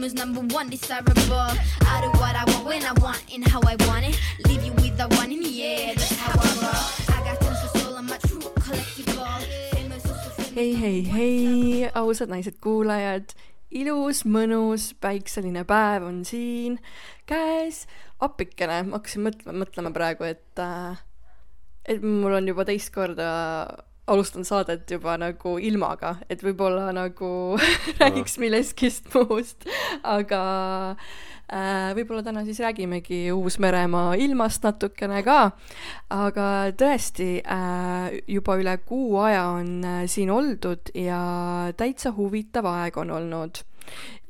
Fame is number one, desirable. I do what I want when I want and how I want it. Leave you with the one in the air, that's how I roll. I got of soul, I'm a true collectible. Hei, hei, hei, ausad naised-kuulajad, ilus, mõnus päikseline päev on siin käes. appikene, ma hakkasin mõtlema, mõtlema praegu, et äh, et mul on juba teist korda alustan saadet juba nagu ilmaga, et võib-olla nagu räägiks millestki muust, aga äh, võib-olla täna siis räägimegi Uus-Meremaa ilmast natukene ka, aga tõesti äh,, juba üle kuu aja on äh, siin oldud ja täitsa huvitav aeg on olnud.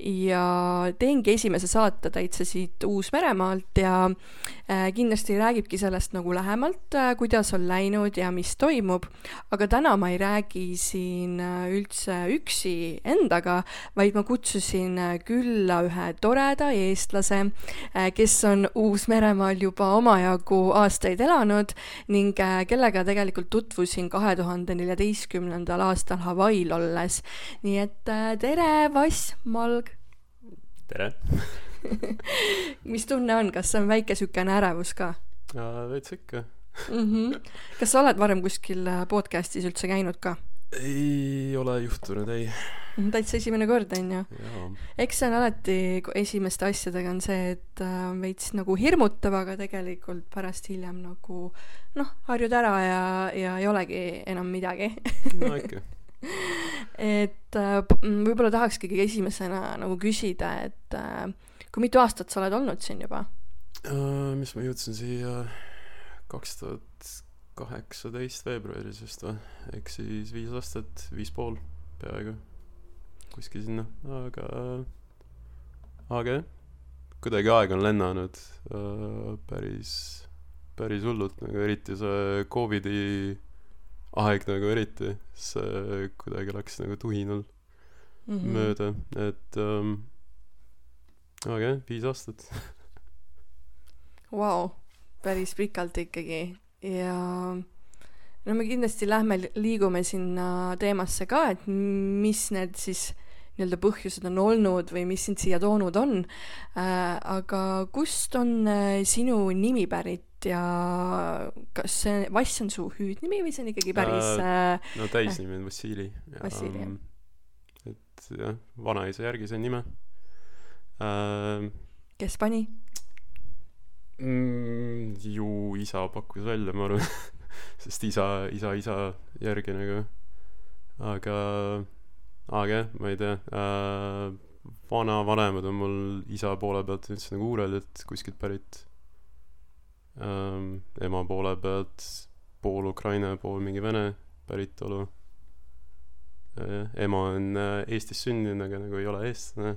Ja teengi esimese saate täitsa siit Uus-Meremaalt ja äh, kindlasti räägibki sellest nagu lähemalt äh,, kuidas on läinud ja mis toimub, aga täna ma ei räägi siin äh, üldse üksi endaga, vaid ma kutsusin külla ühe toreda eestlase, kes on Uus-Meremaal juba omajagu aastaid elanud ning kellega tegelikult tutvusin kahe tuhande neljateistkümnendal aastal Hawaii'l olles. nii et tere, Vass Malg, tere. mis tunne on, kas on väike siukene ärevus ka veits ikka. mm? -hmm. kas sa oled varem kuskil äh, podcast'is üldse käinud ka? ei ole juhtunud, ei. täitsa esimene kord on ju. eks see on alati esimeste asjadega on see, et äh, veits nagu hirmutav, aga tegelikult pärast hiljem nagu noh, harjud ära ja, ja ei olegi enam midagi. no ikka. et äh, p- m, võib-olla tahakski esimesena nagu küsida, et äh, kui mitu aastat sa oled olnud siin juba? mis ma jõudsin siia? kaks tuhat kaheksateist veebruaris vist või, ehk siis viis aastat, viis pool peaaegu, kuskil sinna, aga, aga jah, kuidagi aeg on lennanud äh, päris, päris hullult. Nagu eriti see Covidi aeg nagu eriti, see kuidagi läks nagu tuhinal mm -hmm. mööda, et ähm, aga jah, viis aastat. Vau, päris pikalt ikkagi ja no me kindlasti lähme, liigume sinna teemasse ka, et mis need siis nii-öelda põhjused on olnud või mis sind siia toonud on äh,. aga kust on äh, sinu nimi pärit ja kas see Vass on su hüüdnimi või see on ikkagi päris äh, no täisnimi on Vassili. Vassili, jah. et jah, vanaisa järgi sain nime ähm,. kes pani? Mm, ju isa pakkus välja, ma arvan, sest isa, isa, isa järgi nagu. aga, aga jah, ma ei tea äh,, vanavanemad on mul isa poole pealt üldse nagu Uuralilt kuskilt pärit ähm,. ema poole pealt pool Ukraina, pool mingi Vene päritolu äh,. ema on äh, Eestis sündinud, aga nagu ei ole eestlane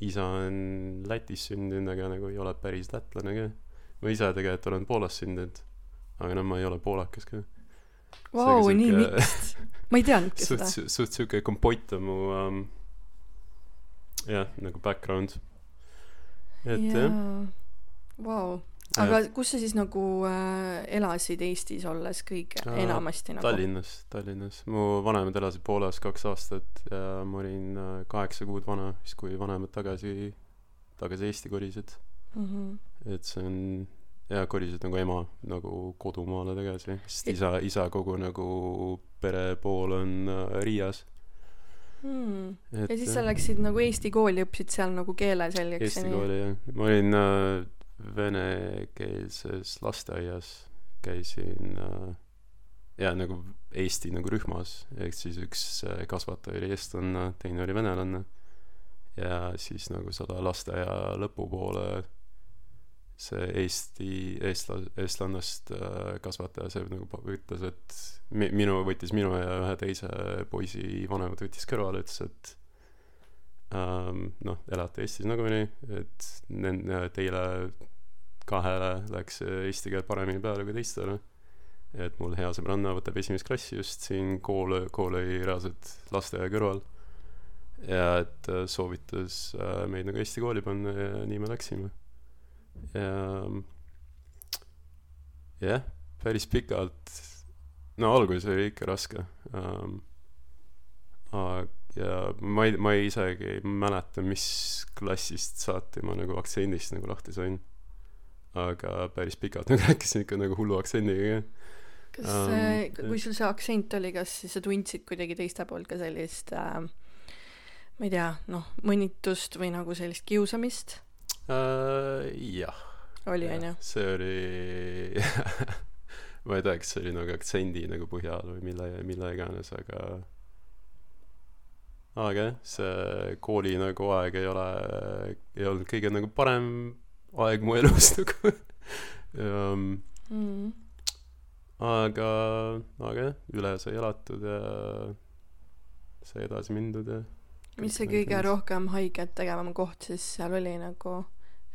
isa on Lätis sündinud, aga nagu ei ole päris lätlane ka. ma ise tegelikult olen Poolas sündinud, aga no ma ei ole poolakas ka. Vau, nii miks? ma ei teadnudki suht seda., suht sihuke kompott on mu um, jah, nagu background. et jah, Vau, aga kus sa siis nagu äh, elasid Eestis olles kõige Äh, enamasti nagu? Tallinnas, Tallinnas. mu vanemad elasid Poolas kaks aastat ja ma olin äh, kaheksa kuud vana, siis kui vanemad tagasi, tagasi Eesti kolisid. mm. -hmm. et see on ja kolisid nagu ema nagu kodumaale tagasi, sest isa, isa kogu nagu pere pool on äh, Riias. Hmm. et ja siis sa läksid nagu Eesti kooli, õppisid seal nagu keele selgeks Eesti kooli jah, ma olin äh, venekeelses lasteaias, käisin äh, ja nagu Eesti nagu rühmas, ehk siis üks äh, kasvataja oli eestlane, teine oli venelane. ja siis nagu selle lasteaia lõpupoole see Eesti, eestla-, eestlannast äh, kasvataja, see nagu ütles, et mi-, minu, võttis minu ja ühe teise poisi vanemad võttis kõrvale, ütles, et ähm, noh, elate Eestis nagunii, et nende, teile kahele läks eesti keel paremini peale kui teistele. et mul hea sõbranna võtab esimest klassi just siin kool, kool oli reaalselt lasteaia kõrval. ja et äh, soovitas äh, meid nagu eesti kooli panna ja nii me läksime. ja jah, päris pikalt, no alguses oli ikka raske ähm,. Ja ma ei ma ei isegi ei mäleta mis klassist saati ma nagu aktsendist nagu lahti sain. Aga päris pikalt nagu rääkisin ikka nagu hullu aktsendiga kas Ähm, äh, jah. kui sul see aktsent oli kas siis sa tundsid kuidagi teiste poolt ka sellist äh, ma ei tea noh mõnitust või nagu sellist kiusamist? Uh, jah. Oli Jah, onju? See oli ma ei tea kas see oli nagu aktsendi nagu põhjal või mille mille iganes aga aga jah see kooli nagu aeg ei ole ei olnud kõige nagu parem aeg mu elus nagu. Um, mm. aga aga jah üle sai elatud ja sai edasi mindud ja mis see kõige rohkem haiget tegevam koht siis seal oli nagu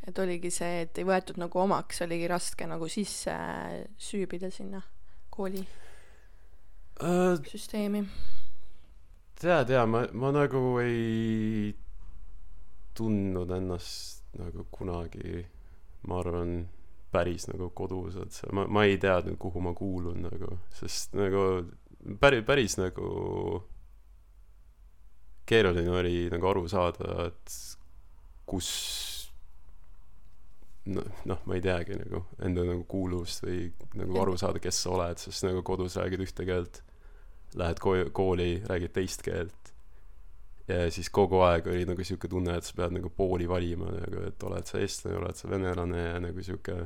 et oligi see et ei võetud nagu omaks oligi raske nagu sisse süübida sinna kooli uh, süsteemi tead jaa ma ma nagu ei tundnud ennast nagu kunagi ma arvan päris nagu kodus et see ma ma ei teadnud kuhu ma kuulun nagu sest nagu päris päris nagu keeruline oli nagu aru saada et kus noh noh ma ei teagi nagu enda nagu kuuluvust või nagu aru saada kes sa oled sest nagu kodus räägid ühte keelt lähed ko- kooli räägid teist keelt. Ja siis kogu aeg oli nagu siuke tunne et sa pead nagu pooli valima nagu et oled sa eestlane oled sa venelane ja nagu siuke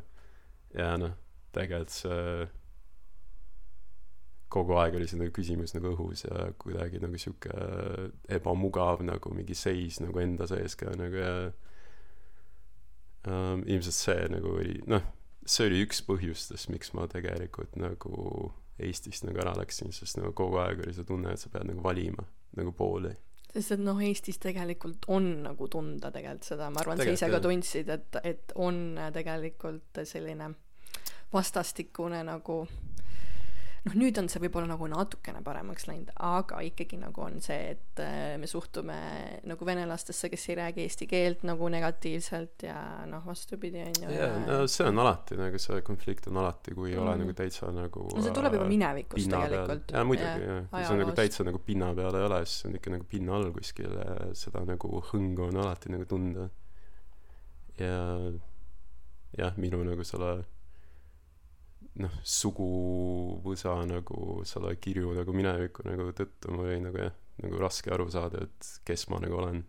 ja noh tegelikult see kogu aeg oli see nagu küsimus nagu õhus ja kuidagi nagu siuke ebamugav nagu mingi seis nagu enda sees ka nagu ja um, ilmselt see nagu oli noh see oli üks põhjustest miks ma tegelikult nagu Eestist nagu ära läksin sest nagu kogu aeg oli see tunne et sa pead nagu valima nagu pooli. Sest et noh Eestis tegelikult on nagu tunda tegelikult seda. Ma arvan sa ise ka tundsid et et on tegelikult selline vastastikune nagu noh nüüd on see võib-olla nagu natukene paremaks läinud aga ikkagi nagu on see et äh, me suhtume nagu venelastesse kes ei räägi eesti keelt nagu negatiivselt ja noh vastupidi on ju jaa no see on alati nagu see konflikt on alati kui ei ole Mhm. nagu täitsa nagu no see tuleb juba äh, minevikust tegelikult. Jaa muidugi jah kui see on nagu täitsa nagu pinna peal ei ole siis see on ikka nagu pinna all kuskil ja seda nagu hõngu on alati nagu tunda. Ja jah minu nagu selle noh suguvõsa nagu selle kirju nagu mineviku nagu tõttu mul oli nagu jah nagu raske aru saada et kes ma nagu olen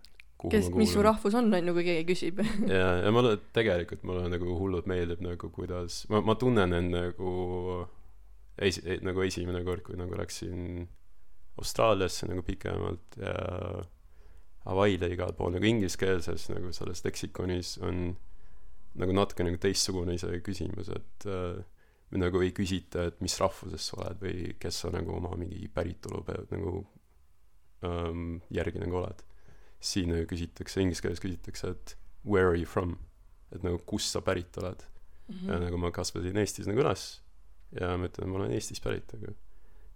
kes ma mis su rahvus on on ju kui keegi küsib. Ja ja mulle tegelikult mulle nagu hullult meeldib nagu kuidas ma ma tunnen end nagu esi- e- nagu esimene kord kui nagu läksin Austraaliasse nagu pikemalt ja Hawaii'le igal pool nagu ingliskeelses nagu selles leksikonis on nagu natuke nagu teistsugune isegi küsimus et äh, nagu ei küsita et mis rahvusest sa oled või kes sa nagu oma mingi päritolu pead nagu ähm, järgi nagu oled siin nagu küsitakse inglise keeles küsitakse et where are you from et nagu kust sa pärit oled Mhm. ja nagu ma kasvasin Eestis nagu üles ja ma ütlen ma olen Eestist pärit nagu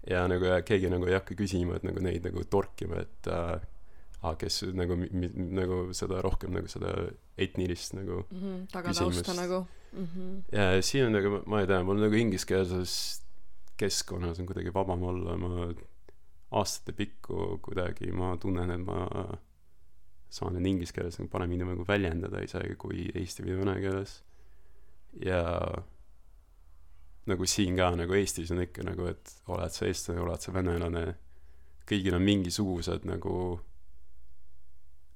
ja nagu ja keegi nagu ei hakka küsima et nagu neid nagu torkima et äh, aa kes nagu nagu seda rohkem nagu seda etnilist nagu Mhm, tagatausta küsimust. Nagu mhm. ja siin on nagu ma ei tea mul nagu ingliskeelses keskkonnas on kuidagi vabam olla ma aastate pikku kuidagi ma tunnen et ma saan end inglise keeles nagu paremini nagu väljendada isegi kui eesti või vene keeles ja nagu siin ka nagu Eestis on ikka nagu et oled sa eestlane oled sa venelane kõigil on mingisugused nagu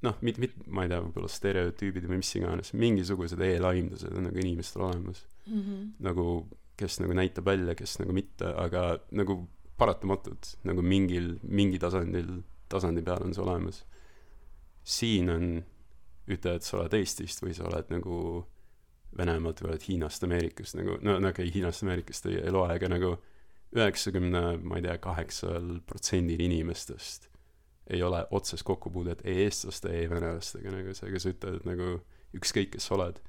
noh mit- mit- ma ei tea võib-olla stereotüübid või mis iganes mingisugused eelaimdused on nagu inimestel olemas Mhm. nagu kes nagu näitab välja kes nagu mitte aga nagu paratamatult nagu mingil mingi tasandil tasandi peal on see olemas siin on ütle et sa oled Eestist või sa oled nagu Venemaalt või oled Hiinast Ameerikast nagu no okei okay, Hiinast Ameerikast ei, ei loe aga nagu üheksakümne ma ei tea kaheksal protsendil inimestest ei ole otsest kokkupuudet ei eestlaste ei venelastega nagu sa ütled et nagu ükskõik kes sa oled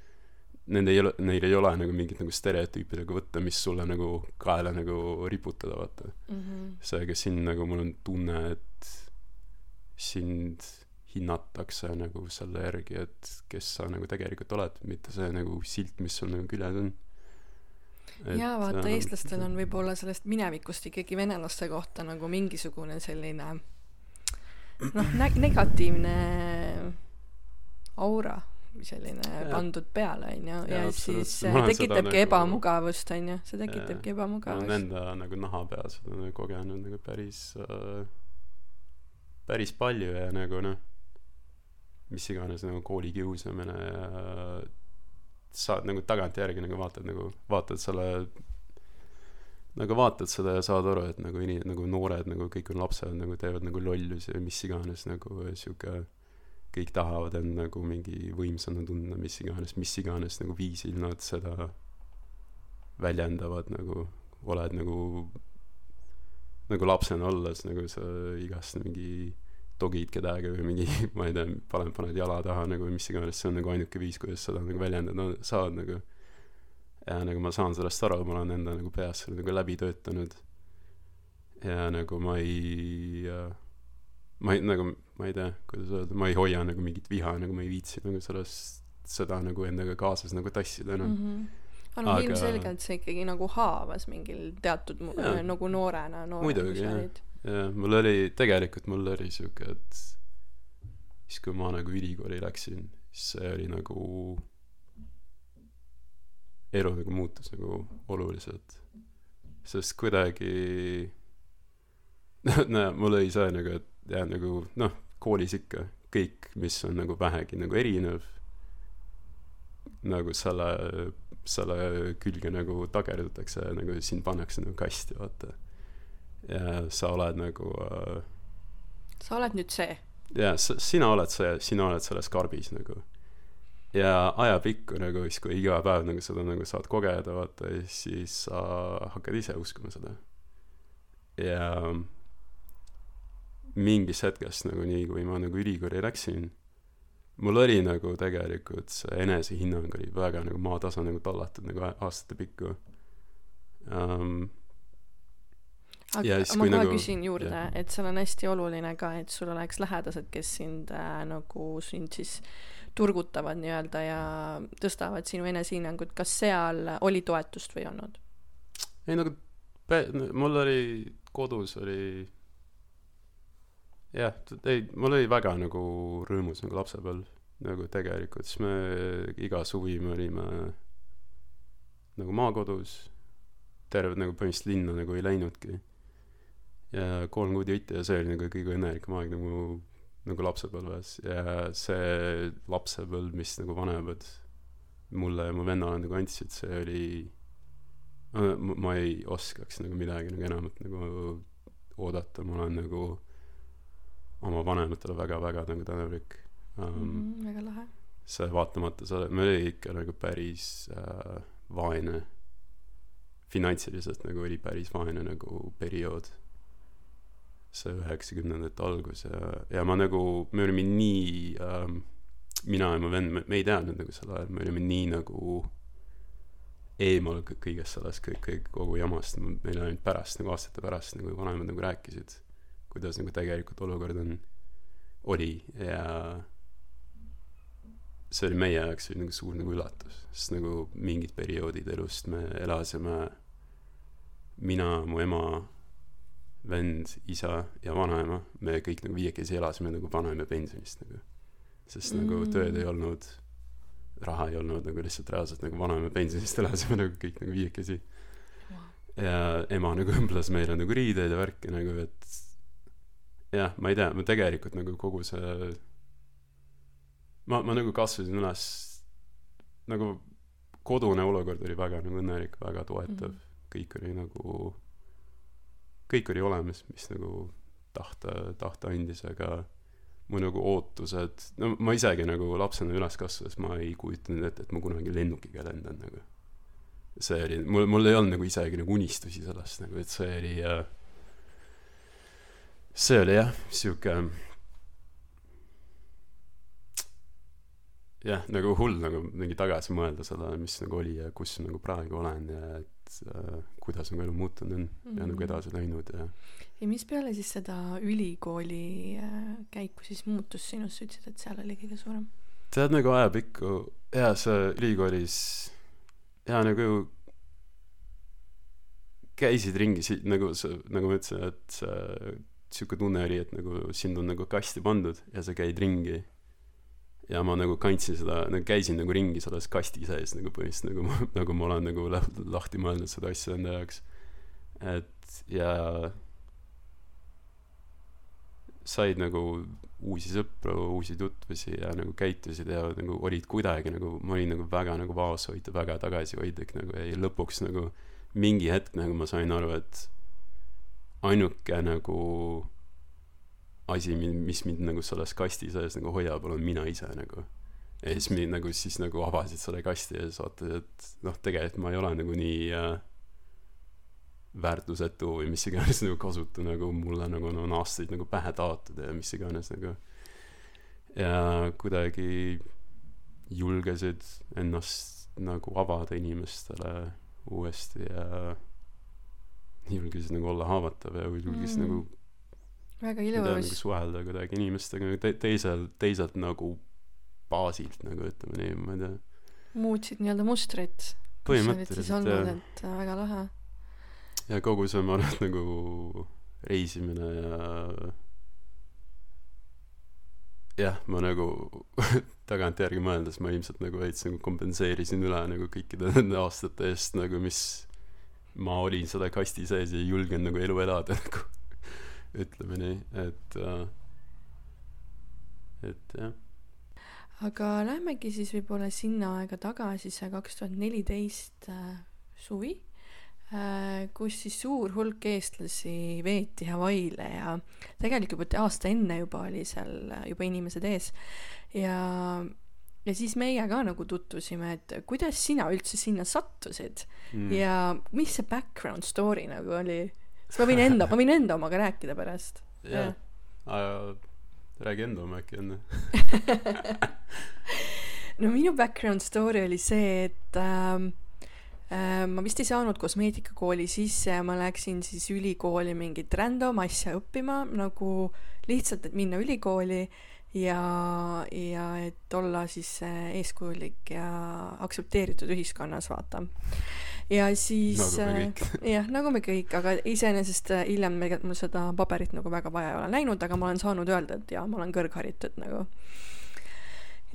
nende ei ole neil ei ole nagu mingit nagu stereotüüpi nagu võtta mis sulle nagu kaela nagu riputada vaata Mhm. seega siin nagu mul on tunne et sind hinnatakse nagu selle järgi et kes sa nagu tegelikult oled mitte see nagu silt mis sul nagu küljes on jaa vaata eestlastel on võib-olla sellest minevikust ikkagi venelaste kohta nagu mingisugune selline noh, negatiivne aura või selline pandud peale onju. Ja siis äh, tekitabki nagu- ebamugavust onju. See tekitabki ebamugavust. enda nagu naha peal seda nagu kogenud nagu päris äh, päris palju ja nagu noh mis iganes nagu koolikiusamine ja saad nagu tagantjärgi nagu vaatad nagu vaatad selle nagu vaatad seda ja saad aru et nagu ini- nagu noored nagu kõik on lapsed nagu teevad nagu lollusi või mis iganes nagu sihuke kõik tahavad end nagu mingi võimsana tunda mis iganes mis iganes nagu viisil nad seda väljendavad nagu oled nagu nagu lapsena olles nagu sa igast mingi togid kedagi või mingi ma ei tea paned paned jala taha nagu mis iganes see on nagu ainuke viis kuidas seda nagu väljendada saad nagu ja nagu ma saan sellest aru ma olen enda nagu peas selle nagu läbi töötanud ja nagu ma ei äh, ma ei nagu ma ei tea kuidas öelda ma ei hoia nagu mingit viha nagu ma ei viitsi nagu sellest seda nagu endaga kaasas nagu tassida enam mm. -hmm. aga noh ilmselgelt see ikkagi nagu haavas mingil teatud Jaa. nagu noorena Muidugi, jah. jah, mul oli, tegelikult mul oli siuke, et siis kui ma nagu ülikooli läksin, siis see oli nagu, elu nagu muutus nagu oluliselt. sest kuidagi, näe, mul oli see nagu, et jah, nagu noh, koolis ikka kõik, mis on nagu vähegi nagu erinev, nagu selle, selle külge nagu tagerdutakse ja nagu sind pannakse nagu kasti, vaata. Ja sa oled nagu äh, sa oled nüüd see. jaa sina oled see sina oled selles karbis nagu ja ajapikku nagu siis kui iga päev nagu seda nagu saad kogeda vaata ja siis sa hakkad ise uskuma seda ja mingist hetkest nagu nii kui ma nagu ülikooli läksin mul oli nagu tegelikult see enesehinnang oli väga nagu maatasa nagu tallatud nagu aastate pikku um, aga Ja siis, ma kohe nagu- küsin juurde jah. et seal on hästi oluline ka et sul oleks lähedased kes sind äh, nagu sind siis turgutavad nii-öelda ja tõstavad sinu enesehinnangut kas seal oli toetust või ei olnud? Ei nagu pe- mul oli kodus oli jah ei mul oli väga nagu rõõmus nagu lapsepõlv nagu tegelikult siis me iga suvi me olime nagu maakodus terve nagu põhimõtteliselt linna nagu ei läinudki. Ja kolm kuud jutti ja see oli nagu kõige õnnelikum aeg nagu nagu lapsepõlves ja see lapsepõlv mis nagu vanemad mulle ja mu vennale nagu andsid see oli ma, ei oskaks nagu midagi nagu enamat nagu oodata ma olen nagu oma vanematele väga-väga nagu tänulik. Um, mm. väga lahe. see vaatamata sellele me oli ikka nagu päris äh, vaene. Finantsiliselt nagu oli päris vaene nagu periood see üheksakümnendate algus ja ja ma nagu me olime nii ähm, mina ja mu vend me, ei teadnud nagu sel ajal me olime nii nagu eemal kõ- kõigest sellest kõik kõik kogu jamast meil ainult pärast nagu aastate pärast nagu vanemad nagu rääkisid kuidas nagu tegelikult olukord on oli ja see oli meie jaoks oli nagu suur nagu üllatus sest nagu mingid perioodid elust me elasime mina mu ema vend isa ja vanaema me kõik nagu viiekesi elasime nagu vanaema pensionist nagu sest mm. nagu Mm. tööd ei olnud raha ei olnud nagu lihtsalt reaalselt nagu vanaema pensionist elasime nagu kõik nagu viiekesi ja ema nagu õmbles meile nagu riideid ja värki nagu et jah ma ei tea ma tegelikult nagu kogu see ma ma nagu kasvasin üles nagu kodune olukord oli väga nagu õnnelik väga toetav Mhm. kõik oli nagu kõik oli olemas mis nagu tahta tahta andis aga mu nagu ootused no ma isegi nagu lapsena üles kasvades ma ei kujutanud ette et ma kunagi lennukiga lendan nagu. See oli mul mul ei olnud nagu isegi nagu unistusi sellest nagu et see oli äh, see oli jah sihuke jah nagu hull nagu mingi tagasi mõelda sellele mis nagu oli ja kus nagu praegu olen ja et äh, kuidas nagu elu muutunud on ja nagu Mhm. edasi läinud ja ja mis peale siis seda ülikooli äh, käiku siis muutus sinus sa ütlesid et seal oli kõige suurem. Tead nagu ajapikku jaa sa ülikoolis jaa nagu käisid ringi si- nagu sa nagu ma ütlesin et sa sihuke tunne oli et nagu sind on nagu kasti pandud ja sa käid ringi ja ma nagu kandsin seda nagu käisin nagu ringi selles kasti sees nagu põhimõtteliselt nagu ma nagu ma olen nagu lah- lahti mõelnud seda asja enda jaoks. Et ja said nagu uusi sõpru uusi tutvusi ja nagu käitusid ja nagu olid kuidagi nagu ma olin nagu väga nagu vaoshoitud väga tagasihoidlik nagu ja lõpuks nagu mingi hetk nagu ma sain aru et ainuke nagu asi mi- mis mind nagu selles kasti sees nagu hoiab olen mina ise nagu ja siis mind nagu siis nagu avasid selle kasti ja siis vaatasid et noh tegelikult ma ei ole nagu nii äh, väärtusetu või mis iganes nagu kasutu nagu mulle nagu on aastaid nagu pähe taotud ja mis iganes nagu ja kuidagi julgesid ennast nagu avada inimestele uuesti ja julgesid nagu olla haavatav ja julgesid Mm. mm. nagu väga ilus. suhelda kuidagi inimestega te- teisel teiselt nagu baasilt nagu ütleme nii ma ei tea muutsid nii-öelda mustrit. põhimõtteliselt jah et äh, väga lahe. ja kogu see ma arvan et nagu reisimine ja jah ma nagu tagantjärgi mõeldes ma ilmselt nagu veits nagu kompenseerisin üle nagu kõikide nende aastate eest nagu mis ma olin selle kasti sees ja ei julgenud nagu elu elada nagu ütleme nii et äh, et jah. Aga lähmegi siis võib-olla sinna aega tagasi, see kaks tuhat neliteist suvi, kus siis suur hulk eestlasi veeti Hawaii'le ja tegelikult juba aasta enne juba oli seal äh, juba inimesed ees. Ja ja siis meie ka nagu tutvusime, et kuidas sina üldse sinna sattusid mm. ja mis see background story nagu oli, sest ma võin enda, ma võin enda omaga rääkida pärast. jah räägi enda oma äkki enne no minu background story oli see, et ähm, äh, ma vist ei saanud kosmeetikakooli sisse ja ma läksin siis ülikooli mingit random asja õppima nagu lihtsalt, et minna ülikooli ja, ja et olla siis äh, eeskujulik ja aktsepteeritud ühiskonnas, vaata. Ja siis nagu äh, jah, nagu me kõik, aga iseenesest äh, hiljem mul seda paberit nagu väga vaja ei ole läinud, aga ma olen saanud öelda, et jaa, ma olen kõrgharitud nagu.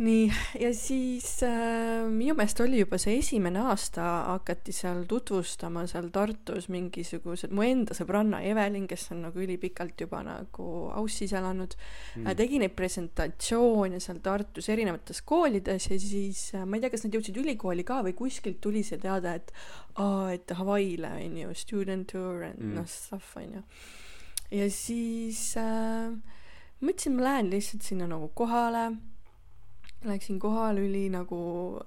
nii, ja siis äh, minu meelest oli juba see esimene aasta, hakati seal tutvustama seal Tartus mingisugused, mu enda sõbranna Evelin, kes on nagu ülipikalt juba nagu Aussis elanud mm., tegi neid presentatsioone seal Tartus erinevates koolides ja siis äh, ma ei tea, kas nad jõudsid ülikooli ka või kuskilt tuli see teade, et aa, et Hawaii'le on ju student tour and Mm. mm. noh, stuff on ju. ja siis äh, mõtlesin, ma lähen lihtsalt sinna nagu kohale. Läksin kohale, oli nagu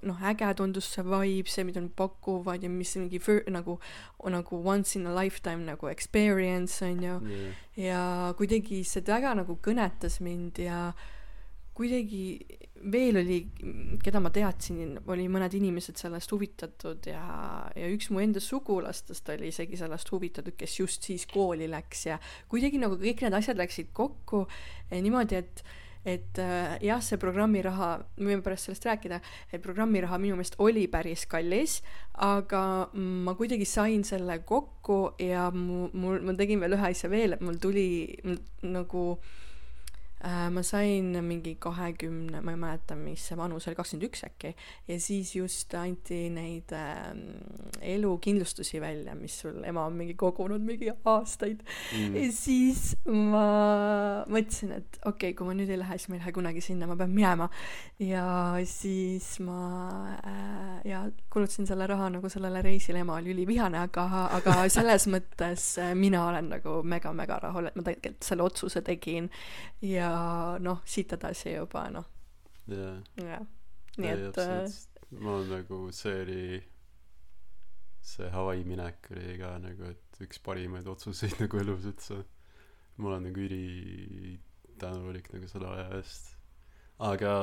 noh, äge tundus see vibe, see, mida nad pakuvad ja mis mingi fir- nagu, nagu once in a lifetime nagu experience on ju yeah. ja kuidagi see väga nagu kõnetas mind ja kuidagi veel oli, keda ma teadsin, oli mõned inimesed sellest huvitatud ja, ja üks mu enda sugulastest oli isegi sellest huvitatud, kes just siis kooli läks ja kuidagi nagu kõik need asjad läksid kokku eh, niimoodi, et et äh, jah, see programmiraha, me võime pärast sellest rääkida, et programmiraha minu meelest oli päris kallis, aga ma kuidagi sain selle kokku ja mu, mul, ma tegin veel ühe asja veel, et mul tuli mul, nagu äh, ma sain mingi kahekümne, ma ei mäleta, mis see vanus oli, kakskümmend üks äkki, ja siis just anti neid äh, elukindlustusi välja, mis sul ema on mingi kogunud mingi aastaid mm. ja siis ma mõtlesin, et okei okay,, kui ma nüüd ei lähe, siis ma ei lähe kunagi sinna, ma pean minema. ja siis ma äh, ja kulutasin selle raha nagu sellele reisile, ema oli ülivihane, aga, aga selles mõttes äh, mina olen nagu mega-mega rahul, et ma tegelikult selle otsuse tegin ja noh, siit edasi juba noh, yeah. jah. nii et äh, ma olen nagu see oli see Hawaii minek oli ka nagu et üks parimaid otsuseid nagu elus üldse. Ma olen nagu ülitänulik nagu selle aja eest. Aga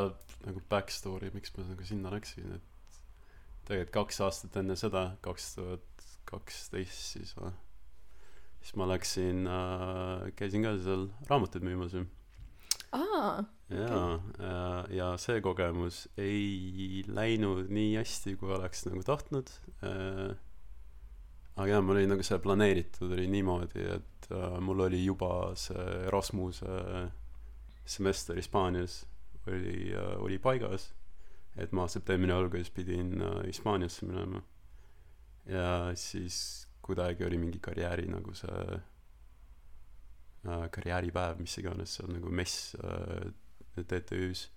nagu back story miks ma nagu sinna läksin et tegelikult kaks aastat enne seda kaks tuhat kaksteist siis või siis ma läksin äh, käisin ka seal raamatuid müümas ju aa, jaa äh, ja see kogemus ei läinud nii hästi kui oleks nagu tahtnud äh, aga jaa mul oli nagu see planeeritud oli niimoodi et äh, mul oli juba see Erasmuse semester Hispaanias oli oli paigas et ma septembri alguses pidin Hispaaniasse minema. Ja siis kuidagi oli mingi karjääri nagu see karjääripäev mis iganes seal nagu mess äh, TTÜ-s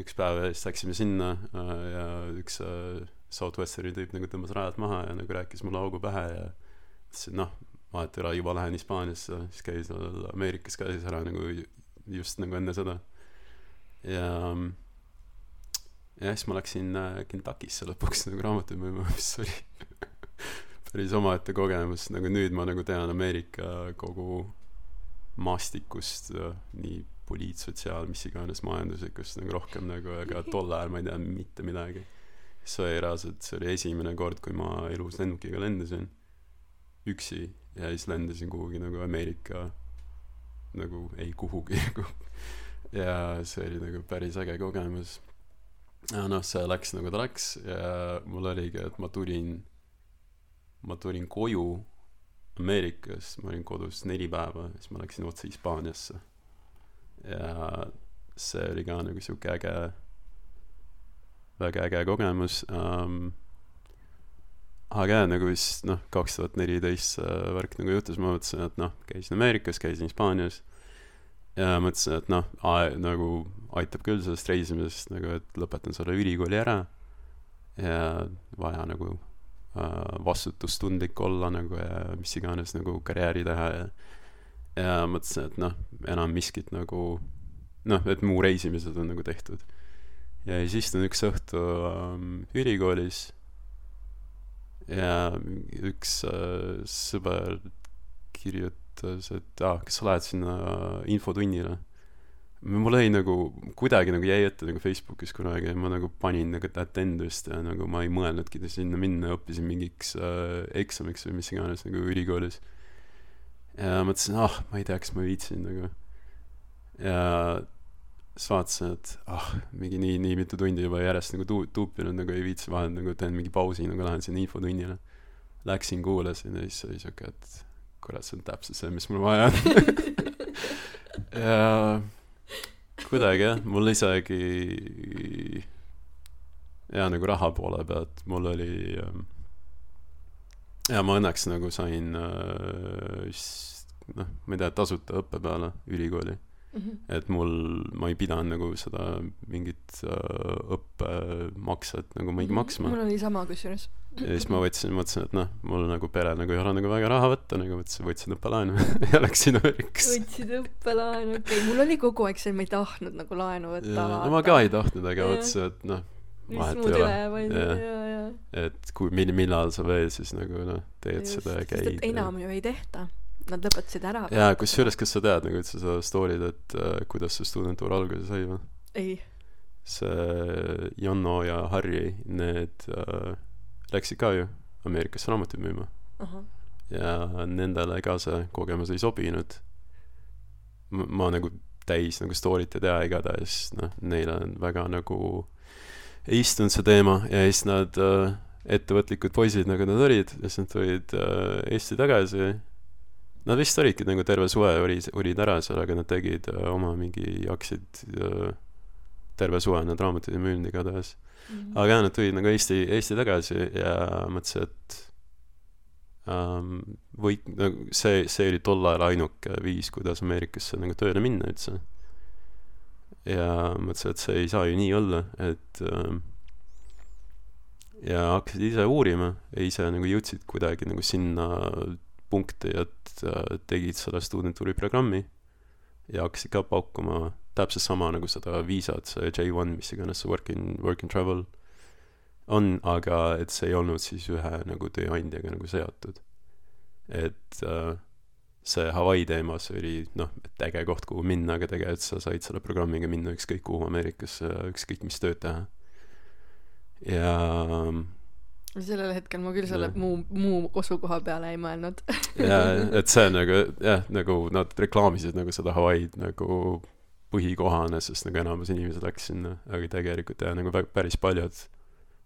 üks päev ja siis läksime sinna äh, ja üks äh, Southwesterni tüüp nagu tõmbas rajalt maha ja nagu rääkis mulle augu pähe ja ütles et noh ei ole juba lähen Hispaaniasse siis käis Ameerikas ka siis ära nagu just nagu enne seda. Ja ja siis ma läksin äh, Kentuckisse lõpuks nagu raamatuid müüma mis oli päris omaette kogemus. Nagu nüüd ma nagu tean Ameerika kogu maastikust äh, nii poliitsotsiaal mis iganes majanduslikust nagu rohkem nagu aga tol ajal ma ei teadnud mitte midagi. See oli reaalselt see oli esimene kord kui ma elus lennukiga lendasin. Üksi ja siis lendasin kuhugi nagu Ameerika nagu ei kuhugi nagu. Ja see oli nagu päris äge kogemus. Ja noh see läks nagu ta läks ja mul oligi et ma tulin ma tulin koju Ameerikas ma olin kodus neli päeva siis ma läksin otse Hispaaniasse. Ja see oli ka nagu sihuke äge väga äge kogemus um, aga jah nagu vist noh kaks tuhat neliteist see värk nagu juhtus ma mõtlesin et noh käisin Ameerikas käisin Hispaanias ja mõtlesin et noh nagu aitab küll sellest reisimisest nagu et lõpetan selle ülikooli ära ja vaja nagu vastutustundlik olla nagu ja mis iganes nagu karjääri teha ja ja mõtlesin et noh enam miskit nagu noh et mu reisimised on nagu tehtud. Ja siis istun üks õhtu ähm, ülikoolis ja üks äh, sõber kirjutas et aa kas sa lähed sinna infotunnile mul oli nagu kuidagi nagu jäi ette nagu Facebookis kunagi ja ma nagu panin nagu attendust ja nagu ma ei mõelnudki sinna minna õppisin mingiks äh, eksamiks või mis iganes nagu ülikoolis. Ja mõtlesin ah ma ei tea kas ma viitsin nagu. Ja siis vaatasin et ah mingi nii nii mitu tundi juba järjest nagu tuu- tuupinud nagu ei viitsi vahel nagu teen mingi pausi nagu lähen sinna infotunnile. Läksin kuulasin ja siis oli siuke et kurat see on täpselt see mis mul vaja on. Ja kuidagi jah. Mul isegi ja nagu raha poole pealt. Mul oli ähm, ja ma õnneks nagu sain äh, noh ma ei tea tasuta õppe peale ülikooli mm -hmm. et mul ma ei pidanud nagu seda mingit äh, õppemakset nagu mingi maksma. Mul oli sama kusjuures. Ja siis ma võtsin mõtlesin et noh mul nagu pere nagu ei ole nagu väga raha võtta nagu võtsin võtsin õppelaenu ja läksin Ameerikasse võtsid õppelaenu okei. Okay. mul oli kogu aeg see ma ei tahtnud nagu laenu võtta no ma ka ei tahtnud aga mõtlesin et noh vahet ei ole. et kui mil- millal sa veel siis nagu noh teed Just, seda ja käid enam ju ei tehta nad lõpetasid ära. Jaa kusjuures kas sa tead nagu üldse seda story'd et äh, kuidas see stuudentuur alguse sai või? Ei. See Janno ja Harri need äh, läksid ka ju Ameerikasse raamatuid müüma. Ahah. Ja nendele ka see kogemus ei sobinud. Ma, nagu täis nagu story't ei tea igatahes noh neile on väga nagu ei istunud see teema ja siis nad äh, ettevõtlikud poisid nagu nad olid siis nad tulid äh, Eesti tagasi nad vist olidki nagu terve suve olid olid ära seal aga nad tegid äh, oma mingi hakkasid äh, terve suve need raamatud ei müünud igatahes Mhm. aga jah, nad tulid nagu Eesti, Eesti tagasi ja mõtlesin, et um, või nagu see, see oli tol ajal ainuke viis, kuidas Ameerikasse nagu tööle minna üldse. ja mõtlesin, et see ei saa ju nii olla, et um, ja hakkasid ise uurima ja ise nagu jõudsid kuidagi nagu sinna punkti, et uh, tegid selle stuudentuuri programmi ja hakkasid ka pakkuma täpselt sama nagu seda viisat, see J1, mis iganes see work in, work and travel on, aga et see ei olnud siis ühe nagu tööandjaga nagu seotud. et äh, see Hawaii teema, see oli noh, et äge koht, kuhu minna, aga tegelikult sa said selle programmiga minna ükskõik kuhu Ameerikasse, ükskõik mis tööd teha. ja sellel hetkel ma küll selle Jah. muu muu osukoha peale ei mõelnud. Ja et see nagu jah, nagu nad reklaamisid nagu seda Hawaii'd nagu põhikohana, sest nagu enamus inimesi läks sinna, aga tegelikult jah, nagu päris paljud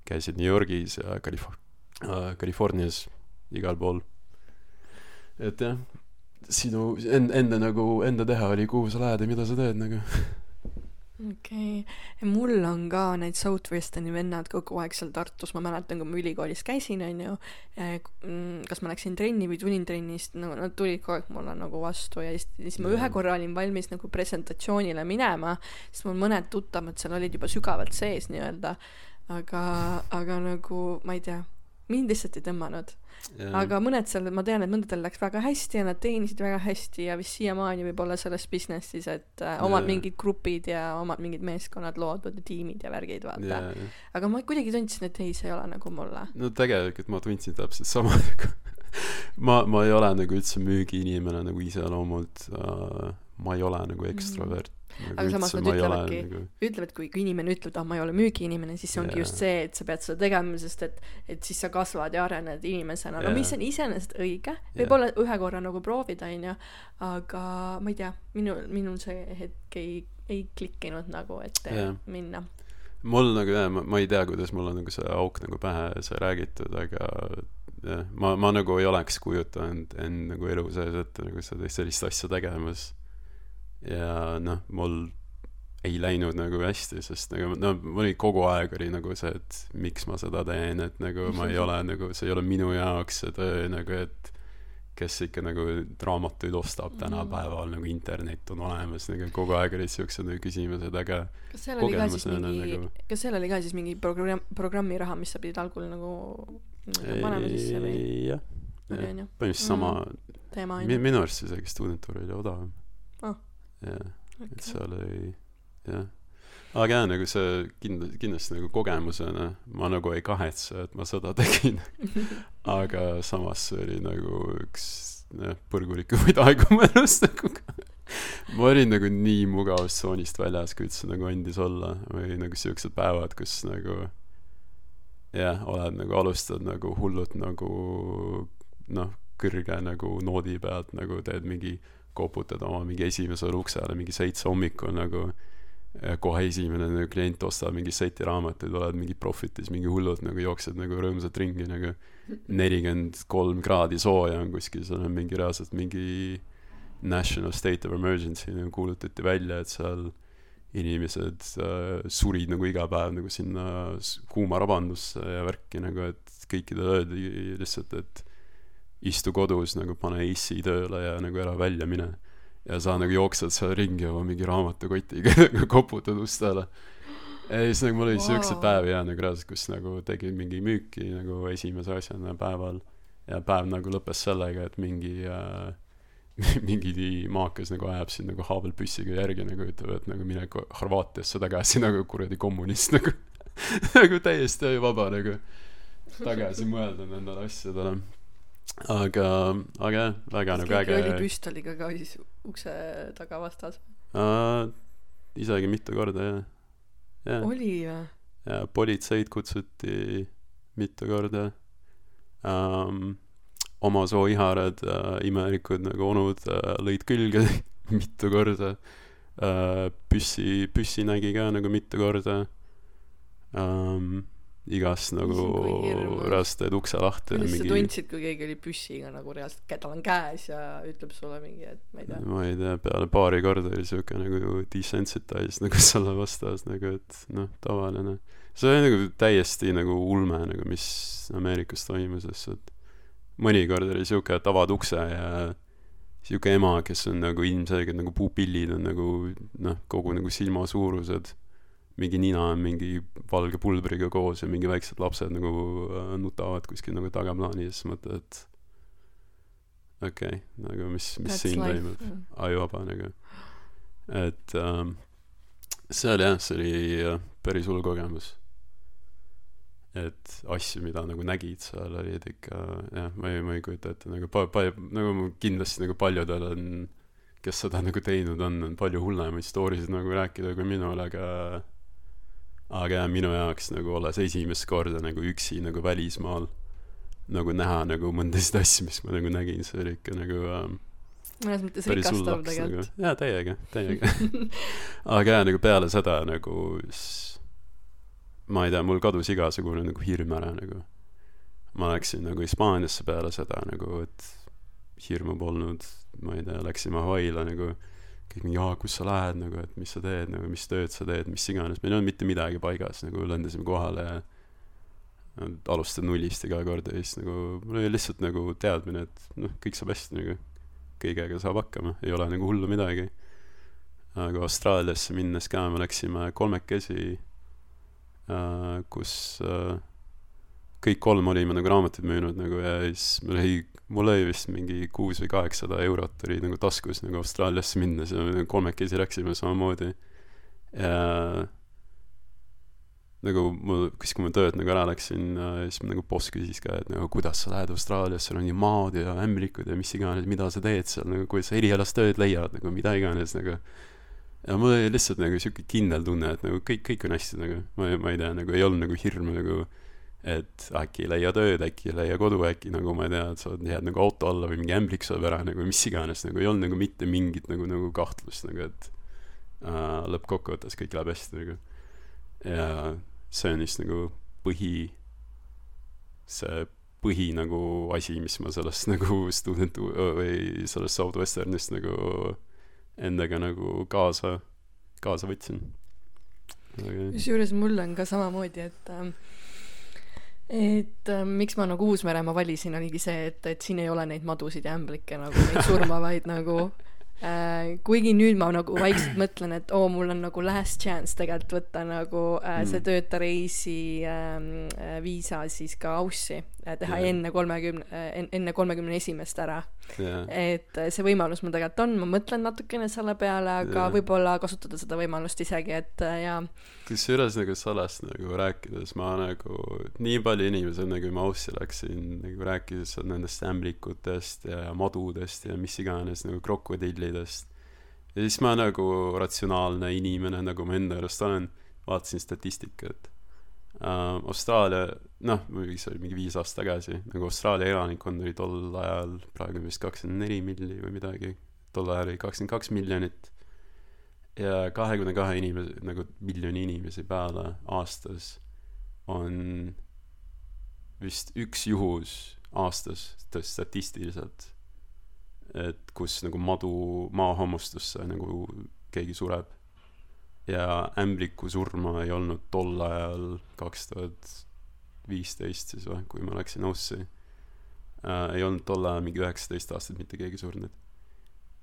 käisid New Yorgis ja Kalif- äh, Californias igal pool. Et jah sinu en- enda nagu enda teha oli kuhu sa lähed ja mida sa teed nagu okei. Okay., mul on ka need Southwesterni vennad kogu aeg seal Tartus, ma mäletan, kui ma ülikoolis käisin, onju, kas ma läksin trenni või tulin trennist, no nad tulid kogu aeg mulle nagu vastu ja siis, siis ma ühe korra olin valmis nagu presentatsioonile minema, siis mul mõned tuttavad seal olid juba sügavalt sees nii-öelda, aga, aga nagu ma ei tea, mind lihtsalt ei tõmmanud. aga mõned seal, ma tean, et mõndadel läks väga hästi ja nad teenisid väga hästi ja vist siiamaani võib-olla selles business'is, et äh, omad Jaa. mingid grupid ja omad mingid meeskonnad loodud ja tiimid ja värgid, vaata aga ma kuidagi tundsin, et ei, see ei ole nagu mulle. no tegelikult ma tundsin täpselt sama nagu ma, ma ei ole nagu üldse müügiinimene nagu iseloomult uh,, ma ei ole nagu ekstrovert nagu Aga samas nad ole ütlevadki- nagu ütlevad, kui, kui inimene ütleb, et ah, ma ei ole müügiinimene, siis see ongi Jaa. just see, et sa pead seda tegema, sest et, et siis sa kasvad ja arened inimesena, no Jaa. mis on iseenesest õige, võib-olla ühe korra nagu proovida, onju, aga ma ei tea, minul, minul see hetk ei, ei klikkinud nagu, et Jaa. minna. mul nagu jah, ma, ma ei tea, kuidas mul on nagu see auk nagu pähe sai räägitud, aga jah, ma, ma nagu ei oleks kujutanud end nagu elu sees ette nagu seda, sellist asja tegemas. Ja noh, mul ei läinud nagu hästi, sest nagu no mul oli kogu aeg oli nagu see, et miks ma seda teen, et nagu ma ei ole nagu, see ei ole minu jaoks see töö nagu, et kes ikka nagu raamatuid ostab tänapäeval nagu internet on olemas nagu kogu aeg olid siuksed nagu küsimused, aga kas seal oli ka siis mingi nagu-, kas seal oli ka siis mingi programm, programmiraha, mis sa pidid algul nagu nagu panema sisse või? jah, põhimõtteliselt sama teema mi- onju. minu arust isegi stuudentuur oli odavam Ah. jah et seal oli jah. Aga jah nagu see kind- kindlasti nagu kogemusena ma nagu ei kahetse et ma seda tegin. Aga samas see oli nagu üks jah põrgulikumaid aegu mu elus nagu ma olin nagu nii mugavustsoonist väljas kui üldse nagu andis olla. Või nagu siuksed päevad kus nagu jah oled nagu alustad nagu hullult nagu noh kõrge nagu noodi pealt nagu teed mingi koputad oma mingi esimesele uksele mingi seitse hommikul nagu kohe esimene nagu klient ostab mingi seti raamatuid oled mingi profitis mingi hullult nagu jooksed nagu rõõmsalt ringi nagu. nelikümmend kolm kraadi sooja on kuskil seal on mingi reaalselt mingi national state of emergency nagu kuulutati välja et seal inimesed äh, surid nagu iga päev nagu sinna kuuma rabandusse ja värki nagu et kõikidele öeldi lihtsalt et istu kodus nagu pane AC tööle ja nagu ära välja mine. Ja sa nagu jooksed seal ringi oma mingi raamatukotiga nagu koputad ustele ja siis nagu mul oli wow. siukseid päevi ja nagu reaalselt kus nagu tegin mingi müüki nagu esimese asjana päeval. Ja päev nagu lõppes sellega et mingi äh, mingi maakas nagu ajab sind nagu haabelpüssiga järgi nagu ütleb et nagu mine Horvaatiasse tagasi nagu kuradi kommunist nagu. Nagu täiesti vaba nagu tagasi mõelda nendele asjadele aga aga jah väga nagu äge. Oli püstoliga ka siis ukse taga vastas? uh, isegi mitu korda jah. Jah. Oli või? ja politseid kutsuti mitu korda. Um, oma sooiharad uh, imelikud nagu onud uh, lõid külge mitu korda. Uh, püssi püssi nägi ka nagu mitu korda. Um, igast nagu reaalselt teed ukse lahti kuidas sa mingi tundsid, kui keegi oli püssiga nagu reaalselt, tal on käes ja ütleb sulle mingi, et ma ei tea. ma ei tea peale paari korda oli siuke nagu desensitized nagu selle vastas nagu et noh tavaline. See oli nagu täiesti nagu ulme nagu mis Ameerikas toimus lihtsalt mõnikord oli siuke et avad ukse ja siuke ema kes on nagu ilmselgelt nagu puupillid on nagu noh kogu nagu silma suurused mingi nina on mingi valge pulbriga koos ja mingi väiksed lapsed nagu äh, nutavad kuskil nagu tagaplaanis ja siis mõtled et okei okay, nagu mis mis That's siin life. toimub. Ajuvaba nagu. Et ähm, see oli jah see oli äh, päris hull kogemus. Et asju mida nagu nägid seal olid ikka jah ma ei ma ei kujuta ette nagu pa- pa- nagu kindlasti nagu paljudel on kes seda nagu teinud on on palju hullemaid story sid nagu rääkida kui minul aga aga jah minu jaoks nagu olles esimest korda nagu üksi nagu välismaal nagu näha nagu mõndasid asju mis ma nagu nägin see oli ikka nagu ähm, mõnes mõttes rikastav laps nagu. Tegelikult. jaa täiega täiega. Aga jaa nagu peale seda nagu ma ei tea mul kadus igasugune nagu hirm ära nagu. Ma läksin nagu Hispaaniasse peale seda nagu et hirmu polnud ma ei tea läksime Hawaii'le nagu kõik mingi aa kus sa lähed nagu et mis sa teed nagu mis tööd sa teed mis iganes. Meil ei olnud mitte midagi paigas nagu lendasime kohale ja alustad nullist iga kord ja siis nagu mul oli lihtsalt nagu teadmine et noh kõik saab hästi nagu kõigega saab hakkama ei ole nagu hullu midagi. Aga Austraaliasse minnes ka me läksime kolmekesi äh, kus äh, kõik kolm olime nagu raamatuid müünud nagu ja siis mul oli mul oli vist mingi kuus või kaheksasada eurot oli nagu taskus nagu Austraaliasse minnes ja me nagu kolmekesi läksime samamoodi. Ja nagu mul siis kui ma töölt nagu ära läksin siis nagu boss küsis ka et nagu kuidas sa lähed Austraaliasse seal on ju maad ja ämblikud ja mis iganes mida sa teed seal nagu kuidas sa erialast tööd leiad nagu mida iganes nagu. Ja mul oli lihtsalt nagu siuke kindel tunne et nagu kõik kõik on hästi nagu. Ma ma ei tea nagu ei olnud nagu hirmu nagu et äkki ei leia tööd, äkki ei leia kodu, äkki nagu ma ei tea, et sa jääd nagu auto alla või mingi ämblik saab ära nagu mis iganes, nagu ei olnud nagu mitte mingit nagu, nagu kahtlust nagu, et äh, lõppkokkuvõttes kõik läheb hästi nagu. ja see on vist nagu põhi, see põhi nagu asi, mis ma sellest nagu student või sellest Southwesternist nagu endaga nagu kaasa, kaasa võtsin. kusjuures mul on ka samamoodi, et äh, et äh, miks ma nagu Uus-Meremaa valisin, oligi see, et, et siin ei ole neid madusid ja ämblikke nagu neid surmavaid nagu. Kuigi nüüd ma nagu vaikselt mõtlen, et oo oh,, mul on nagu last chance tegelikult võtta nagu äh, see mm. tööta reisi ähm, äh, viisa siis ka Aussi äh, teha yeah. enne kolmekümne äh,, enne kolmekümne esimest ära yeah.. et äh, see võimalus mul tegelikult on, ma mõtlen natukene selle peale, aga yeah. võib-olla kasutada seda võimalust isegi, et äh, jaa kusjuures nagu sellest nagu rääkides ma nagu nii palju inimesi enne kui ma Aussi läksin nagu rääkides nendest ämblikutest ja madudest ja mis iganes nagu krokodillidest ja siis ma nagu ratsionaalne inimene nagu ma enda arust olen vaatasin statistikat. Uh, Austraalia noh muidugi see oli mingi viis aastat tagasi nagu Austraalia elanikkond oli tol ajal praegu vist kakskümmend neli milli või midagi tol ajal oli kakskümmend kaks miljonit. Ja kahekümne kahe inimese, nagu miljoni inimese peale aastas on vist üks juhus aastas statistiliselt, et kus nagu madu maahammustusse nagu keegi sureb. ja ämbliku surma ei olnud tol ajal kaks tuhat viisteist siis või, kui ma läksin Aussi äh,. ei olnud tol ajal mingi üheksateist aastat mitte keegi surnud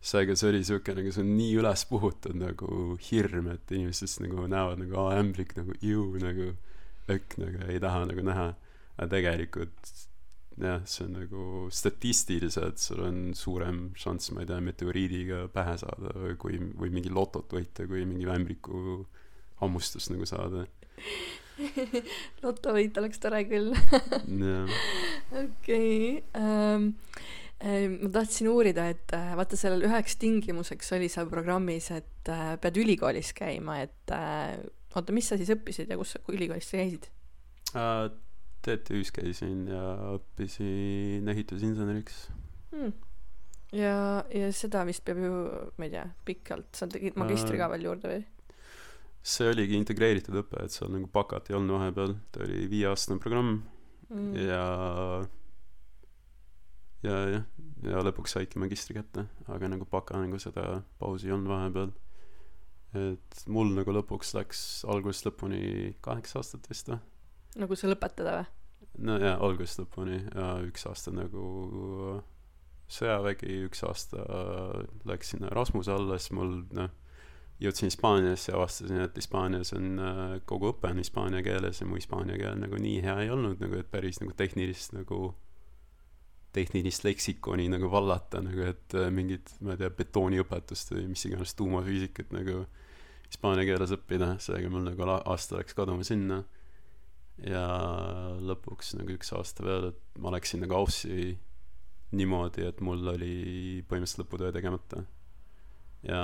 seega see oli siuke nagu see on nii üles puhutud nagu hirm, et inimesed siis nagu näevad nagu aa ämblik nagu ju nagu õkk nagu ei taha nagu näha. aga tegelikult jah, see on nagu statistiliselt sul on suurem šanss, ma ei tea, meteoriidiga pähe saada või kui, või mingi lotot võita, kui mingi ämbliku hammustust nagu saada lotovõit oleks tore küll. okei ähm, ma tahtsin uurida, et äh, vaata sellel üheks tingimuseks oli seal programmis, et äh, pead ülikoolis käima, et äh, oota, mis sa siis õppisid ja kus sa ülikoolis käisid uh,? TTÜ-s käisin ja õppisin ehitusinseneriks hmm. ja, ja seda vist peab ju, ma ei tea, pikalt, sa tegid magistri ka veel juurde või? see oligi integreeritud õpe, et seal nagu bakat ei olnud vahepeal, ta oli viieaastane programm mm. ja ja jah, ja lõpuks saidki magistri kätte, aga nagu baka nagu seda pausi ei olnud vahepeal. et mul nagu lõpuks läks algusest lõpuni kaheksa aastat vist või. Nagu see lõpetada või? no jaa, algusest lõpuni ja üks aasta nagu sõjavägi, üks aasta läksin Rasmuse alla, siis mul noh, jõudsin Hispaaniasse ja avastasin, et Hispaanias on äh, kogu õpe on hispaania keeles ja mu hispaania keel nagu nii hea ei olnud nagu, et päris nagu tehnilist nagu tehnilist leksikoni nagu vallata nagu, et äh, mingit, ma ei tea, betooniõpetust või mis iganes tuumafüüsikat nagu hispaania keeles õppida, seega mul nagu aasta läks kaduma sinna. Ja lõpuks nagu üks aasta veel, et ma läksin nagu Aussi niimoodi, et mul oli põhimõtteliselt lõputöö tegemata. ja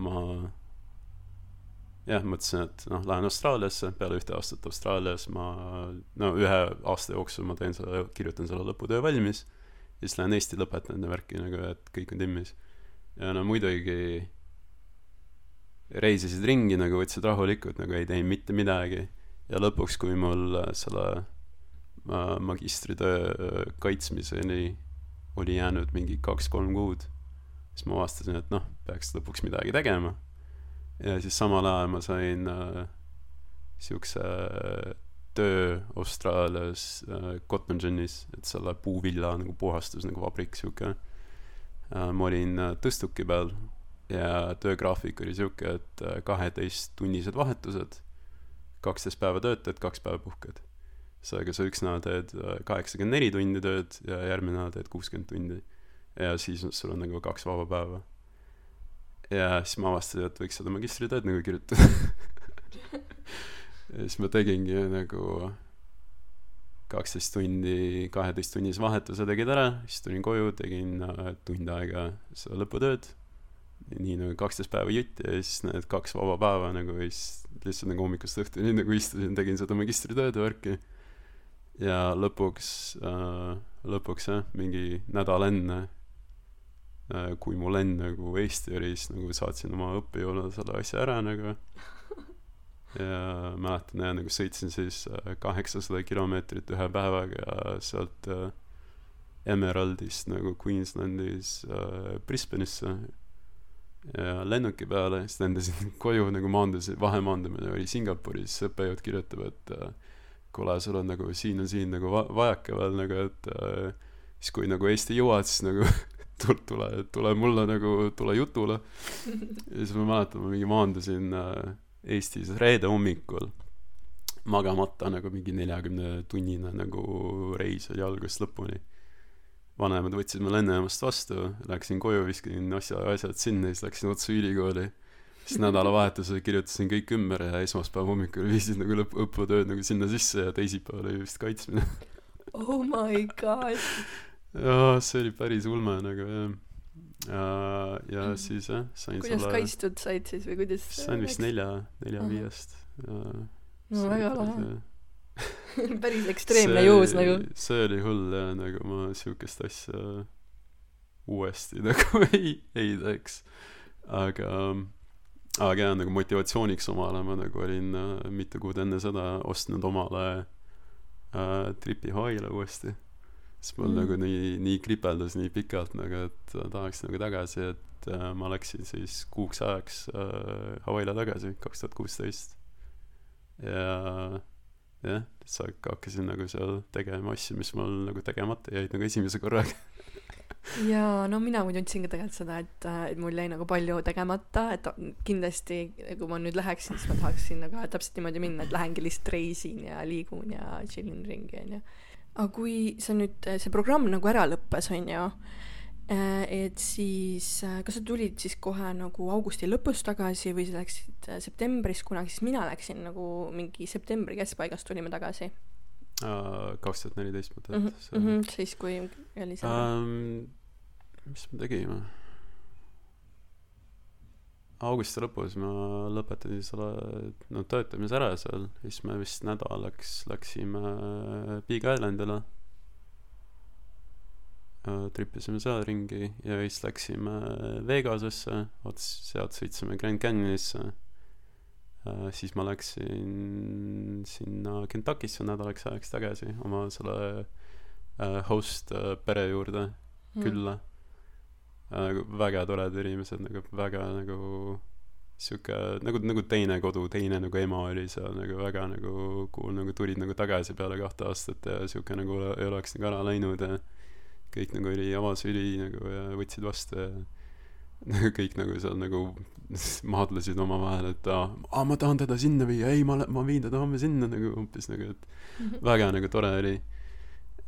ma jah, mõtlesin, et noh, lähen Austraaliasse, peale ühte aastat Austraalias ma, no ühe aasta jooksul ma teen selle, kirjutan selle lõputöö valmis, siis lähen Eesti lõpetan enda värki nagu, et kõik on timmis. ja no muidugi reisisid ringi nagu, võtsid rahulikult, nagu ei teinud mitte midagi. Ja lõpuks, kui mul selle, ma magistritöö äh, kaitsmiseni oli jäänud mingi kaks-kolm kuud siis ma avastasin et noh peaks lõpuks midagi tegema. Ja siis samal ajal ma sain äh, siukse töö Austraalias äh, Cotton Ginnis et selle puuvilla nagu puhastus nagu vabrik siuke. Äh, ma olin äh, tõstuki peal ja töögraafik oli siuke et äh, kaheteisttunnised vahetused kaksteist päeva töötad kaks päeva puhkad seega sa üks nädal teed äh, kaheksakümmend neli tundi tööd ja järgmine nädal teed kuuskümmend tundi. Ja siis sul on nagu kaks vaba päeva. Ja siis ma avastasin et võiks seda magistritööd nagu kirjutada. Ja siis ma tegingi nagu kaksteist tundi kaheteisttunnise vahetuse tegid ära. Siis tulin koju tegin äh, tund aega seda lõputööd nii nagu kaksteist päeva jutti ja siis need kaks vaba päeva nagu ja siis lihtsalt nagu hommikust õhtuni nagu istusin tegin seda magistritööd ja värki. Ja lõpuks äh, lõpuks jah mingi nädal enne äh, kui mul enne nagu Eesti oli siis nagu saatsin oma õppejõule selle asja ära nagu. Ja mäletan jah nagu sõitsin siis äh, kaheksasada kilomeetrit ühe päevaga sealt äh, Emeraldist nagu Queenslandis äh, Brisbane'isse ja lennuki peale siis lendasin koju nagu maandusin vahemaandumine oli Singapuris õppejõud kirjutab et äh, kuule sul on nagu siin on siin nagu va- vajaka veel nagu et äh, siis kui nagu Eesti jõuad siis nagu tule tule tule mulle nagu tule jutule. Ja siis ma mäletan ma mingi maandusin äh, Eestis reede hommikul magamata nagu mingi neljakümne tunnine nagu reis oli algusest lõpuni vanemad võtsid mu lennujaamast vastu läksin koju viskasin asja asjad sinna siis läksin otse ülikooli. Siis nädalavahetusel kirjutasin kõik ümber ja esmaspäeva hommikul viisid nagu lõpp õppetööd nagu sinna sisse ja teisipäeval oli vist kaitsmine. Oh my god jaa see oli päris ulme nagu jah. Ja ja Mm. siis jah sain kuidas selle kaitstud said siis või kuidas sain vist nelja nelja Ahah. viiest ja no väga lahe päris ekstreemne juhus nagu. see oli hull jah nagu ma siukest asja uuesti nagu ei ei teeks. Aga aga jah nagu motivatsiooniks omale ma nagu olin äh, mitu kuud enne seda ostnud omale äh, tripi Hawaii'le uuesti. Siis mul Mm. nagu nii nii kripeldus nii pikalt nagu et tahaks nagu tagasi et äh, ma läksin siis kuuks ajaks äh, Hawaii'le tagasi kaks tuhat kuusteist. Ja jah hak- hakkasin nagu seal tegema asju mis mul nagu tegemata jäid nagu esimese korraga. Jaa no mina muidu ütlesin ka tegelikult seda et äh, et mul jäi nagu palju tegemata et kindlasti kui ma nüüd läheksin siis ma tahaksin nagu täpselt niimoodi minna et lähengi lihtsalt reisin ja liigun ja chillin ringi onju. Aga kui sa nüüd see programm nagu ära lõppes onju et siis äh, kas sa tulid siis kohe nagu augusti lõpus tagasi või sa läksid äh, septembris kunagi siis mina läksin nagu mingi septembri keskpaigas tulime tagasi. Kaks tuhat neliteist mõtled mm see -hmm, siis kui oli see um, mis me tegime? Augusti lõpus ma lõpetasin selle no töötamise ära seal siis me vist nädalaks läksime Big Islandile tripisime seal ringi ja siis läksime Vegasesse. Ots- sealt sõitsime Grand Canyonisse. Uh, siis ma läksin sinna Kentuckisse nädalaks ajaks tagasi oma selle uh, host pere juurde Mm. külla. Väga toredad inimesed nagu väga nagu sihuke nagu nagu teine kodu teine nagu ema oli seal nagu väga nagu kuhu nagu tulid nagu tagasi peale kahte aastat ja sihuke nagu ei oleks nagu ära läinud ja kõik nagu oli avasüli nagu ja võtsid vastu ja kõik nagu seal nagu maadlesid omavahel et aa aa, ma tahan teda sinna viia ei ma ma viin teda homme sinna nagu umbes nagu et Mhm. väga nagu tore oli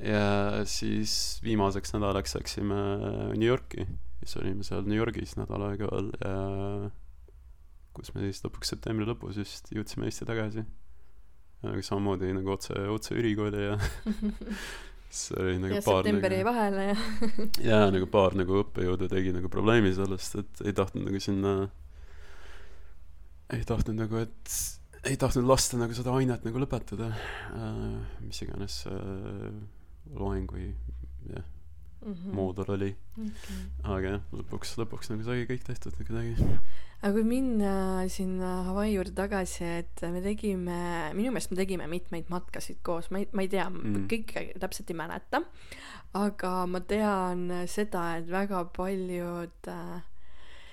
ja siis viimaseks nädalaks läksime New Yorki siis olime seal New Yorgis nädal aega veel ja kus me siis lõpuks septembri lõpus vist jõudsime Eesti tagasi aga samamoodi nagu otse otse ülikooli ja see oli nagu ja paar september jäi nagu vahele ja jaa nagu paar nagu õppejõudu tegi nagu probleemi sellest et ei tahtnud nagu sinna ei tahtnud nagu et ei tahtnud lasta nagu seda ainet nagu lõpetada. Äh, mis iganes äh, loeng või jah Mhm. moodul oli okay. aga jah lõpuks lõpuks nagu sai kõik tehtud kuidagi aga kui minna sinna Hawaii juurde tagasi, et me tegime, minu meelest me tegime mitmeid matkasid koos, ma ei, ma ei tea mm., kõike täpselt ei mäleta, aga ma tean seda, et väga paljud äh,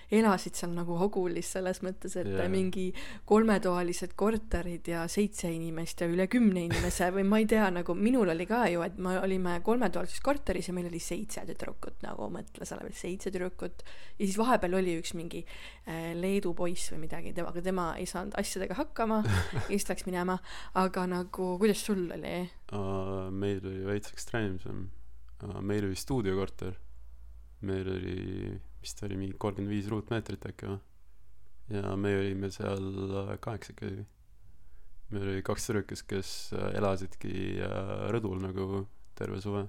elasid seal nagu Hogulis selles mõttes, et yeah. mingi kolmetoalised korterid ja seitse inimest ja üle kümne inimese või ma ei tea, nagu minul oli ka ju, et me olime kolmetoalises korteris ja meil oli seitse tüdrukut nagu mõtle selle peale, seitse tüdrukut ja siis vahepeal oli üks mingi äh, Leedu poiss või midagi, temaga tema ei saanud asjadega hakkama ja siis läks minema, aga nagu kuidas sul oli? uh, meil oli veits ekstreemsem uh, meil oli stuudiokorter meil oli vist oli mingi kolmkümmend viis ruutmeetrit äkki või? Ja me olime seal äh, kaheksakesi meil oli kaks tüdrukest kes äh, elasidki äh, rõdul nagu terve suve.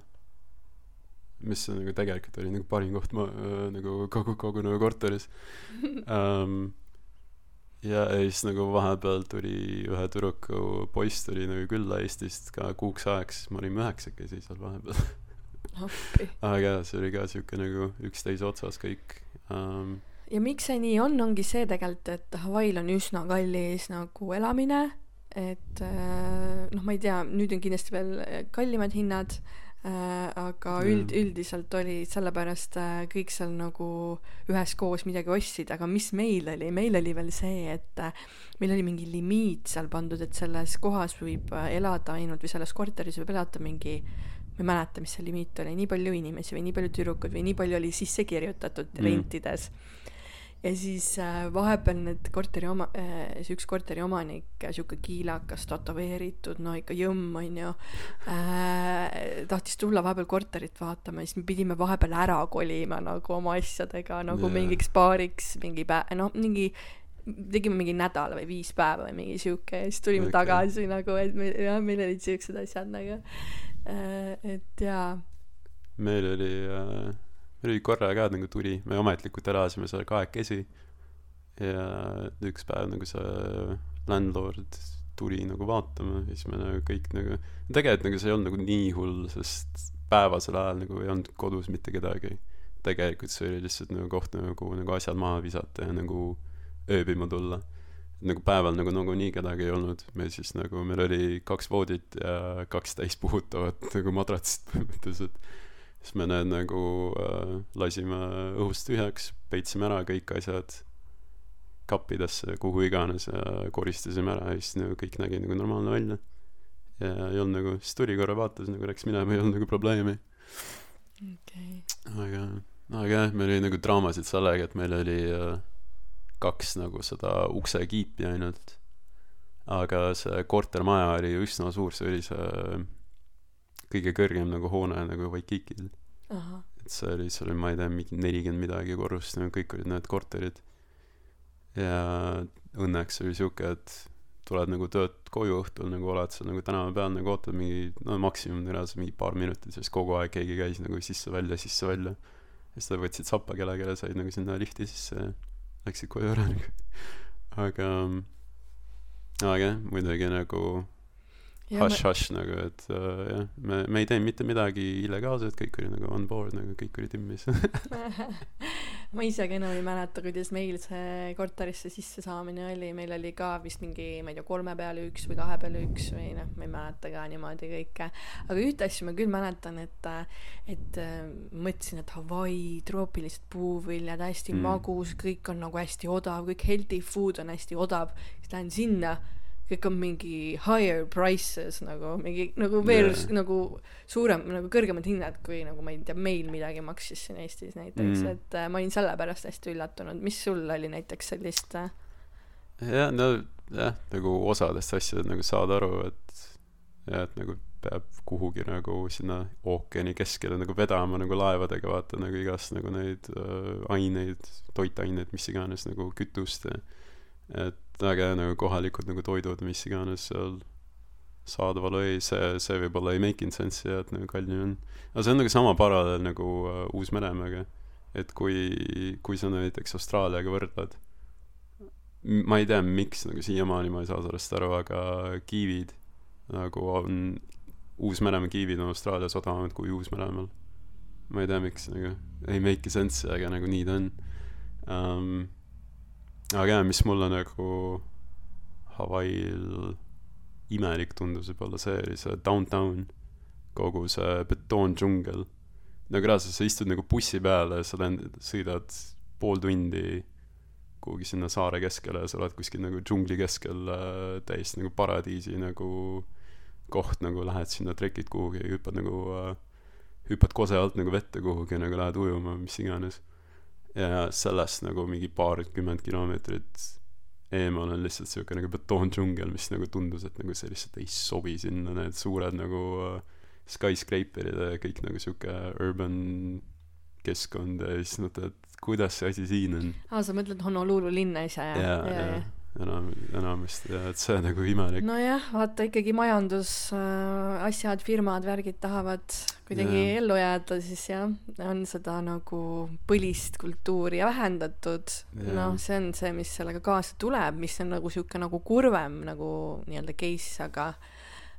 Mis on nagu tegelikult oli nagu parim koht ma nagu kogu kogu nagu korteris. Um, ja ja siis nagu vahepeal tuli ühe tüdruku poiss tuli nagu külla Eestist ka kuuks ajaks. Me olime üheksakesi seal vahepeal. aga jaa see oli ka siuke nagu üksteise otsas kõik um, ja miks see nii on, ongi see tegelikult, et Hawaii'l on üsna kallis nagu elamine, et äh, noh, ma ei tea, nüüd on kindlasti veel äh, kallimad hinnad äh,, aga üld, üldiselt oli sellepärast kõik seal nagu üheskoos midagi ostsid, aga mis meil oli, meil oli veel see, et meil oli mingi limiit seal pandud, et selles kohas võib elada ainult või selles korteris võib elada mingi ma ei mäleta, mis see limiit oli, nii palju inimesi või nii palju tüdrukuid või nii palju oli sisse kirjutatud Mm. rentides ja siis äh, vahepeal need korteri oma äh,, see üks korteri omanik, sihuke kiilakas, tätoveeritud, no ikka jõmm onju äh,, tahtis tulla vahepeal korterit vaatama ja siis me pidime vahepeal ära kolima nagu oma asjadega nagu yeah. mingiks paariks mingi päev, noh mingi tegime mingi nädala või viis päeva või mingi sihuke ja siis tulime okay. tagasi nagu, et me jah, meil olid siuksed asjad nagu äh,, et jaa. Meil oli äh, meil oli korra ka nagu tuli. Me ametlikult elasime seal kahekesi. Ja üks päev nagu see landlord tuli nagu vaatama ja siis me nagu kõik nagu tegelikult nagu see ei olnud nagu nii hull sest päevasel ajal nagu ei olnud kodus mitte kedagi. Tegelikult see oli lihtsalt nagu koht nagu nagu asjad maha visata ja nagu ööbima tulla nagu päeval nagu nagunii kedagi ei olnud. Meil siis nagu meil oli kaks voodit ja kaks täispuhutavat nagu madratsit põhimõtteliselt. Siis me need nagu äh, lasime õhust tühjaks peitsime ära kõik asjad kappidesse kuhu iganes ja koristasime ära ja siis nagu kõik nägi nagu normaalne välja. Ja ei olnud nagu siis tuli korra vaatas nagu läks minema ei olnud nagu probleemi. Okei. Aga aga jah meil oli nagu draamasid sellega et meil oli äh, kaks nagu seda uksekiipi ainult. Aga see kortermaja oli üsna suur see oli see kõige kõrgem nagu hoone nagu Waikikil. Ahah. Et see oli seal oli ma ei tea mingi nelikümmend midagi korrust nagu kõik olid need korterid. Ja õnneks oli siuke et tuled nagu tööd koju õhtul nagu oled seal nagu tänava peal nagu ootad mingi no maksimum reaalselt mingi paar minutit siis kogu aeg keegi käis nagu sisse-välja sisse-välja. Ja siis nad võtsid sappa kellelegi said nagu sinna lifti sisse ja läksid koju ära nagu. Aga aga jah muidugi nagu ja hush hush nagu et uh, jah me me ei teinud mitte midagi illegaalset kõik oli nagu on board nagu kõik oli timmis ma ise ka enam ei mäleta, kuidas meil see korterisse sissesaamine oli, meil oli ka vist mingi, ma ei tea, kolme peale üks või kahe peale üks või noh, ma ei mäleta ka niimoodi kõike. aga ühte asja ma küll mäletan, et, et äh, mõtlesin, et Hawaii, troopilised puuviljad, hästi mm. magus, kõik on nagu hästi odav, kõik healthy food on hästi odav, siis lähen sinna kõik on mingi higher prices nagu mingi nagu veel yeah. nagu suurem nagu kõrgemad hinnad kui nagu ma ei tea meil midagi maksis siin Eestis näiteks Mm. et äh, ma olin selle pärast hästi üllatunud mis sul oli näiteks sellist äh, jah no jah nagu osadest asjadest nagu saad aru et jah et nagu peab kuhugi nagu sinna ookeani keskele nagu vedama nagu laevadega vaata nagu igast nagu neid äh, aineid toitaineid mis iganes nagu kütust et väga hea nagu kohalikud nagu toidud mis iganes seal saadaval oli see see võib-olla ei make inud sense'i ja et nagu kallim on. Aga see on nagu sama paralleel nagu äh, Uus-Meremaaga. Et kui kui sa näiteks Austraaliaga võrdled ma ei tea miks nagu siiamaani ma ei saa sellest aru aga kiivid nagu on Uus-Meremaa kiivid on Austraalias odavamad kui Uus-Meremaal. Ma ei tea miks nagu ei make'i sense'i aga nagu nii ta on. Um, aga jah mis mulle nagu Hawaii'l imelik tundus võib-olla see oli see downtown kogu see betoondžungel. Nagu reaalselt sa istud nagu bussi peale ja sa lend- sõidad pool tundi kuhugi sinna saare keskele ja sa oled kuskil nagu džungli keskel äh, täiesti nagu paradiisi nagu koht nagu lähed sinna trekid kuhugi hüppad nagu äh, hüppad kose alt nagu vette kuhugi nagu lähed ujuma mis iganes ja sellest nagu mingi paarkümmend kilomeetrit eemal on lihtsalt siuke nagu betoondžungel mis nagu tundus et nagu see lihtsalt ei sobi sinna. Need suured nagu äh, skyscraperid ja kõik nagu siuke urban keskkond ja siis mõtled et kuidas see asi siin on. Aa, sa mõtled Honolulu linna ise ja jah? ja, ja enam enamasti ja et see nagu imelik nojah, vaata ikkagi majandus äh,, asjad, firmad, värgid tahavad kuidagi Jaa. ellu jääda, siis jah, on seda nagu põlist kultuuri vähendatud. Jaa. noh, see on see, mis sellega kaasa tuleb, mis on nagu sihuke nagu kurvem nagu nii-öelda case, aga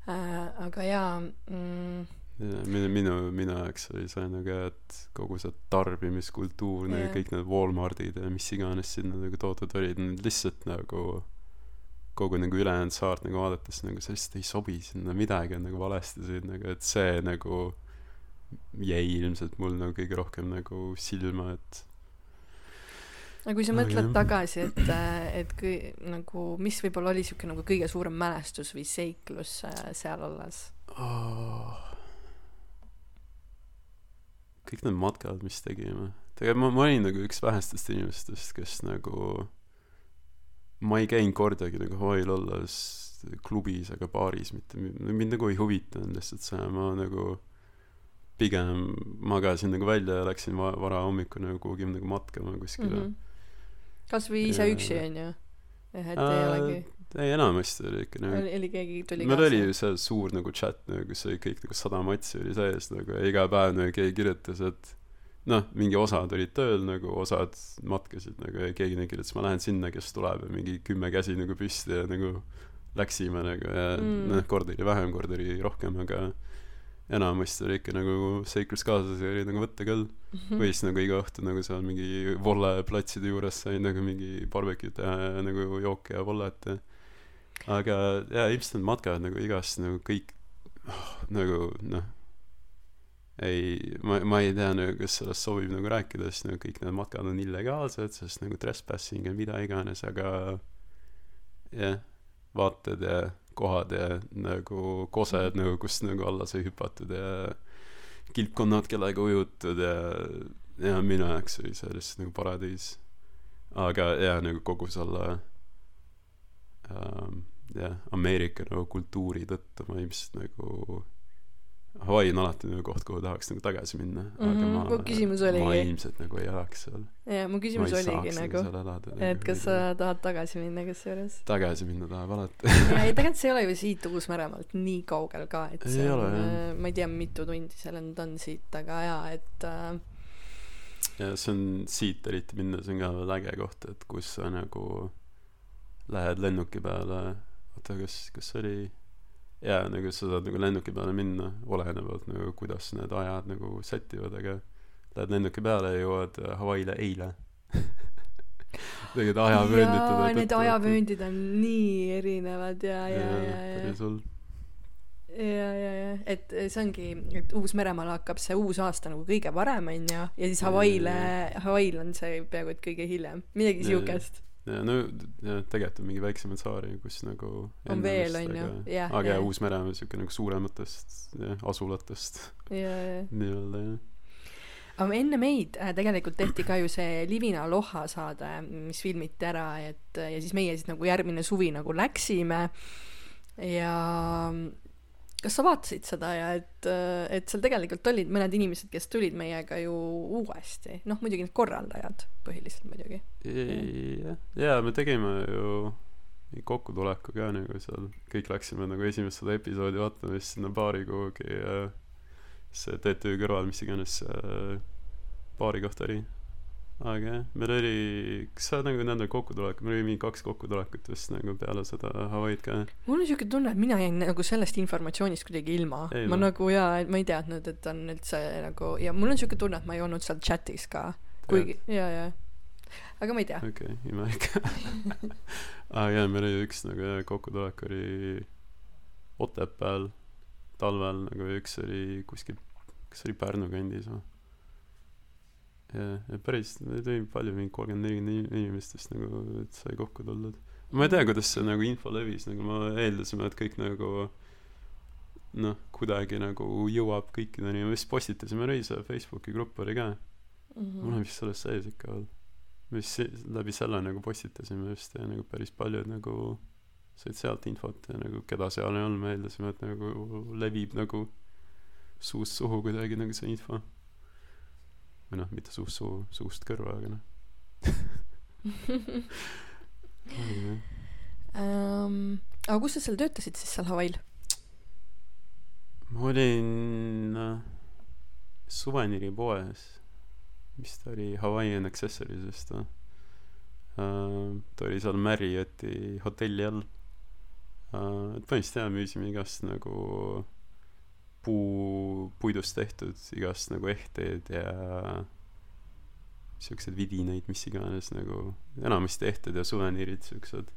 äh,, aga jaa mm,, minu minu minu jaoks oli see nagu et kogu see tarbimiskultuur nagu Jaa. kõik need Walmartid ja mis iganes sinna nagu toodud olid need lihtsalt nagu kogu nagu ülejäänud saart nagu vaadates nagu see lihtsalt ei sobi sinna midagi on nagu valesti siin nagu et see nagu jäi ilmselt mul nagu kõige rohkem nagu silma et aga kui sa mõtled jah. tagasi, et, et kui nagu, mis võib-olla oli sihuke nagu kõige suurem mälestus või seiklus äh, seal olles? oh. Kõik need matkad mis tegime tegelikult ma ma olin nagu üks vähestest inimestest kes nagu ma ei käinud kordagi nagu Hawaii'l olles klubis ega baaris mitte mi- mind nagu ei huvitanud lihtsalt see ma nagu pigem magasin nagu välja ja läksin va- varahommikul nagu kuhugi nagu matkama kuskile mm Mhm. kasvõi ise Jaa. üksi onju et ei Äh, olegi ei enamasti oli ikka nagu oli, oli keegi tuli meil oli ju see suur nagu chat nagu kus oli kõik nagu sada matsi oli sees nagu ja iga päev nagu keegi kirjutas et noh mingi osad olid tööl nagu osad matkasid nagu ja keegi nagu kirjutas ma lähen sinna kes tuleb ja mingi kümme käsi nagu püsti ja nagu läksime nagu ja Mm. mm. noh kord oli vähem kord oli rohkem aga enamasti oli ikka nagu seikluskaaslasi oli nagu võtta küll Mhm. või siis nagu iga õhtu nagu seal mingi volle platside juures sai nagu mingi barbecue'd teha ja nagu jooke ja vollet ja aga jaa ilmselt need matkad nagu igast nagu kõik oh, nagu noh ei ma ma ei tea nagu kas sellest sobib nagu rääkida sest nagu kõik need matkad on illegaalsed sest nagu trespassing ja mida iganes aga jah vaated ja kohad ja nagu kosed nagu kust nagu alla sai hüpatud ja kilpkonnad kellega ujutud ja ja minu jaoks oli see lihtsalt nagu paradiis. Aga jaa nagu kogu selle jah Ameerika nagu kultuuri tõttu ma ilmselt nagu Hawaii on alati nagu koht kuhu tahaks nagu tagasi minna aga Mhm, ma mu küsimus ma oligi. ilmselt nagu ei elaks seal. Ja mu ma küsimus ei oligi nagu seal elada et kas sa tahad tagasi minna kusjuures? Tagasi minna tahab alati. Ei tegelikult see ei ole ju siit Uus-Meremaalt nii kaugel ka et Ei see ole, on äh, ma ei tea mitu tundi see lend on siit aga jaa et äh, ja see on siit eriti minnes on ka veel äge koht et kus sa nagu lähed lennuki peale oota kas kas oli jaa nagu sa saad nagu lennuki peale minna olenevalt nagu kuidas need ajad nagu sätivad aga lähed lennuki peale ja jõuad Hawaii'le eile. Tegelikult ajavööndite jaa need ajavööndid on nii erinevad ja ja ja ja päris hull. Ja ja ja et see ongi et Uus-Meremaal hakkab see uus aasta nagu kõige varem onju ja siis Hawaii'le Hawaii'l on see peaaegu et kõige hiljem. Midagi siukest ja no ja tegelikult on mingi väiksemaid saari kus nagu On veel, on ju. aga- Jah, aga jah. jah Uus-Mere on siuke nagu suurematest jah asulatest ja ja nii-öelda jah aga enne meid äh, tegelikult tehti ka ju see Livina Loha saade, mis filmiti ära, et ja siis meie siis nagu järgmine suvi nagu läksime ja kas sa vaatasid seda ja et, et seal tegelikult olid mõned inimesed, kes tulid meiega ju uuesti, noh muidugi need korraldajad põhiliselt muidugi. jah, jaa, me tegime ju kokkutuleku ka nagu seal, kõik läksime nagu esimest seda episoodi vaatama siis sinna baari kuhugi ja see TTÜ kõrval, mis iganes see baari koht oli. Aga jah meil oli kas sa nagu nendel kokkutulekul meil oli mingi kaks kokkutulekut vist nagu peale seda Hawaii'd ka. Mul on siuke tunne et mina jäin nagu sellest informatsioonist kuidagi ilma. Ma noh. nagu jaa et ma ei teadnud et on üldse nagu ja mul on siuke tunne et ma ei olnud seal chatis ka. Kuigi jaa jaa. Aga ma ei tea. Okei okay, imelik. Aa jaa meil oli üks nagu kokkutulek oli Otepääl talvel nagu üks oli kuskil kas oli Pärnu kandis või jah ja päris neid oli palju mingi kolmkümmend nelikümmend inimest vist nagu et sai kokku tuldud. Ma ei tea kuidas see nagu info levis nagu me eeldasime et kõik nagu noh kuidagi nagu jõuab kõikideni. Me vist postitasime Reise Facebooki grupp oli ka. Mhm. mul on vist selles sees ikka veel me vist läbi selle nagu postitasime vist ja nagu päris paljud nagu said sealt infot ja nagu keda seal ei olnud me eeldasime et nagu levib nagu suust suhu kuidagi nagu see info või noh mitte suust suhu suust kõrva aga noh. Um, aga kus sa seal töötasid siis seal Hawaii'l? Ma olin äh, suveniiripoes mis ta oli Hawaiian Accessories vist või? Uh, ta oli seal Marrioti hotelli all. Et põhimõtteliselt jah müüsime igast nagu puu puidust tehtud igast nagu ehteid ja siukseid vidinaid mis iganes nagu enamasti ehted ja suveniirid siuksed.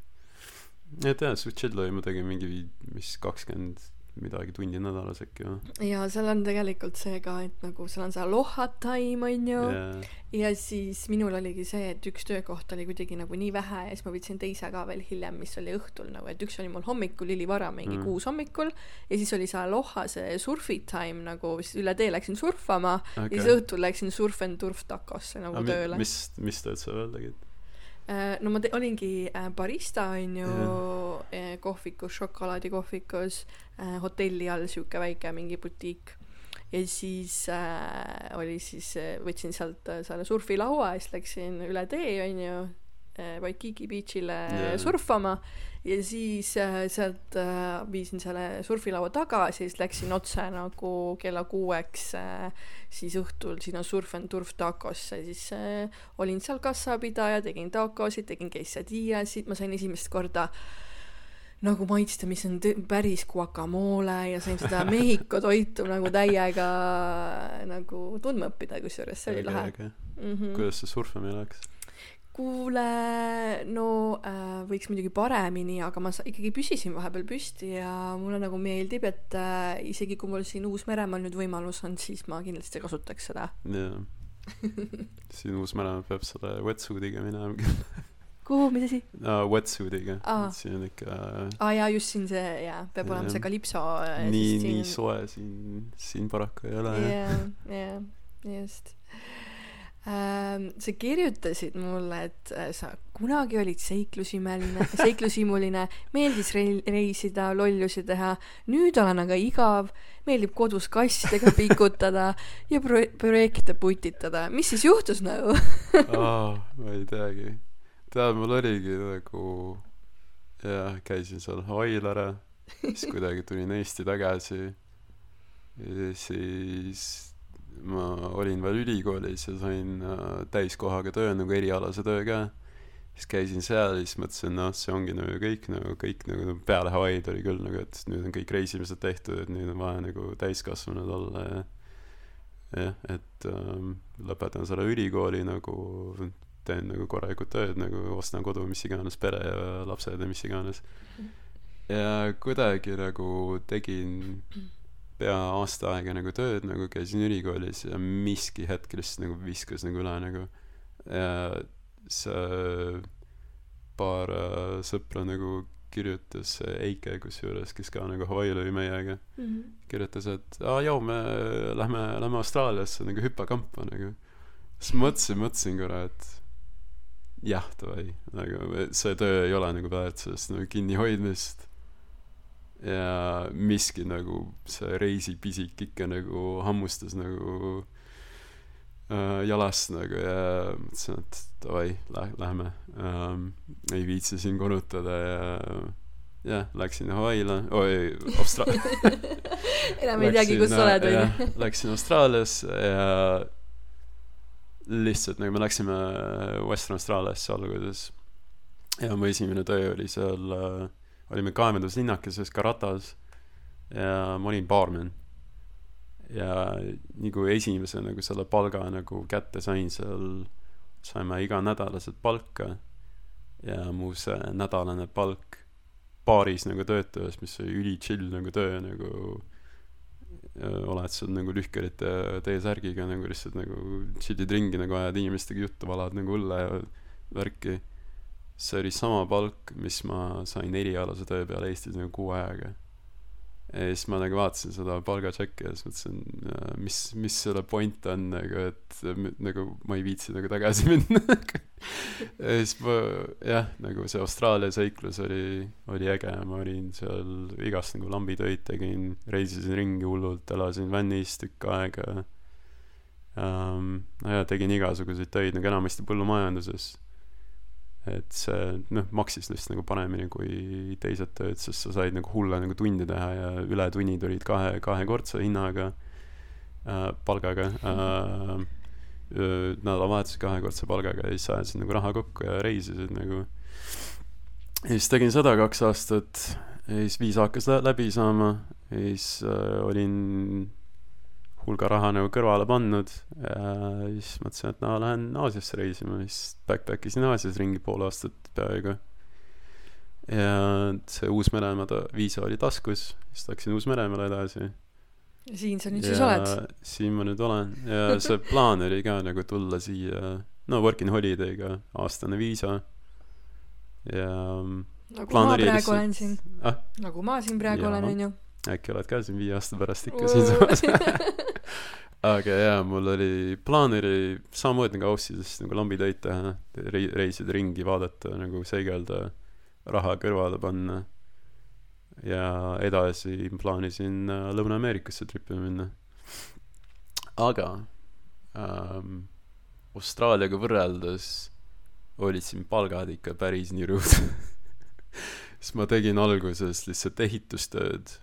Et jah suht chill oli ma tegin mingi mis kakskümmend midagi tundi nädalas äkki või ja seal on tegelikult see ka et nagu seal on see aloha time onju yeah. ja siis minul oligi see et üks töökoht oli kuidagi nagu nii vähe ja siis ma võtsin teise ka veel hiljem mis oli õhtul nagu et üks oli mul hommikul ülivara mingi Mm. kuus hommikul ja siis oli see aloha see surfi time nagu siis üle tee läksin surfama okay. ja siis õhtul läksin surf and turf takosse nagu Aga tööle mis mis tööd sa veel tegid no ma olingi äh, barista onju Jah. äh, kohvikus šokolaadikohvikus äh, hotelli all siuke väike mingi butiik ja siis äh, oli siis äh, võtsin sealt äh, selle surfilaua ja siis läksin üle tee onju äh, Waikiki beach'ile Jaa. surfama ja siis äh, sealt äh, viisin selle surfilaua tagasi siis läksin otse nagu kella kuueks äh, siis õhtul sinna Surf and Turf tacosse siis olin seal kassapidaja tegin tacosid tegin quesadillas ma sain esimest korda nagu maitsta mis on päris guacamole ja sain seda Mehhiko toitu nagu täiega nagu tundma õppida kusjuures see oli lahe. mm -hmm. kuidas see surfamine läks kuule no äh, võiks muidugi paremini aga ma ikkagi püsisin vahepeal püsti ja mulle nagu meeldib et äh, isegi kui mul siin Uus-Meremaal nüüd võimalus on siis ma kindlasti kasutaks seda. Jaa. Siin Uus-Meremaal peab selle wetsuit'iga minema küll. Kuhu mis asi? Aa wetsuit'iga. Aa. siin on ikka aa jaa just siin see jaa peab olema see kalipso äh, nii siis nii siin- soe siin siin paraku ei ole jah. Jah just sa kirjutasid mulle et äh, sa kunagi olid seiklusimeline seiklushimuline meeldis rei- reisida lollusi teha nüüd olen aga igav meeldib kodus kassidega pikutada ja pro- projekte putitada. Mis siis juhtus nagu? Aa ma ei teagi. Tead mul oligi nagu jah käisin seal Hawaii'l ära siis kuidagi tulin Eesti tagasi. Ja siis ma olin veel ülikoolis ja sain äh, täiskohaga töö nagu erialase töö ka. Siis käisin seal ja siis mõtlesin noh see ongi nagu kõik nagu kõik nagu peale Hawaii'd oli küll nagu et nüüd on kõik reisimised tehtud et nüüd on vaja nagu täiskasvanud olla ja jah et ähm, lõpetan selle ülikooli nagu teen nagu korralikult tööd nagu ostan kodu mis iganes pere ja lapsed ja mis iganes. Ja kuidagi nagu tegin pea aasta aega nagu tööd nagu käisin ülikoolis ja miski hetk lihtsalt nagu viskas nagu üle nagu. Ja see paar äh, sõpra nagu kirjutas Eike kusjuures kes ka nagu Hawaii'l oli meiega kirjutas et aa joo me lähme lähme Austraaliasse nagu hüppekampa nagu. Siis mõtlesin mõtlesin korra et jah davai nagu see töö ei ole nagu väärt sellest nagu kinnihoidmist ja miski nagu see reisipisik ikka nagu hammustas nagu äh, jalast nagu ja mõtlesin et davai lä- lähme. Ähm, ei viitsi siin konutada ja jah läksin Hawaii'le oi Austra- enam ei teagi kus sa oled jah, onju. läksin Austraaliasse ja lihtsalt nagu me läksime Western Austraaliasse alguses. Ja mu esimene töö oli seal äh,, olime kaevanduslinnakeses Karatas ja ma olin baarmen. ja nii kui esimese nagu selle palga nagu kätte sain seal, saime iganädalaselt palka ja mu see nädalane palk baaris nagu töötades, mis oli üli chill nagu töö nagu oled seal nagu lühkerite T-särgiga nagu lihtsalt nagu chill'id ringi nagu ajad inimestega juttu, valad nagu õlle ja värki. See oli sama palk, mis ma sain erialase töö peale Eestis nagu kuu ajaga. Ja siis ma nagu vaatasin seda palgatšekki ja siis mõtlesin, mis, mis selle point on nagu, et nagu ma ei viitsi nagu tagasi minna. Ja siis ma jah, nagu see Austraalia seiklus oli, oli äge, ma olin seal igast nagu lambitöid tegin, reisisin ringi hullult, elasin vannis tükk aega. Um,. no ja tegin igasuguseid töid nagu enamasti põllumajanduses et see noh, maksis lihtsalt nagu paremini kui teised tööd, sest sa said nagu hulle nagu tunde teha ja ületunnid olid kahe, kahekordse hinnaga äh,, palgaga äh, nädalavahetusel kahekordse palgaga ja siis ajasid nagu raha kokku ja reisisid nagu. ja siis tegin seda kaks aastat ja siis viisa hakkas läbi saama ja siis äh, olin hulga raha nagu kõrvale pannud ja siis mõtlesin, et no lähen Aasiasse reisima, siis backpack isin Aasias ringi pool aastat peaaegu. ja see Uus-Meremaa viisa oli taskus, siis läksin Uus-Meremaale edasi. ja siin sa nüüd ja siis oled? siin ma nüüd olen ja see plaan oli ka nagu tulla siia, no working holiday'ga, aastane viisa ja nagu ma praegu lihtsalt... olen siin ah?. nagu ma siin praegu ja, olen, onju. Äkki oled ka siin viie aasta pärast ikka siinsamas aga jaa, mul oli, plaan oli samamoodi nagu Aussides nagu lambitöid teha, rei-, reisida ringi, vaadata, nagu seigelda, raha kõrvale panna. ja edasi plaanisin äh, Lõuna-Ameerikasse tripima minna. aga ähm, Austraaliaga võrreldes olid siin palgad ikka päris nirud siis ma tegin alguses lihtsalt ehitustööd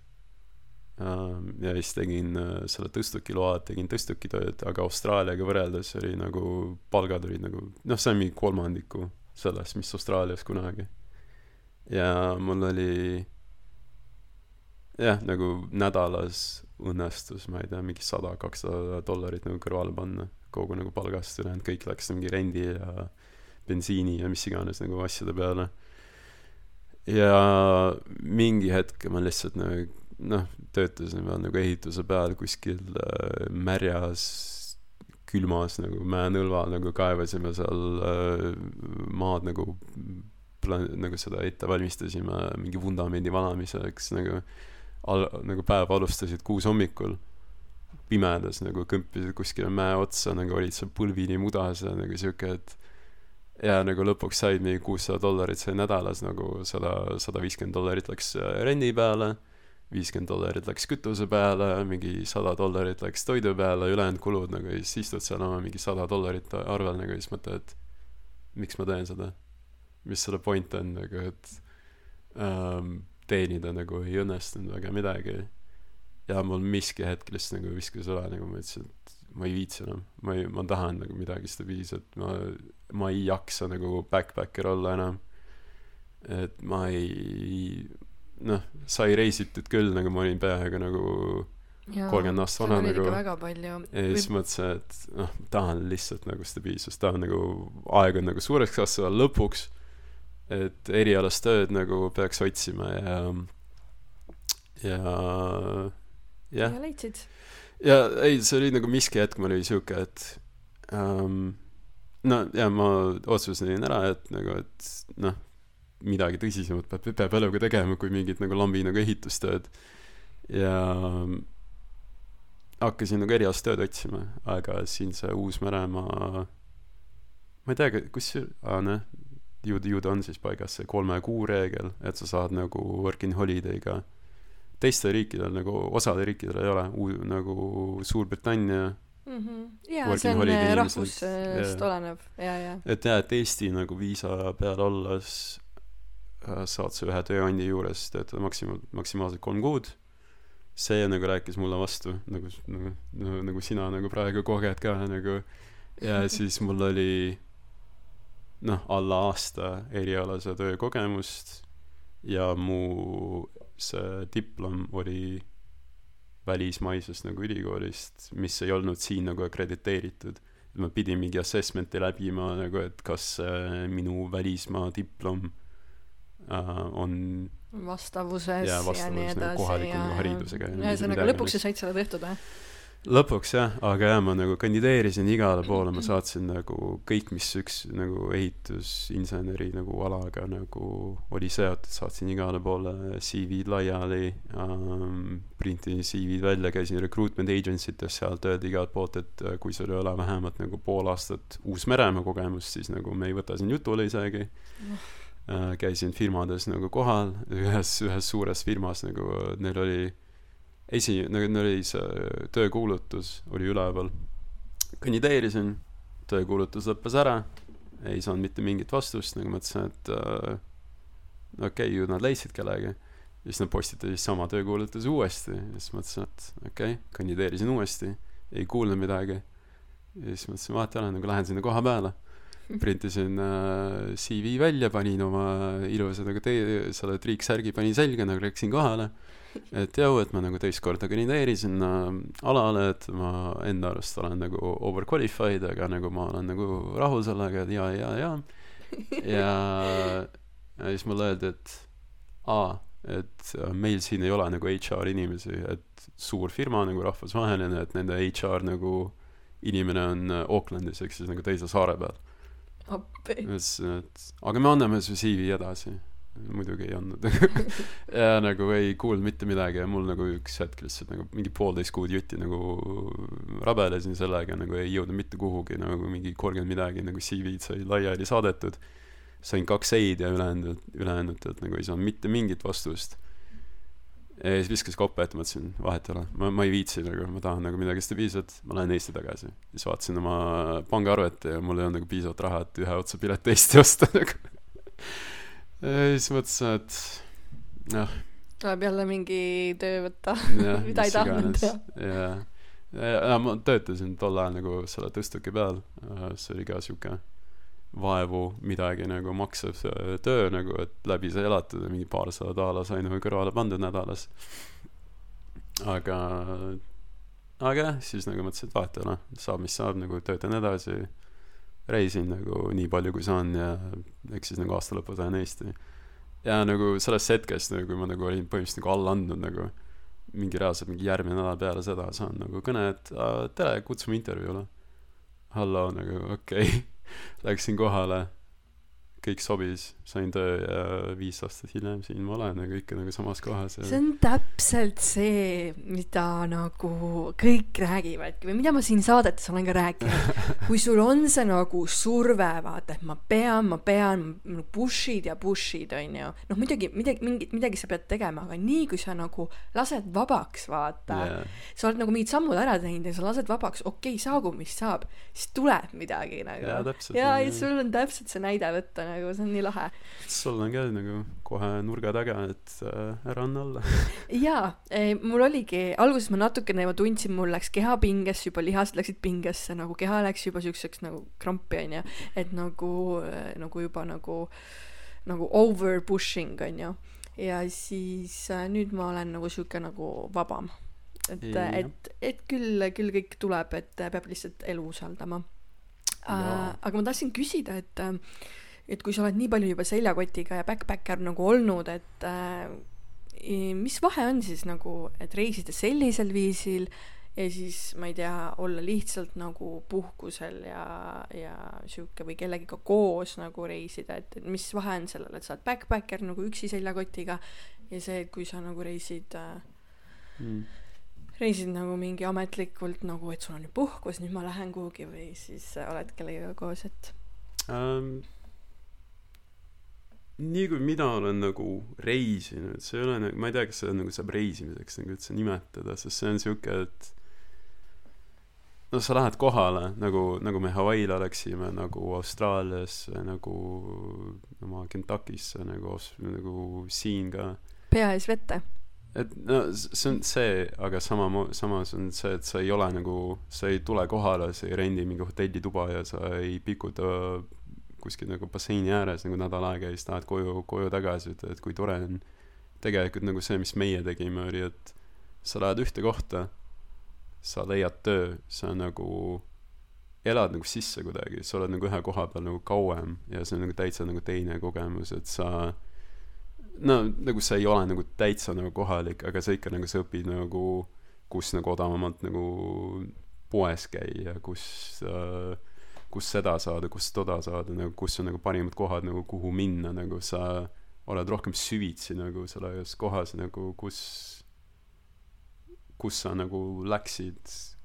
ja siis tegin äh, selle tõstuki load, tegin tõstuki tööd, aga Austraaliaga võrreldes oli nagu, palgad olid nagu, noh, see on mingi kolmandiku sellest, mis Austraalias kunagi. ja mul oli jah, nagu nädalas õnnestus, ma ei tea, mingi sada, kakssada dollarit nagu kõrvale panna kogu nagu palgast, ülejäänud kõik läks mingi rendi ja bensiini ja mis iganes nagu asjade peale. ja mingi hetk ma lihtsalt nagu noh, töötasin veel nagu ehituse peal kuskil äh, märjas külmas nagu mäenõlval nagu kaevasime seal äh, maad nagu pla-, nagu seda ette valmistasime mingi vundamendi valamiseks nagu al-, nagu päev alustasid kuus hommikul. Pimedas nagu kõmpisid kuskile mäe otsa nagu olid seal põlvini mudas ja nagu siuke et ja nagu lõpuks said mingi kuussada dollarit sai nädalas nagu sada sada viiskümmend dollarit läks äh, rendi peale viiskümmend dollarit läks kütuse peale, mingi sada dollarit läks toidu peale, ülejäänud kulud nagu ja siis istud seal oma mingi sada dollarit arvel nagu ja siis mõtled, et miks ma teen seda. mis selle point on nagu, et ähm, teenida nagu ei õnnestunud väga midagi. ja mul miski hetk lihtsalt nagu viskas üle, nagu ma ütlesin, et ma ei viitsi enam, ma ei, ma tahan nagu midagi stabiilset, ma, ma ei jaksa nagu backpacker olla enam. et ma ei, noh, sai reisitud küll, nagu ma olin peaaegu nagu kolmkümmend aastat vana nagu. väga palju. ja siis Või... mõtlesin, et noh, tahan lihtsalt nagu stabiilsust, tahan nagu, aeg on nagu suureks kasvada lõpuks. et erialast tööd nagu peaks otsima ja, ja, jah. ja leidsid? ja ei, see oli nagu miski hetk, mul oli sihuke, et um, no ja ma otsustasin ära, et nagu, et noh midagi tõsisemat peab, peab eluga tegema kui mingit nagu lambi nagu ehitustööd. ja hakkasin nagu erialast tööd otsima, aga siin see Uus-Meremaa, ma ei tea, kus see, aa noh, ju, ju ta on siis paigas, see kolme kuu reegel, et sa saad nagu working holiday'ga teistel riikidel nagu, osadel riikidel ei ole, nagu Suurbritannia mm. -hmm. jaa, see on rahvusest olenev, jaa, jaa. et jaa, et Eesti nagu viisa peal olles Äh, saad sa ühe tööandja juures töötada maksimaal, maksimaalselt kolm kuud. see nagu rääkis mulle vastu, nagu, nagu, nagu, nagu sina nagu praegu koged ka nagu, ja siis mul oli noh alla aasta erialase töö kogemust ja mu see diplom oli välismaisest nagu ülikoolist mis ei olnud siin nagu akrediteeritud ma pidin mingi assessment'i läbima nagu et kas äh, minu välismaa diplom äh, on vastavuses Jaa, ja, vastavuses nii nagu edasi kohaliku ja haridusega ja ühesõnaga lõpuks nagu- sa said selle tehtud või lõpuks jah aga jah ma nagu kandideerisin igale poole ma saatsin nagu kõik mis üks nagu ehitusinseneri nagu alaga nagu oli seotud saatsin igale poole CV-d laiali um, printisin CV-d välja käisin recruitment agency tes sealt öeldi igalt poolt et äh, kui sul ei ole vähemalt nagu pool aastat Uus-Meremaa kogemust siis nagu me ei võta sind jutule isegi. Uh, käisin firmades nagu kohal ühes ühes suures firmas nagu neil oli esi- nagu neil oli see töökuulutus oli üleval. Kandideerisin töökuulutus lõppes ära ei saanud mitte mingit vastust nagu mõtlesin et äh, okei okay, ju nad leidsid kellegi. Ja siis nad postitasid sama töökuulutuse uuesti ja siis mõtlesin et okei okay, kandideerisin uuesti ei kuulnud midagi. Ja siis mõtlesin vahet ei ole nagu lähen sinna koha peale printisin äh, CV välja panin oma ilusa nagu tee- selle triiksärgi panin selga nagu läksin kohale. Et jau et ma nagu teist korda kandideerisin äh, alale et ma enda arust olen nagu overqualified aga nagu ma olen nagu rahul sellega et ja ja ja ja ja siis mulle öeldi et aa et äh, meil siin ei ole nagu HR inimesi et suur firma nagu rahvusvaheline et nende HR nagu inimene on Aucklandis ehk siis nagu teise saare peal appi. Et aga me anname su CV edasi. Muidugi ei andnud. Ja nagu ei kuulnud mitte midagi ja mul nagu üks hetk lihtsalt nagu mingi poolteist kuud jutti nagu rabelesin sellega nagu ei jõudnud mitte kuhugi nagu mingi kolmkümmend midagi nagu CV-d sai laiali saadetud. Sain kaks ei-d ja ülejäänud ülejäänutelt nagu ei saanud mitte mingit vastust ja siis viskas koppe ette mõtlesin vahet ei ole. Ma ma ei viitsi nagu ma tahan nagu midagi stabiilset ma lähen Eesti tagasi. Siis vaatasin oma pangaarvet ja mul ei olnud nagu piisavalt raha et ühe otsa pilet Eesti osta nagu. Ja siis mõtlesin et noh. Tuleb jälle mingi töö võtta mida ei tahtnud teha. Ja ja ma töötasin tol ajal nagu selle tõstuki peal. See oli ka siuke vaevu midagi nagu maksev see töö nagu et läbi sai elatud ja mingi paarsada daala sai nagu kõrvale pandud nädalas. Aga aga jah siis nagu mõtlesin et ei ole saab mis saab nagu töötan edasi reisin nagu nii palju kui saan ja eks siis nagu aasta lõpus lähen Eesti. Ja nagu sellest hetkest nagu kui ma nagu olin põhimõtteliselt nagu alla andnud nagu mingi reaalselt mingi järgmine nädal peale seda saan nagu kõne et "Aa, tere kutsume intervjuule. Hallo nagu okei. okay. Läksin kohale. Kõik sobis sain töö ja viis aastat hiljem siin ma olen nagu ikka nagu samas kohas ja see on täpselt see mida nagu kõik räägivadki või mida ma siin saadetes olen ka rääkinud kui sul on see nagu surve vaata et ma pean ma pean push'id ja push'id onju noh muidugi midagi mingit midagi sa pead tegema aga nii kui sa nagu lased vabaks vaata yeah. sa oled nagu mingid sammud ära teinud ja sa lased vabaks okei okay, saagu mis saab siis tuleb midagi nagu ja ja jah. sul on täpselt see näide võtta nagu see on nii lahe sul on ka nagu kohe nurga taga et äh, ära anna alla. Jaa mul oligi alguses ma natukene juba tundsin mul läks keha pingesse juba lihased läksid pingesse nagu keha läks juba siukseks nagu krampi onju. Et nagu eh, nagu juba nagu nagu over pushing onju. Ja siis äh, nüüd ma olen nagu siuke nagu vabam. Et et et küll küll kõik tuleb et äh, peab lihtsalt elu usaldama. Äh, Jaa. aga ma tahtsin küsida et äh, et kui sa oled nii palju juba seljakotiga ja backpacker nagu olnud et äh, mis vahe on siis nagu et reisida sellisel viisil ja siis ma ei tea olla lihtsalt nagu puhkusel ja ja sihuke või kellegiga koos nagu reisida et, et mis vahe on sellel et sa oled backpacker nagu üksi seljakotiga ja see et kui sa nagu reisid äh, mm. reisid nagu mingi ametlikult nagu et sul on nüüd puhkus nüüd ma lähen kuhugi või siis äh, oled kellegagi koos et um, nii kui mina olen nagu reisinud see ei ole nagu ma ei tea kas seda nagu saab reisimiseks nagu üldse nimetada sest see on siuke et no sa lähed kohale nagu nagu me Hawaii'le läksime nagu Austraaliasse nagu oma Kentuckisse nagu nagu siin ka. Pea ees vette. Et no see on see aga sama samas on see et sa ei ole nagu sa ei tule kohale sa ei rendi mingi hotellituba ja sa ei pikuta kuskil nagu basseini ääres nagu nädal aega ja siis lähed koju koju tagasi ütled et kui tore on. Tegelikult nagu see mis meie tegime oli et sa lähed ühte kohta sa leiad töö sa nagu elad nagu sisse kuidagi sa oled nagu ühe koha peal nagu kauem ja see on nagu täitsa nagu teine kogemus et sa no nagu sa ei ole nagu täitsa nagu kohalik aga sa ikka nagu sa õpid nagu kus nagu odavamalt nagu poes käia kus äh, kus seda saada kus toda saada nagu kus on nagu parimad kohad nagu kuhu minna nagu sa oled rohkem süvitsi nagu selles kohas nagu kus kus sa nagu läksid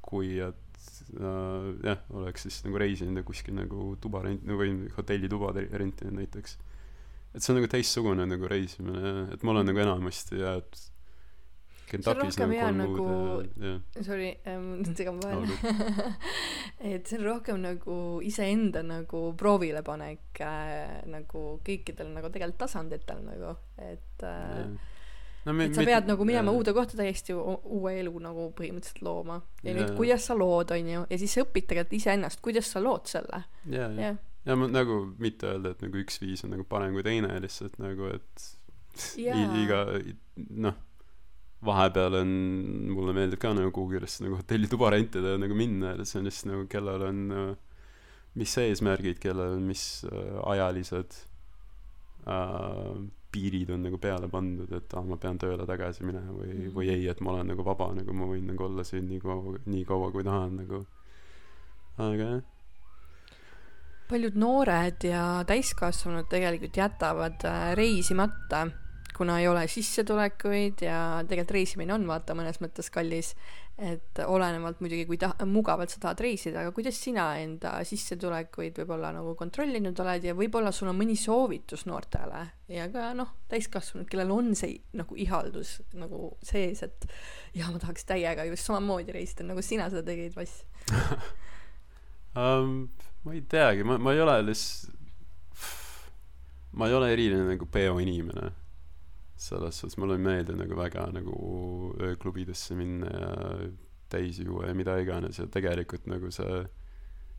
kui et äh, jah oleks siis nagu reisinud ja kuskil nagu tuba rent- või hotellituba te- rentinud näiteks. Et see on nagu teistsugune nagu reisimine jah. Et ma olen nagu enamasti jah et Kentuckis rohkem nagu jaa kolm nagu- ja jah sorry ähm, segan All vahele et see on rohkem nagu iseenda nagu proovile panek äh, nagu kõikidel nagu tegelikult tasanditel nagu et äh, jah. no me et sa pead nagu minema jah. uude kohta täiesti uue elu nagu põhimõtteliselt looma ja nüüd Jaa. kuidas sa lood onju ja siis sa õpid tegelikult iseennast kuidas sa lood selle jaa jah jah ja ma nagu mitte öelda et nagu üks viis on nagu parem kui teine lihtsalt nagu et Jaa. i- iga noh vahepeal on mulle meeldib ka nagu lihtsalt nagu hotellituba rentida ja nagu minna ja see on lihtsalt nagu kellel on mis eesmärgid kellel on mis ajalised äh, piirid on nagu peale pandud et aa ma pean tööle tagasi minema või Mhm. või ei et ma olen nagu vaba nagu ma võin nagu olla siin nii kaua nii kaua kui tahan nagu. Aga jah. Paljud noored ja täiskasvanud tegelikult jätavad äh, reisimata kuna ei ole sissetulekuid ja tegelikult reisimine on vaata mõnes mõttes kallis et olenevalt muidugi kui ta- mugavalt sa tahad reisida aga kuidas sina enda sissetulekuid võib-olla nagu kontrollinud oled ja võib-olla sul on mõni soovitus noortele ja ka noh täiskasvanud kellel on see nagu ihaldus nagu sees et jaa ma tahaks täiega just samamoodi reisida nagu sina seda tegid Vass? Um, ma ei teagi ma ma ei ole lihtsalt ma ei ole eriline nagu peoinimene selles suhtes mulle ei meeldi nagu väga nagu ööklubidesse minna ja täis juua ja mida iganes ja tegelikult nagu see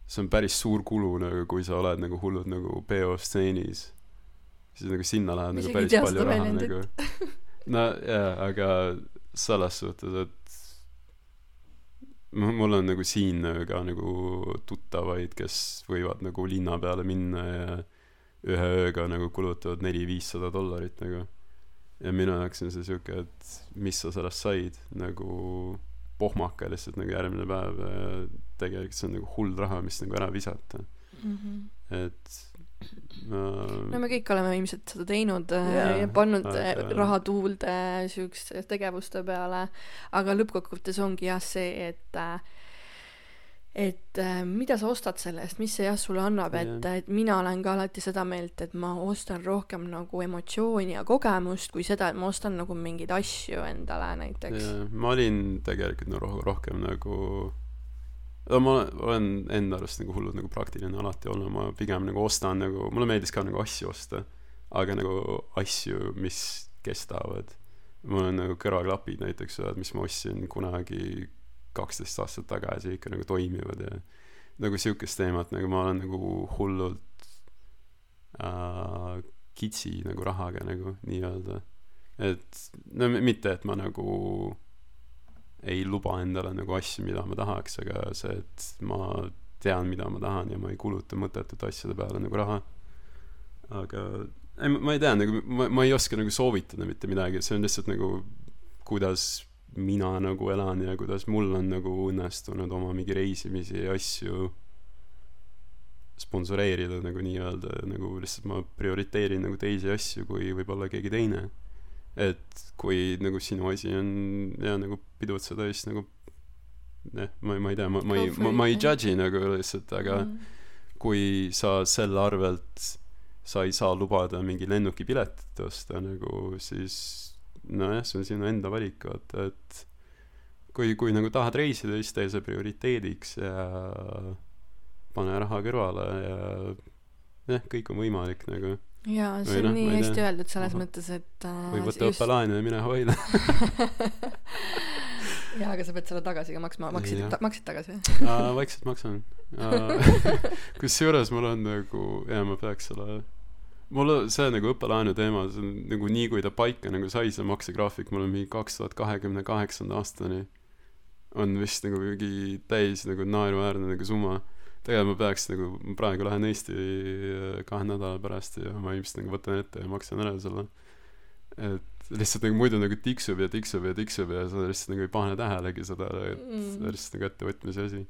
see on päris suur kulu nagu kui sa oled nagu hullult nagu peostseenis siis nagu sinna läheb nagu päris palju raha nagu. No jaa aga selles suhtes et mu- mul on nagu siin nagu ka nagu tuttavaid kes võivad nagu linna peale minna ja ühe ööga nagu kulutavad neli-viissada dollarit nagu ja minu jaoks on see siuke et mis sa sellest said nagu pohmaka lihtsalt nagu järgmine päev ja tegelikult see on nagu hull raha mis nagu ära visata. Mm -hmm. et äh, no me kõik oleme ilmselt seda teinud yeah, ja pannud aga- aga... raha tuulde siukeste tegevuste peale. Aga lõppkokkuvõttes ongi jah see et äh, et äh, mida sa ostad selle eest mis see jah sulle annab et et mina olen ka alati seda meelt et ma ostan rohkem nagu emotsiooni ja kogemust kui seda et ma ostan nagu mingeid asju endale näiteks. Ma olin tegelikult no roh- rohkem nagu no ma olen enda arust nagu hullult nagu praktiline alati olnud ma pigem nagu ostan nagu mulle meeldis ka nagu asju osta aga nagu asju mis kestavad. Mul on nagu kõrvaklapid näiteks mis ma ostsin kunagi kaksteist aastat tagasi ikka nagu toimivad ja nagu siukest teemat nagu ma olen nagu hullult äh, kitsi nagu rahaga nagu nii-öelda. Et no mitte et ma nagu ei luba endale nagu asju mida ma tahaks aga see et ma tean mida ma tahan ja ma ei kuluta mõttetute asjade peale nagu raha. Aga ei ma ei tea nagu ma ma ei oska nagu soovitada mitte midagi see on lihtsalt nagu kuidas mina nagu elan ja kuidas mul on nagu õnnestunud oma mingi reisimisi ja asju sponsoreerida nagu nii-öelda nagu lihtsalt ma prioriteerin nagu teisi asju kui võib-olla keegi teine et kui nagu sinu asi on ja nagu pidutseda siis nagu jah ma ma ei tea ma ma ei ma, ma ei judge'i nagu lihtsalt aga mm. kui sa selle arvelt sa ei saa lubada mingi lennukipiletit osta nagu siis nojah see on sinu enda valik vaata et kui kui nagu tahad reisida siis tee see prioriteediks ja pane raha kõrvale ja jah kõik on võimalik nagu. Jaa, see on noh, nii hästi öeldud selles Ahah. mõttes, et äh, või võta õppelaenu ja mine Hawaii'le jaa, aga sa pead selle tagasi ka maksma, maksid ta,, maksid tagasi või? Vaikselt maksan. Kusjuures mul on nagu jaa ma peaks selle mul on see nagu õppelaenu teema see on nagu nii kui ta paika nagu sai see maksegraafik mul on mingi kaks tuhat kahekümne kaheksanda aastani. On vist nagu mingi täis nagu naeruväärne nagu summa. Tegelikult ma peaks nagu ma praegu lähen Eesti äh, kahe nädala pärast ja ma ilmselt nagu võtan ette ja maksan ära selle. Et lihtsalt nagu muidu nagu tiksub ja tiksub ja tiksub ja sa lihtsalt nagu ei pane tähelegi seda et Mm. lihtsalt nagu ettevõtmise asi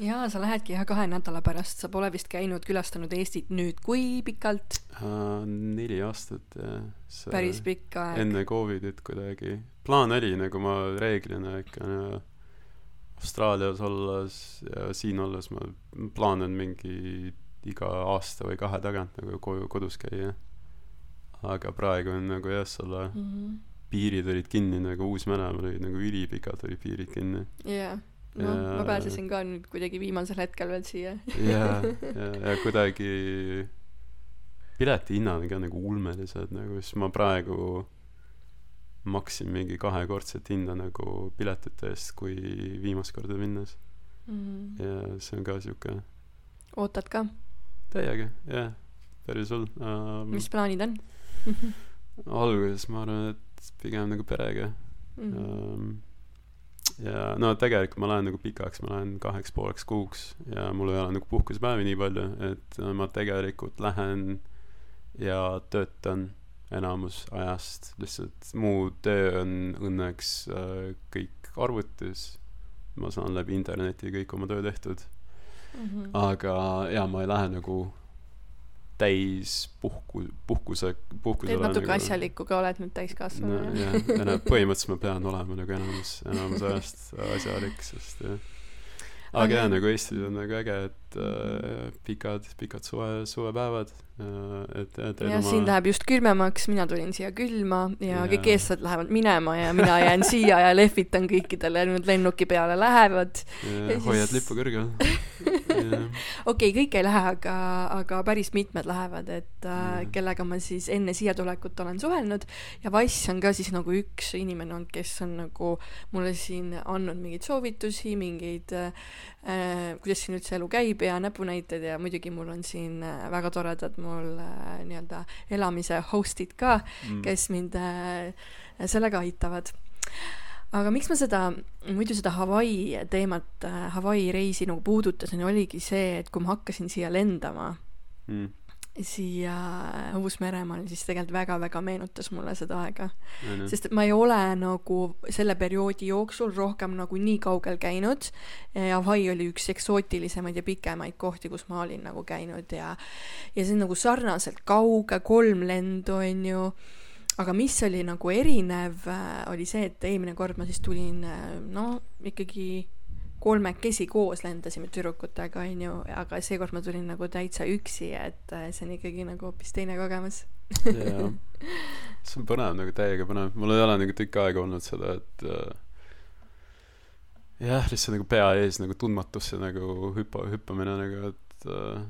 jaa, sa lähedki jah kahe nädala pärast, sa pole vist käinud, külastanud Eestit nüüd kui pikalt? uh, neli aastat jah päris pikk aeg. enne Covidit kuidagi plaan oli nagu ma reeglina ikka no, Austraalias olles ja siin olles ma plaan on mingi iga aasta või kahe tagant nagu koju kodus käia aga praegu on nagu jah selle Mhm. piirid olid kinni nagu Uus-Meremaal olid nagu ülipikalt olid piirid kinni jaa, noh, ma pääsesin ka nüüd kuidagi viimasel hetkel veel siia. ja ja ja kuidagi piletihinnad on ka nagu ulmelised nagu siis ma praegu maksin mingi kahekordset hinda nagu piletite eest kui viimast korda minnes ja see on ka siuke Mhm. ootad ka, täiega jah päris hull um, mis plaanid on alguses ma arvan et pigem nagu perega mm.? um, ja no tegelikult ma lähen nagu pikaks ma lähen kaheks pooleks kuuks ja mul ei ole nagu puhkusepäevi nii palju et äh, ma tegelikult lähen ja töötan enamus ajast. Lihtsalt muu töö on õnneks äh, kõik arvutis. Ma saan läbi interneti kõik oma töö tehtud. Mhm. aga jaa ma ei lähe nagu täis puhku puhkuse puhkusele teed natuke nagu, asjalikku ka, oled nüüd no täiskasvanu jah, ja noh, põhimõtteliselt ma pean olema nagu enamus, enamus ajast asjalik, sest jah. aga jah, nagu Eestis on nagu äge, et äh, pikad, pikad suve, suvepäevad äh,, et teen ja siin oma läheb just külmemaks, mina tulin siia külma ja Jaa. kõik eestlased lähevad minema ja mina jään siia ja lehvitan kõikidele nüüd lennuki peale lähevad. ja ja hoiad siis- lippu kõrgel. okei kõik ei lähe, aga, aga päris mitmed lähevad, et äh, Mm. kellega ma siis enne siia tulekut olen suhelnud ja Vass on ka siis nagu üks inimene olnud, kes on nagu mulle siin andnud mingeid soovitusi, mingeid äh, äh, kuidas siin üldse elu käib ja näpunäited ja muidugi mul on siin äh, väga toredad mul äh, nii-öelda elamise host'id ka, Mm. kes mind äh, sellega aitavad aga miks ma seda, muidu seda Hawaii teemat, Hawaii reisi nagu puudutasin, oligi see, et kui ma hakkasin siia lendama, Mm. Siia Uus-Meremaale, siis tegelikult väga-väga meenutas mulle seda aega. onju. sest et ma ei ole nagu selle perioodi jooksul rohkem nagu nii kaugel käinud. Hawaii oli üks eksootilisemaid ja pikemaid kohti, kus ma olin nagu käinud ja ja see on nagu sarnaselt kauge, kolm lendu, on ju aga mis oli nagu erinev, oli see, et eelmine kord ma siis tulin no ikkagi kolmekesi koos lendasime tüdrukutega, onju, aga seekord ma tulin nagu täitsa üksi, et äh, see on ikkagi nagu hoopis teine kogemus. jaa. see on põnev nagu täiega põnev, mul ei ole nagu tükk aega olnud seda, et äh, jah, lihtsalt nagu pea ees nagu tundmatusse nagu hüppa, hüppamine nagu, et äh,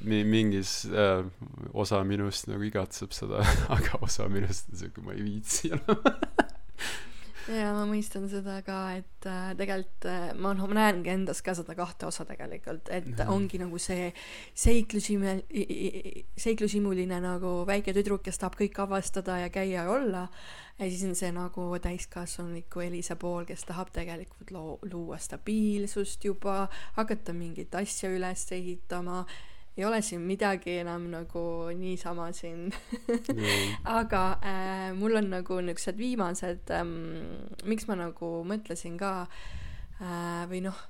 mi-, mingis äh, osa minust nagu igatseb seda, aga osa minust on siuke, ma ei viitsi enam. ja ma mõistan seda ka, et äh, tegelikult äh, ma noh, ma näengi endas ka seda kahte osa tegelikult, et Jah. ongi nagu see seiklusime-, seiklushimuline nagu väike tüdruk, kes tahab kõike avastada ja käia ja olla, ja siis on see nagu täiskasvanuliku Elisa pool, kes tahab tegelikult loo-, luua stabiilsust juba, hakata mingit asja üles ehitama, ei ole siin midagi enam nagu niisama siin. Aga äh, mul on nagu niisugused viimased ähm,, miks ma nagu mõtlesin ka äh, või noh,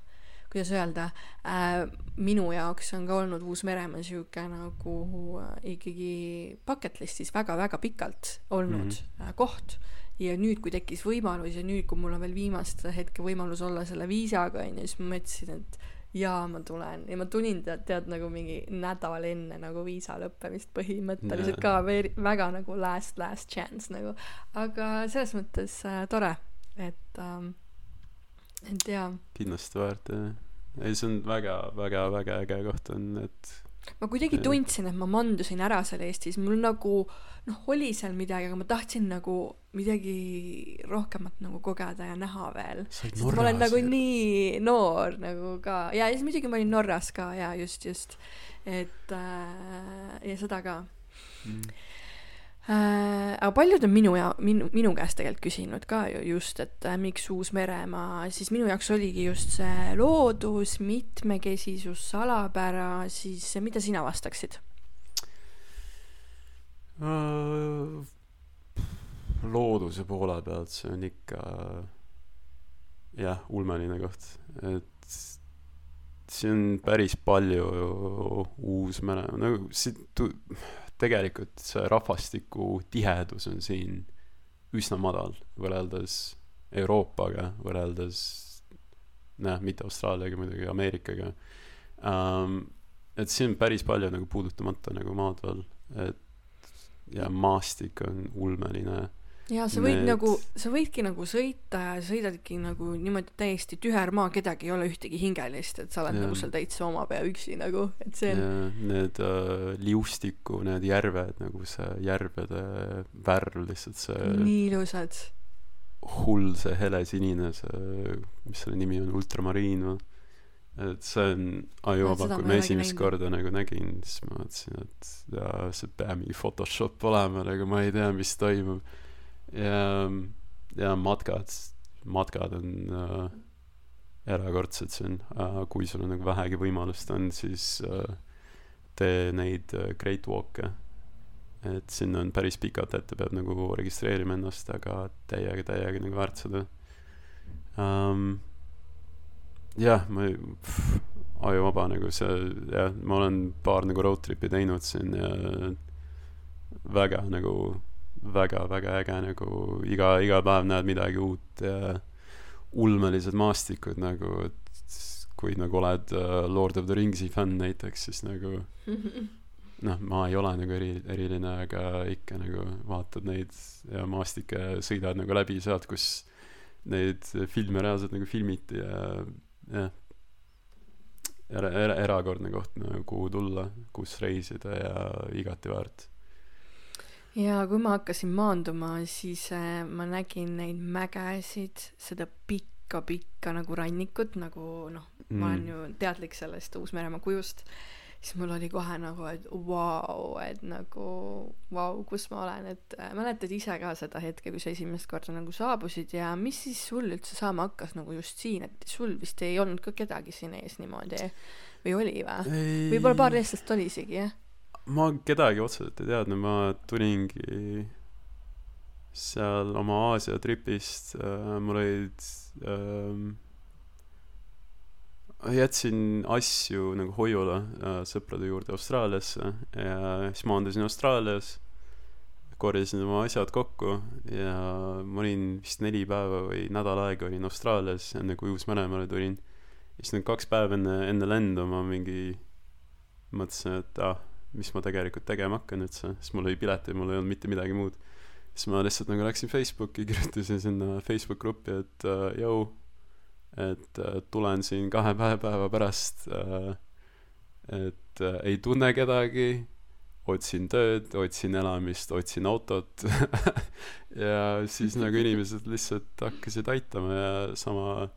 kuidas öelda äh,, minu jaoks on ka olnud Uus-Meremaa niisugune nagu äh, ikkagi bucket list'is väga-väga pikalt olnud mm -hmm. äh, koht. Ja nüüd, kui tekkis võimalus ja nüüd, kui mul on veel viimast hetke võimalus olla selle viisaga onju, siis ma mõtlesin, et jaa, ma tulen. Ja ma tulin tead, tead nagu mingi nädal enne nagu viisa lõppemist põhimõtteliselt ka veeri- väga nagu last, last chance nagu, aga selles mõttes äh, tore, et ähm,, et jaa, kindlasti väärt jah. Ei see on väga väga väga äge koht on et ma kuidagi tundsin, et ma mandusin ära seal Eestis, mul nagu noh, oli seal midagi, aga ma tahtsin nagu midagi rohkemat nagu kogeda ja näha veel. sest ma olen nagu nii noor nagu ka ja siis muidugi ma olin Norras ka ja just, just, et äh, ja seda ka mm.. äh,. aga paljud on minu ja minu, minu käest tegelikult küsinud ka ju just, et äh, miks Uus-Meremaa, siis minu jaoks oligi just see loodus, mitmekesisus, salapära, siis mida sina vastaksid? Äh, looduse poole pealt see on ikka jah, ulmeline koht, et siin on päris palju Uus-Mere, nagu siit tu-, tegelikult see rahvastiku tihedus on siin üsna madal võrreldes Euroopaga, võrreldes noh, mitte Austraaliaga muidugi, Ameerikaga um,. et siin on päris palju nagu puudutamata nagu maad veel, et ja maastik on ulmeline ja sa võid Need- nagu, sa võidki nagu sõita ja sõidadki nagu niimoodi täiesti tüher maa, kedagi ei ole ühtegi hingelist, et sa oled Jaa. nagu seal täitsa oma pea üksi nagu, et see on ja need uh, liustiku need järved nagu see järvede värv lihtsalt see nii ilusad. hull see helesinine see mis selle nimi on ultramariin või et see on ajuvaba kui ma esimest näinud. korda nagu nägin siis ma mõtlesin et jaa see peab mingi Photoshop olema nagu ma ei tea mis toimub ja ja matkad. Matkad on äh, erakordsed siin. Äh, kui sul on nagu vähegi võimalust on siis äh, tee neid äh, Great Walk'e. Et sinna on päris pikalt ette peab nagu registreerima ennast aga täiega täiega nagu väärt seda. Um, jah ma ei- ajuvaba nagu see jah ma olen paar nagu road trip'i teinud siin ja väga nagu väga väga äge nagu iga iga päev näed midagi uut ja ulmelised maastikud nagu et kui nagu oled uh, Lord of the Ringsi fänn näiteks siis nagu noh ma ei ole nagu eri eriline aga ikka nagu vaatad neid ja maastikke sõidad nagu läbi sealt kus neid filme reaalselt nagu filmiti ja jah. Era- era- erakordne koht nagu kuhu tulla kus reisida ja igati väärt ja kui ma hakkasin maanduma, siis äh, ma nägin neid mägesid, seda pikka-pikka nagu rannikut, nagu noh, ma olen ju teadlik sellest Uus-Meremaa kujust, siis mul oli kohe nagu, et vau, et nagu vau, kus ma olen, et äh, mäletad ise ka seda hetke, kui sa esimest korda nagu saabusid ja mis siis sul üldse saama hakkas nagu just siin, et sul vist ei olnud ka kedagi siin ees niimoodi või oli või? võib-olla paar eestlast oli isegi jah? Ma kedagi otseselt ei teadnud ma tulingi seal oma Aasia tripist äh, mul olid ähm, jätsin asju nagu hoiule äh, sõprade juurde Austraaliasse ja siis maandusin Austraalias korjasin oma asjad kokku ja ma olin vist neli päeva või nädal aega olin Austraalias enne kui Uus-Meremaale tulin. Siis need kaks päeva enne enne lendu ma mingi mõtlesin et ah mis ma tegelikult tegema hakkan üldse sest mul oli pilet ja mul ei olnud mitte midagi muud. Siis ma lihtsalt nagu läksin Facebooki kirjutasin sinna Facebook gruppi et uh, jõu et uh, tulen siin kahe päe- päeva pärast uh, et uh, ei tunne kedagi otsin tööd otsin elamist otsin autot. Ja siis nagu inimesed lihtsalt hakkasid aitama ja sama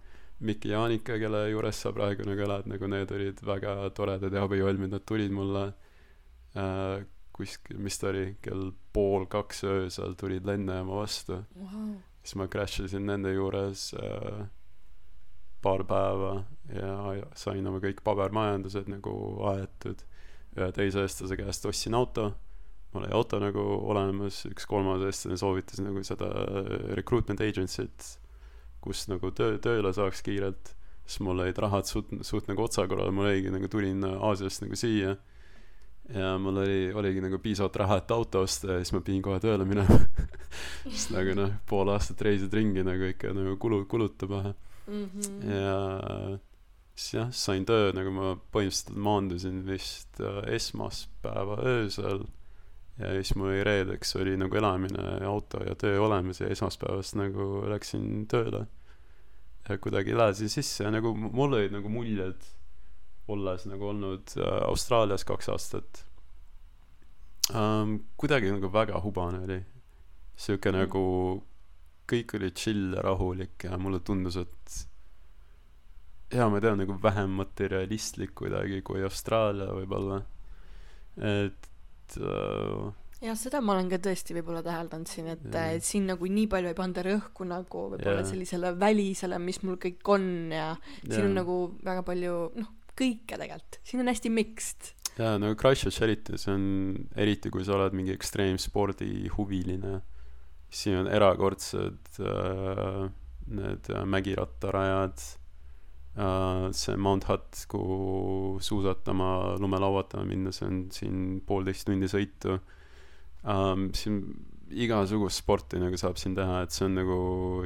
Mikki ja Annika kelle juures sa praegu nagu elad nagu need olid väga toredad ja abivalmid nad tulid mulle äh, kuskil mis ta oli? Kell pool kaks öösel tulid lennujaama vastu. Wow. siis ma crash isin nende juures äh, paar päeva ja sain oma kõik pabermajandused nagu aetud. Ühe teise eestlase käest ostsin auto. Mul oli auto nagu olemas. Üks kolmas eestlane soovitas nagu seda recruitment agency't kus nagu töö tööle saaks kiirelt. Siis mul olid rahad suht suht nagu otsakorral. Mul oligi nagu tulin Aasiast nagu siia ja mul oli oligi nagu piisavalt raha et auto osta ja siis ma pidin kohe tööle minema. Sest nagu noh pool aastat reisid ringi nagu ikka nagu kulu kulutab vähe Mhm. ja siis jah sain töö nagu ma põhimõtteliselt maandusin vist äh, esmaspäeva öösel. Ja siis mul oli reedeks oli nagu elamine auto ja töö olemas ja esmaspäevast nagu läksin tööle. Ja kuidagi elasin sisse ja nagu mul olid nagu muljed olles nagu olnud äh, Austraalias kaks aastat um, kuidagi nagu väga hubane oli sihuke Mm. nagu kõik oli chill ja rahulik ja mulle tundus et jaa ma ei tea nagu vähem materialistlik kuidagi kui Austraalia võib-olla et äh, jah, seda ma olen ka tõesti võib-olla täheldanud siin, et Jaa. et siin nagu nii palju ei panda rõhku nagu võib-olla Jaa. sellisele välisele, mis mul kõik on ja siin on nagu väga palju noh, kõike tegelikult, siin on hästi mixed. jaa no Christchurch eriti see on eriti kui sa oled mingi ekstreemspordi huviline siin on erakordsed äh, need äh, mägirattarajad äh, see Mount Hutt kuhu suusatama lumelauatama minna see on siin poolteist tundi sõitu ähm, siin igasugust sporti nagu saab siin teha et see on nagu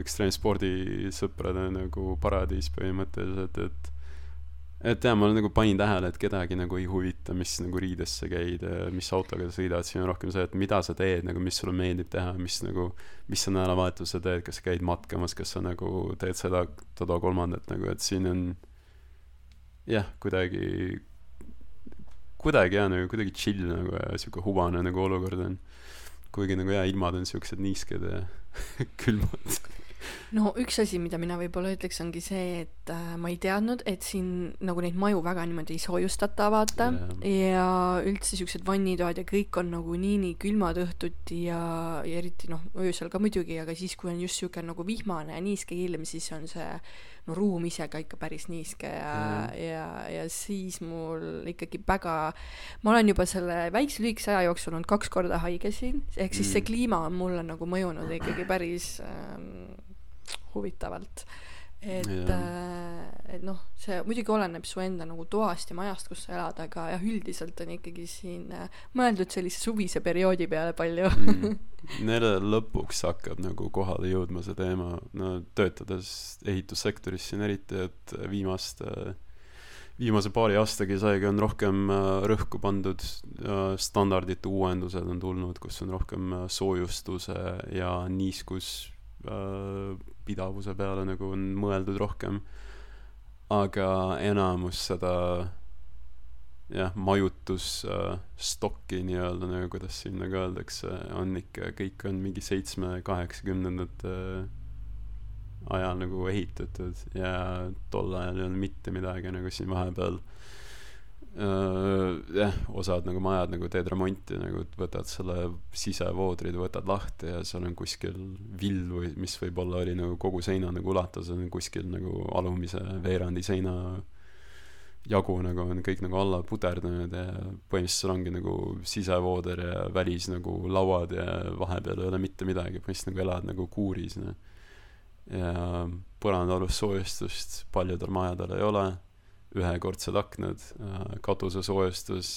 ekstreemspordi sõprade nagu paradiis põhimõtteliselt et et jaa ma nagu panin tähele et kedagi nagu ei huvita mis nagu riides sa käid mis autoga sa sõidad siin on rohkem see et mida sa teed nagu mis sulle meeldib teha mis nagu mis sa nädalavahetusel teed kas sa käid matkamas kas sa nagu teed seda toda kolmandat nagu et siin on jah kuidagi kuidagi jah nagu kuidagi chill nagu ja sihuke hubane nagu olukord on. Kuigi nagu jaa ilmad on siuksed niisked ja külmad no üks asi, mida mina võib-olla ütleks, ongi see, et äh, ma ei teadnud, et siin nagu neid maju väga niimoodi ei soojustata, vaata Jah. ja üldse siuksed vannitoad ja kõik on nagu nii, nii külmad õhtuti ja, ja eriti noh, öösel ka muidugi, aga siis, kui on just siuke nagu vihmane ja niiske ilm, siis on see no ruum ise ka ikka päris niiske ja Mhm. ja, ja siis mul ikkagi väga, ma olen juba selle väikse lühikese aja jooksul olnud kaks korda haige siin, ehk siis see Mm. kliima on mulle nagu mõjunud ikkagi päris ähm, huvitavalt. et äh, et noh, see muidugi oleneb su enda nagu toast ja majast, kus sa elad, aga jah, üldiselt on ikkagi siin äh, mõeldud sellise suvise perioodi peale palju mm.. Neile lõpuks hakkab nagu kohale jõudma see teema, no töötades ehitussektoris siin eriti, et viimaste viimase paari aastaga saigi, on rohkem äh, rõhku pandud, standardite uuendused on tulnud, kus on rohkem äh, soojustuse ja niiskus äh, pidavuse peale nagu on mõeldud rohkem. aga enamus seda jah, majutusstokki nii-öelda nagu kuidas siin nagu öeldakse, on ikka, kõik on mingi seitsme, kaheksakümnendate ajal nagu ehitatud ja tol ajal ei olnud mitte midagi nagu siin vahepeal äh, jah, osad nagu majad nagu teed remonti nagu võtad selle sisevoodrid võtad lahti ja seal on kuskil vill või mis võib-olla oli nagu kogu seina nagu ulatus on kuskil nagu alumise veerandi seina jagu nagu on kõik nagu alla puderdunud ja põhimõtteliselt seal ongi nagu sisevooder ja välis nagu lauad ja vahepeal ei ole mitte midagi, põhimõtteliselt nagu elad nagu kuuris noh. ja põrandaalust soojustust paljudel majadel ei ole, ühekordsed aknad, katusesoojustus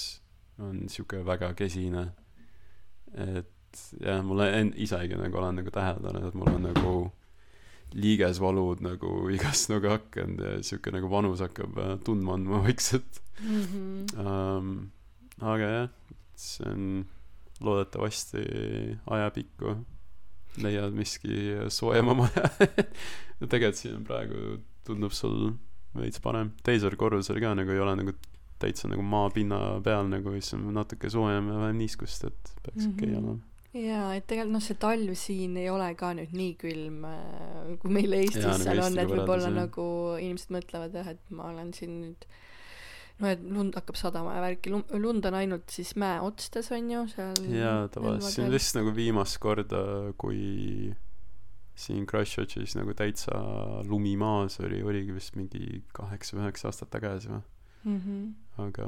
on sihuke väga kesine. et jah, mulle en- isegi nagu olen nagu täheldanud, et mul on nagu liigesvalud nagu igast nagu hakanud ja sihuke nagu vanus hakkab äh, tundma andma vaikselt mm. -hmm. um,. aga jah, see on loodetavasti ajapikku leiad miski soojema maja tegelikult siin praegu tundub sul veits parem. Teisel korrusel ka nagu ei ole nagu täitsa nagu maapinna peal nagu siis on natuke soojem ja vähem niiskust et peaks okei Mhm. olema. Jaa, et tegelikult noh, see talv siin ei ole ka nüüd nii külm, kui meil Eestis Jaa, nagu seal on, et võib-olla nagu inimesed mõtlevad jah, et ma olen siin nüüd no et lund hakkab sadama ja värki, lund on ainult siis mäeotstes on ju, seal jaa tavaliselt. see on vist nagu viimast korda kui siin Christchurchis nagu täitsa lumi maas oli oligi vist mingi kaheksa-üheksa aastat tagasi või Mhm. aga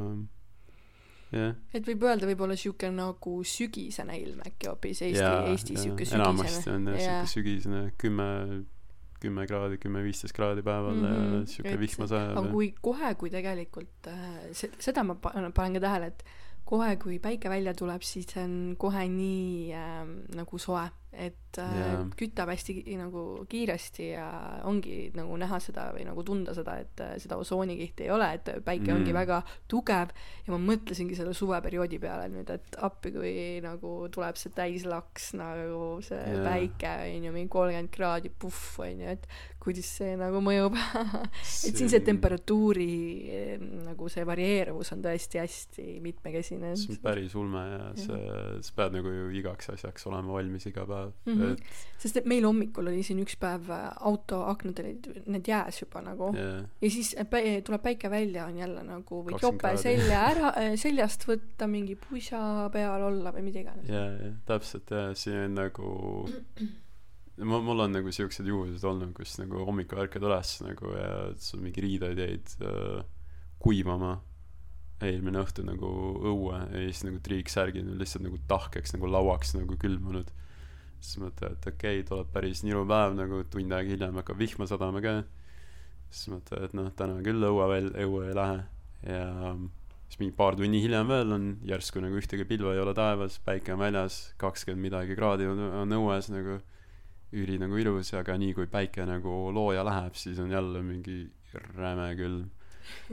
jah et võib öelda võib-olla siuke nagu sügisene ilm äkki hoopis Eesti, Eestis jaa. siuke enamasti sügisene on jah Jaa. siuke sügisene kümme kümme kraadi kümme-viisteist kraadi päeval mm -hmm. Mhm. ja siuke Et- vihma sajab aga kui kohe, kui tegelikult äh, se-, seda ma pa- panen ka tähele, et kohe, kui päike välja tuleb, siis on kohe nii äh, nagu soe. Et äh, Jaa. kütab hästi nagu kiiresti ja ongi nagu näha seda või nagu tunda seda, et äh, seda osoonikihti ei ole, et päike mm. ongi väga tugev ja ma mõtlesingi selle suveperioodi peale nüüd, et appi, kui nagu tuleb see täislaks nagu see yeah. päike on ju, mingi kolmkümmend kraadi puhh on ju, et kuidas see nagu mõjub. Et siin see temperatuuri nagu see varieeruvus on tõesti hästi mitmekesine. See on päris ulme ja see sa pead nagu ju igaks asjaks olema valmis iga päev Mhm. et sest et meil hommikul oli siin üks päev äh, auto aknad olid need jääs juba nagu. Yeah. ja siis pä- tuleb päike välja on jälle nagu võid 20 jope selja ära äh, seljast võtta mingi pusa peal olla või mida iganes. Ja, ja täpselt ja siin on nagu ma mul on nagu siuksed juhused olnud kus nagu hommikul ärkad üles nagu ja sul mingi riided jäid äh, kuivama. Eelmine õhtu nagu õue ja siis nagu triiksärgid on lihtsalt nagu tahkeks nagu lauaks nagu külmunud. Siis mõtled et okei okay, tuleb päris niru päev nagu tund aega hiljem hakkab vihma sadama ka. Siis mõtled et noh täna küll õue veel õue ei lähe. Ja siis mingi paar tunni hiljem veel on järsku nagu ühtegi pilve ei ole taevas päike on väljas kakskümmend midagi kraadi on, on õues nagu üli nagu ilus aga nii kui päike nagu looja läheb siis on jälle mingi räme külm.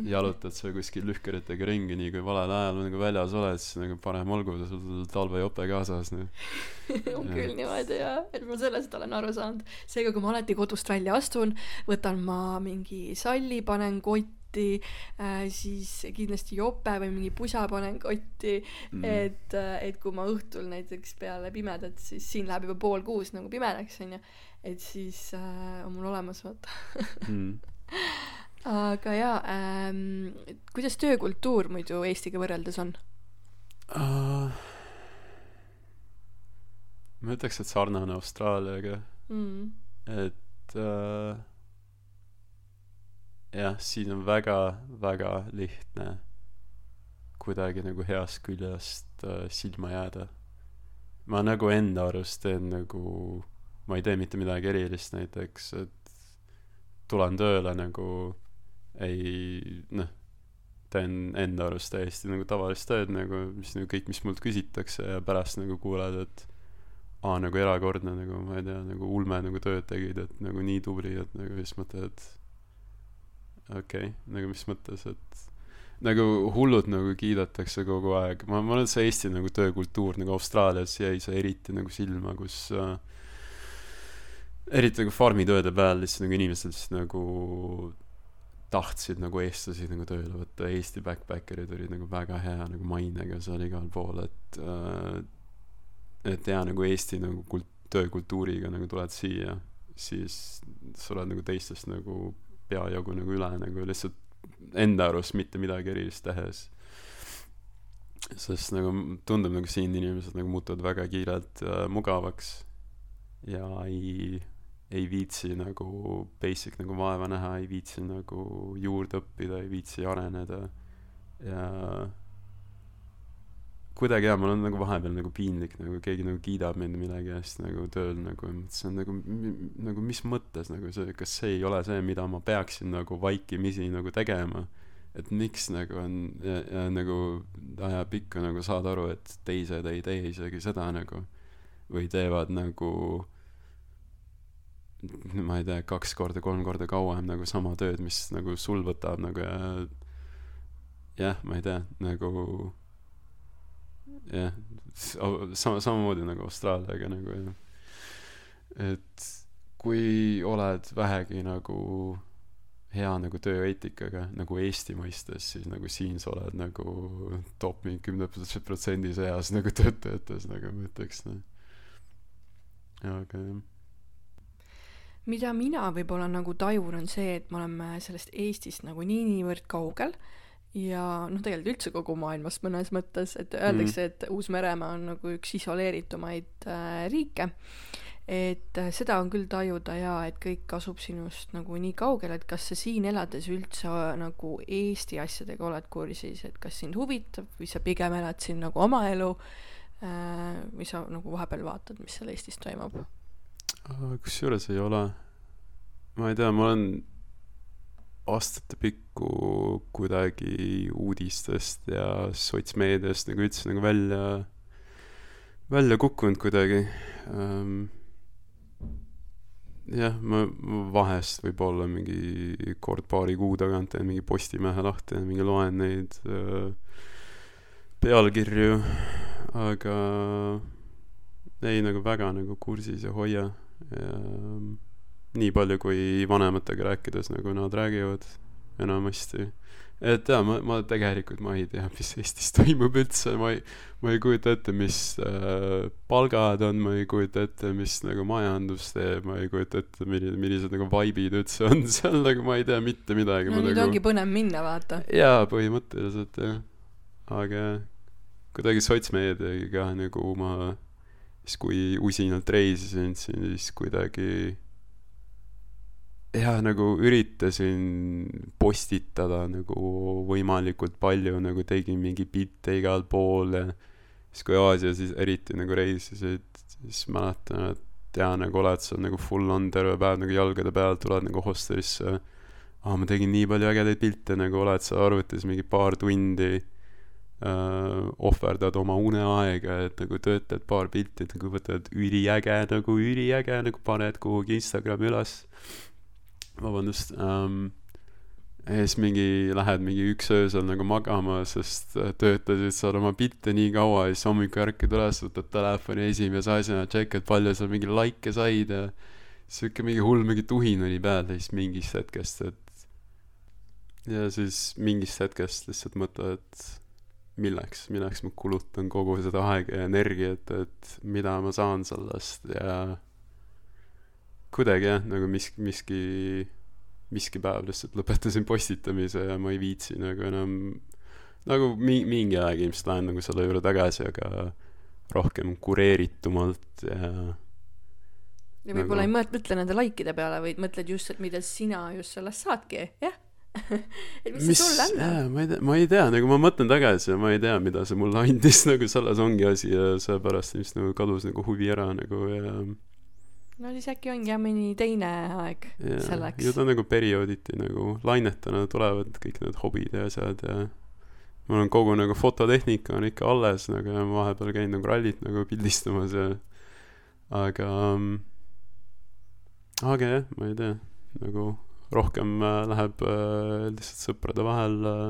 Jalutad sa kuskil lühkeritega ringi nii kui valel ajal nagu väljas oled siis nagu parem olgu sul talvejope kaasas noh. On küll niimoodi jah, et ma sellest olen aru saanud. seega, kui ma alati kodust välja astun, võtan ma mingi salli, panen kotti äh,, siis kindlasti jope või mingi pusa panen kotti mm., et, et kui ma õhtul näiteks peale pimedat, siis siin läheb juba pool kuus nagu pimedaks onju, et siis äh, on mul olemas vaata. mm. aga jaa ähm,, kuidas töökultuur muidu Eestiga võrreldes on? uh, ma ütleks et sarnane Austraaliaga Mm. et äh, jah, siin on väga-väga lihtne kuidagi nagu heast küljest äh, silma jääda. ma nagu enda arust teen nagu, ma ei tee mitte midagi erilist näiteks, et tulen tööle nagu ei noh, teen enda arust täiesti nagu tavalist tööd nagu, mis nagu kõik, mis mult küsitakse ja pärast nagu kuuled, et aa nagu erakordne nagu ma ei tea nagu ulme nagu tööd tegid et nagu nii tubli et nagu siis mõtled et okei okay, nagu mis mõttes et nagu hullult nagu kiidetakse kogu aeg. Ma ma arvan et see Eesti nagu töökultuur nagu Austraalias jäi see eriti nagu silma kus äh, eriti nagu farmitööde peal lihtsalt nagu inimesed lihtsalt nagu tahtsid nagu eestlasi nagu tööle võtta. Eesti backpackerid olid nagu väga hea nagu mainega seal igal pool et äh, et jaa nagu Eesti nagu kult- töökultuuriga nagu tuled siia siis sa oled nagu teistest nagu peajagu nagu üle nagu lihtsalt enda arust mitte midagi erilist tehes. Sest nagu tundub nagu siin inimesed nagu muutuvad väga kiirelt äh, mugavaks ja ei ei viitsi nagu basic nagu vaeva näha ei viitsi nagu juurde õppida ei viitsi areneda. Ja kuidagi jaa mul on nagu vahepeal nagu piinlik nagu keegi nagu kiidab mind millegi eest nagu tööl nagu ja mõtlesin nagu m- nagu mis mõttes nagu see kas see ei ole see mida ma peaksin nagu vaikimisi nagu tegema? Et miks nagu on ja, ja nagu ajapikku nagu saad aru et teised ei tee isegi seda nagu või teevad nagu ma ei tea kaks korda kolm korda kauem nagu sama tööd mis nagu sul võtab nagu ja jah ma ei tea nagu jah. Sama samamoodi nagu Austraaliaga nagu jah. Et kui oled vähegi nagu hea nagu tööeetikaga nagu Eesti mõistes siis nagu siin sa oled nagu top mingi kümne protsendi seas nagu töötajates nagu ma ütleks noh. Aga jah. Mida mina võib-olla nagu tajun, on see, et me oleme sellest Eestist nagu nii niivõrd kaugel ja noh, tegelikult üldse kogu maailmast mõnes mõttes, et öeldakse mm., et Uus-Meremaa on nagu üks isoleeritumaid äh, riike. et äh, seda on küll tajuda ja et kõik asub sinust nagu nii kaugel, et kas sa siin elades üldse äh, nagu Eesti asjadega oled kursis, et kas sind huvitab või sa pigem elad siin nagu oma elu äh, või sa nagu vahepeal vaatad, mis seal Eestis toimub? kusjuures ei ole ma ei tea ma olen aastate pikku kuidagi uudistest ja sotsmeediast nagu üldse nagu välja välja kukkunud kuidagi. Ähm, jah ma, vahest võib-olla mingi kord paari kuu tagant teen mingi Postimehe lahti ja mingi loen neid äh, pealkirju aga ei nagu väga nagu kursis ei hoia. Ja ähm, nii palju kui vanematega rääkides nagu nad räägivad enamasti et jaa, ma, ma tegelikult, ma ei tea, mis Eestis toimub üldse, ma ei, ma ei kujuta ette, mis äh, palgad on, ma ei kujuta ette, mis nagu majandus teeb, ma ei kujuta ette, milline, millised nagu vibe'id üldse on seal, nagu ma ei tea mitte midagi. no nüüd nagu... ongi põnev minna, vaata. jaa, põhimõtteliselt jah. aga kuidagi sotsmeediaga nagu ma, siis kui usinalt reisisin, siis kuidagi jah, nagu üritasin postitada nagu võimalikult palju, nagu tegin mingi bitte igal pool ja siis kui Aasias eriti nagu reisisid, siis mäletan, et jaa, nagu oled seal nagu full on terve päev nagu jalgade peal, tuled nagu hostelisse. aa, ma tegin nii palju ägedaid pilte, nagu oled seal arvutis mingi paar tundi äh, ohverdad oma uneaega, et nagu töötad paar pilti, et nagu võtad üliäge nagu üliäge nagu paned kuhugi Instagrami üles vabandust ähm,, ja siis mingi, lähed mingi üks öösel nagu magama, sest äh, töötasid seal oma bitte nii kaua ja siis hommikul ärkad üles, võtad telefoni esimese asjana, tšekkad, palju sa mingi likee said ja sihuke mingi hull mingi tuhin oli peal ja siis mingist hetkest, et ja siis mingist hetkest lihtsalt mõtled, et milleks, milleks ma kulutan kogu seda aega ja energiat, et mida ma saan sellest ja kuidagi jah, nagu miski, miski, miski päev lihtsalt lõpetasin postitamise ja ma ei viitsi nagu enam, nagu mi-, mingi aeg ilmselt lähen nagu selle juurde tagasi, aga rohkem kureeritumalt ja ja võib-olla nagu... ei mõtle, mõtle nende likeide peale, vaid mõtled just, et mida sina just sellest saadki, jah et mis, mis see sulle annab? ma ei tea, ma ei tea, nagu ma mõtlen tagasi ja ma ei tea, mida see mulle andis, nagu selles ongi asi ja seepärast ilmselt nagu kadus nagu huvi ära nagu ja no siis äkki ongi jah mõni teine aeg yeah, selleks. ju ta nagu periooditi nagu lainetena tulevad kõik need hobid ja asjad ja mul on kogu nagu fototehnika on ikka alles nagu ja ma vahepeal käin nagu rallit nagu pildistamas ja aga um, aga jah, ma ei tea, nagu rohkem äh, läheb äh, lihtsalt sõprade vahel äh,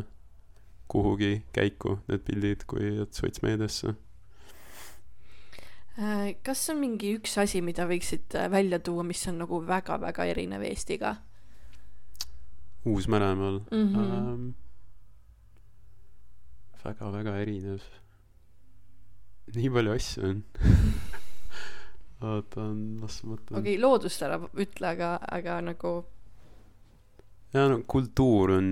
kuhugi käiku need pildid, kui et sotsmeediasse kas on mingi üks asi, mida võiksid äh, välja tuua, mis on nagu väga-väga erinev Eestiga? Uus-Meremaal mm -hmm. ähm, väga-väga erinev. nii palju asju on oota, las ma mõtlen. okei okay,, loodust ära ütle, aga, aga nagu. ja no kultuur on,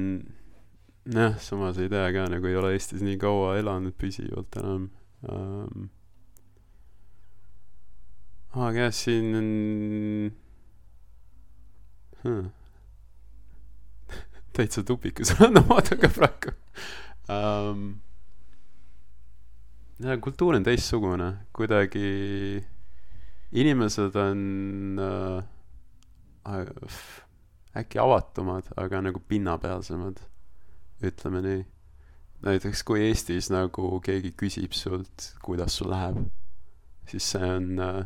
jah, samas ei tea ka, nagu ei ole Eestis nii kaua elanud püsivalt enam ähm, aga jah, siin on hmm. täitsa tupikus olen omadega praegu um,. ja kultuur on teistsugune, kuidagi inimesed on äh, äkki avatumad, aga nagu pinnapealsemad, ütleme nii. näiteks kui Eestis nagu keegi küsib sult, kuidas sul läheb, siis see on äh,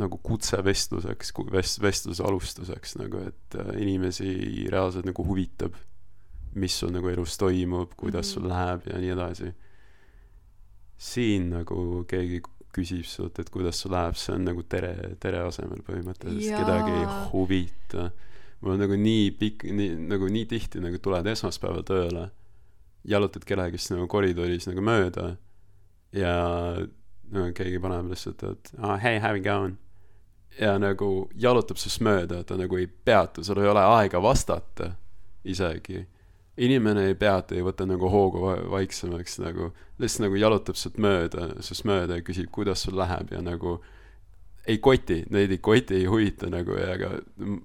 nagu kutse vestluseks, vest-, vestluse alustuseks nagu, et äh, inimesi reaalselt nagu huvitab, mis sul nagu elus toimub, kuidas -hmm. sul läheb ja nii edasi. siin nagu keegi küsib sult, et kuidas sul läheb, see on nagu tere, tere asemel põhimõtteliselt, kedagi ei huvita. mul on nagu nii pikk, nii, nagu nii tihti nagu tuled esmaspäeval tööle, jalutad kellegist nagu koridoris nagu mööda ja no keegi paneb lihtsalt, et oh, hey, how you going? Ja nagu jalutab sinust mööda, ta nagu ei peatu, sul ei ole aega vastata isegi. inimene ei peatu, ei võta nagu hoogu vaiksemaks nagu, lihtsalt nagu jalutab sinult mööda, sinust mööda ja küsib, kuidas sul läheb ja nagu ei koti, neid ei koti, ei huvita nagu ja aga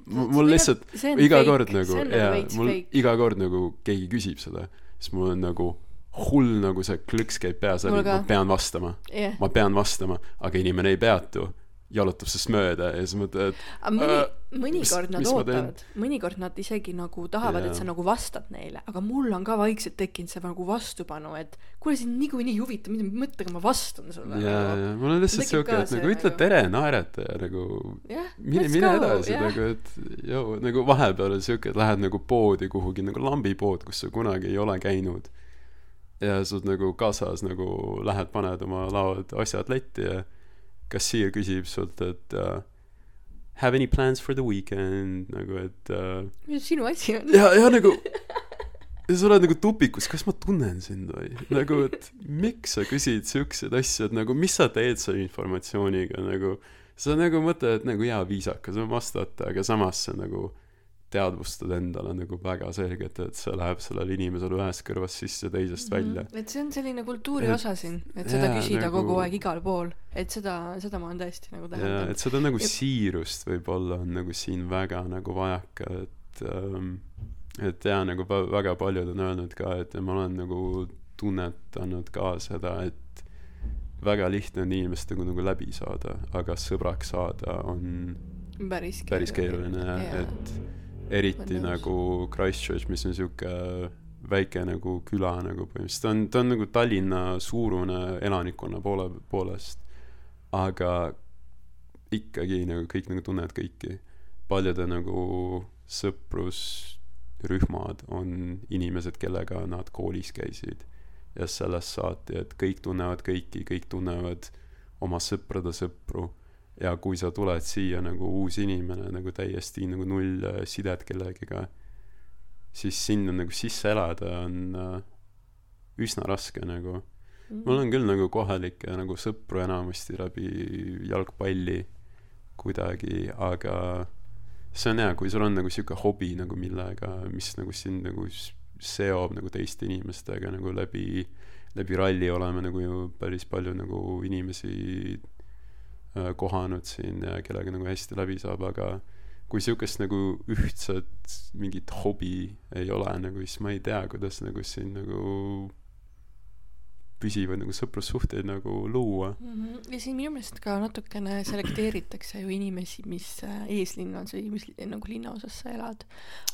mul lihtsalt iga fake. kord nagu ja mul fake. iga kord nagu keegi küsib seda, siis mul on nagu hull nagu see klõks käib peas läbi, ma pean vastama yeah., ma pean vastama, aga inimene ei peatu jalutab sinust mööda ja siis mõtled et mõni mõnikord mis- nad mis ootavad, mõnikord nad isegi nagu tahavad, et Jaa. sa nagu vastad neile, aga mul on ka vaikselt tekkinud see nagu vastupanu, et kuule, sind niikuinii ei huvita, mida mõttega ma vastan sulle ja, nagu. ja mul on lihtsalt siuke et nagu ütle tere naerata ja nagu jah, mine mine go, edasi jah. nagu et joo nagu vahepeal on siuke et lähed nagu poodi kuhugi nagu lambipood kus sa kunagi ei ole käinud ja sul nagu kaasas nagu lähed paned oma laod asjad letti ja kassiir küsib sult et uh, have any plans for the weekend nagu et uh, mis sinu asi on? ja ja nagu ja sa oled nagu tupikus kas ma tunnen sind või nagu et miks sa küsid siukseid asju et nagu mis sa teed selle informatsiooniga nagu sa nagu mõtled et nagu jaa viisakas on vastata aga samas sa nagu teadvustad endale nagu väga selgelt et see läheb sellele inimesele ühest kõrvast sisse teisest välja. Et see on selline kultuuri Et- osa siin, et seda jaa, küsida nagu- kogu aeg igal pool, et seda, seda ma olen tõesti nagu ja täheldanud et seda nagu Ja- siirust võib-olla on nagu siin väga nagu vajaka et ähm, et jaa nagu väga paljud on öelnud ka et ma olen nagu tunnetanud ka seda et väga lihtne on inimestega nagu läbi saada aga sõbraks saada on päris päris keeruline jah et eriti nagu Christchurch mis on siuke väike nagu küla nagu põhimõtteliselt. Ta on ta on nagu Tallinna suurune elanikkonna poole poolest. Aga ikkagi nagu kõik nagu tunnevad kõiki. Paljude nagu sõprusrühmad on inimesed kellega nad koolis käisid. Ja sellest saati et kõik tunnevad kõiki kõik tunnevad oma sõprade sõpru ja kui sa tuled siia nagu uus inimene nagu täiesti nagu null äh, sidet kellegiga siis sinna nagu sisse elada on äh, üsna raske nagu Mhm. mul on küll nagu kohalikke nagu sõpru enamasti läbi jalgpalli kuidagi aga see on hea kui sul on nagu siuke hobi nagu millega mis nagu sind nagu seob nagu teiste inimestega nagu läbi läbi ralli oleme nagu ju päris palju nagu inimesi kohanud siin ja kellega nagu hästi läbi saab aga kui siukest nagu ühtset mingit hobi ei ole nagu siis ma ei tea kuidas nagu siin nagu püsivaid nagu sõprussuhteid nagu luua Mhm. ja siin minu meelest ka natukene selekteeritakse ju inimesi, mis äh, eeslinnas või mis nagu linnaosas sa elad.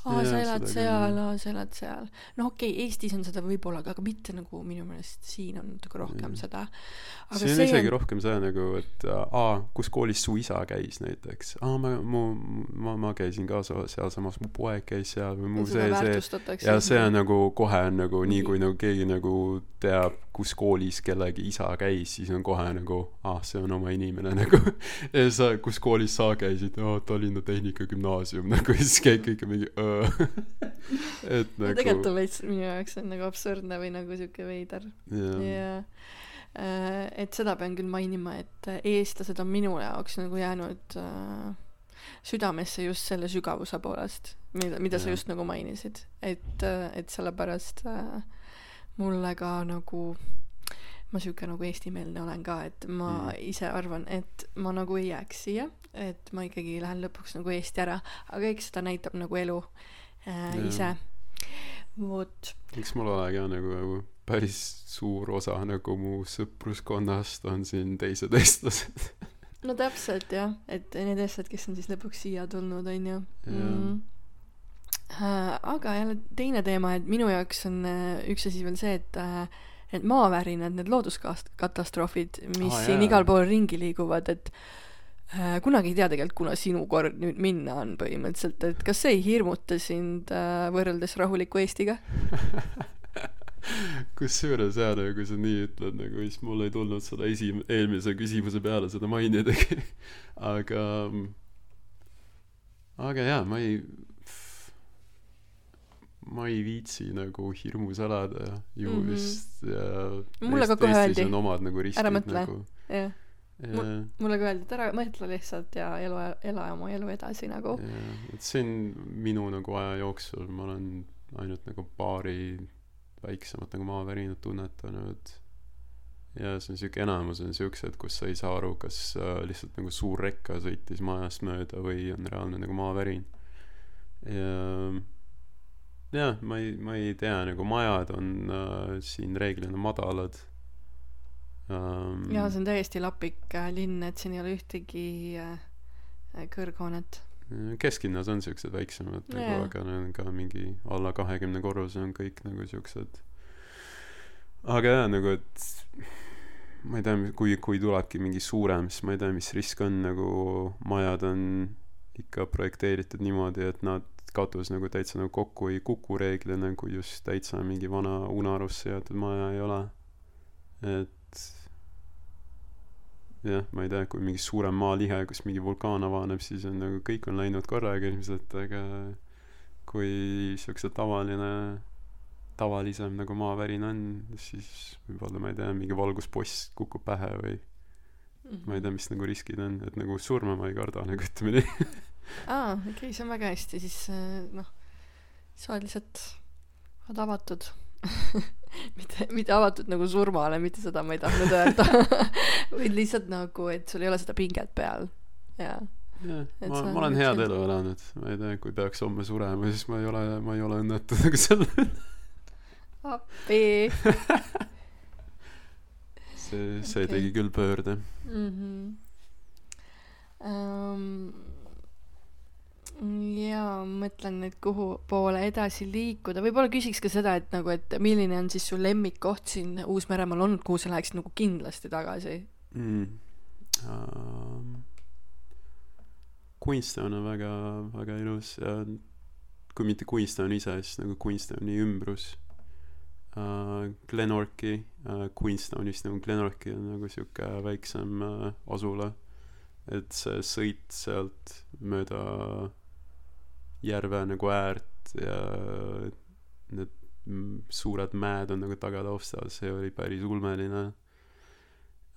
aa, sa elad seda seal, aa, sa elad seal. noh, okei okay,, Eestis on seda võib-olla, aga mitte nagu minu meelest siin on natuke rohkem Jah. seda. siin on isegi rohkem see nagu et äh, aa kus koolis su isa käis näiteks aa ma mu ma ma käisin ka sa- sealsamas mu poeg käis seal või mu see see ja see on nagu kohe on nagu nii kui nagu keegi nagu teab kus koolis kellegi isa käis siis on kohe nagu ah see on oma inimene nagu. Ja sa kus koolis sa käisid? Aa Tallinna Tehnikagümnaasium nagu. Ja siis käib kõik mingi et no tegelikult nagu on veits minu jaoks on nagu absurdne või nagu siuke veider. Jah. Ja äh, et seda pean küll mainima, et äh, eestlased on minu jaoks nagu jäänud äh, südamesse just selle sügavuse poolest, mida, mida sa Jah. just nagu mainisid, et, et sellepärast äh, mulle ka nagu ma sihuke nagu eestimeelne olen ka, et ma Mm. ise arvan, et ma nagu ei jääks siia, et ma ikkagi lähen lõpuks nagu Eesti ära, aga eks seda näitab nagu elu äh, Jaa. ise. vot, eks mul ole ka nagu päris suur osa nagu mu sõpruskonnast on siin teised eestlased no täpselt jah, et need eestlased, kes on siis lõpuks siia tulnud, on ju mm.. aga jälle teine teema, et minu jaoks on äh, üks asi veel see, et äh, need maavärinad, need looduskatastroofid, mis ah, siin igal pool ringi liiguvad, et äh, kunagi ei tea tegelikult, kuna sinu kord nüüd minna on põhimõtteliselt, et kas see ei hirmuta sind äh, võrreldes rahuliku Eestiga? kusjuures jaa nagu kui sa nii ütled nagu siis mul ei tulnud seda esi- eelmise küsimuse peale seda mainidagi aga aga jaa ma ei ma ei viitsi nagu hirmus elada ju Mhm. vist ja Mulle ka kohe öeldi, on omad nagu riskid ära mõtle. nagu jah, ja, mulle ka öeldi, et ära mõtle lihtsalt ja elu, ela oma elu edasi nagu. ja et siin minu nagu aja jooksul ma olen ainult nagu paari väiksemat nagu maavärinat tunnetanud ja see on siuke enamus on siuksed kus sa ei saa aru kas äh, lihtsalt nagu suur rekka sõitis majast mööda või on reaalne nagu maavärin ja jah ma ei ma ei tea nagu majad on äh, siin reeglina madalad um, jaa, see on täiesti lapik äh, linn, et siin ei ole ühtegi äh, kõrghoonet. kesklinnas on siuksed väiksemad nagu Jaa. aga need on ka mingi alla kahekümne korruse on kõik nagu siuksed aga jaa nagu et ma ei tea kui kui tulebki mingi suurem siis ma ei tea mis risk on nagu majad on ikka projekteeritud niimoodi et nad katus nagu täitsa nagu kokku ei kuku reeglina kui just täitsa mingi vana unarusse jäetud maja ei ole. Et jah ma ei tea kui mingi suurem maalihe kus mingi vulkaan avaneb siis on nagu kõik on läinud korraga ilmselt aga kui siukse tavaline tavalisem nagu maavärin on siis võib-olla ma ei tea mingi valguspost kukub pähe või ma ei tea mis nagu riskid on et nagu surma ma ei karda nagu ütleme nii aa, okei okay,, see on väga hästi, siis äh, noh, sa oled lihtsalt, oled avatud. Mitte, mitte avatud nagu surmale, mitte seda ma ei tahtnud öelda. Vaid lihtsalt nagu, et sul ei ole seda pinget peal. Ja jah ma ma olen head elu elanud. Ma ei tea kui peaks homme surema siis ma ei ole ma ei ole õnnetu nagu selle appi. See see Okei. tegi küll pöörde. Mm. -hmm. Ja mõtlen nüüd kuhu poole edasi liikuda, võib-olla küsiks ka seda, et nagu, et milline on siis su lemmikkoht siin Uus-Meremaal olnud, kuhu sa läheksid nagu kindlasti tagasi? Mm. um, Queenstown on väga väga ilus ja kui mitte Queenstown ise siis nagu Queenstowni ümbrus. Uh, Glenorchy uh, Queenstownist nagu Glenorchy on nagu sihuke väiksem uh, asula. Et see sõit sealt mööda järve nagu äärt ja need suured mäed on nagu tagataustal see oli päris ulmeline.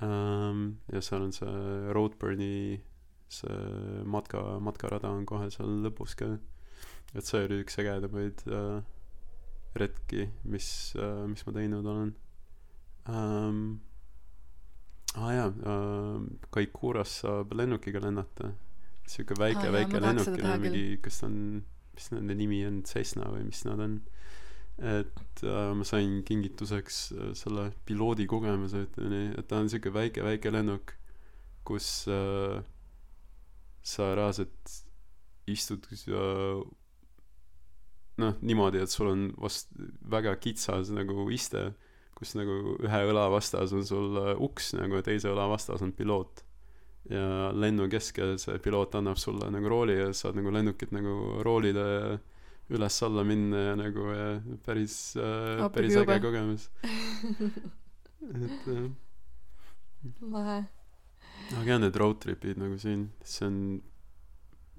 Um, ja seal on see Roadburni see matka matkarada on kohe seal lõpus ka. Et see oli üks ägedamaid uh, retki mis uh, mis ma teinud olen. Um, aa ah, jaa uh, Kaikuras saab lennukiga lennata siuke väike jaa, väike ma tahaks lennuk seda ja teha küll. mingi kas ta on mis nende nimi on Cessna või mis nad on et äh, ma sain kingituseks äh, selle piloodi kogemuse ütleme nii et ta on siuke väike väike lennuk kus äh, sa reaalselt istud äh, noh niimoodi et sul on vast väga kitsas nagu iste kus nagu ühe õla vastas on sul äh, uks nagu ja teise õla vastas on piloot ja lennu keskel see piloot annab sulle nagu rooli ja saad nagu lennukit nagu roolida ja üles-alla minna ja nagu ja päris äh, päris äge kogemus. Et jah. Lahe. Aga jah need road trip'id nagu siin see on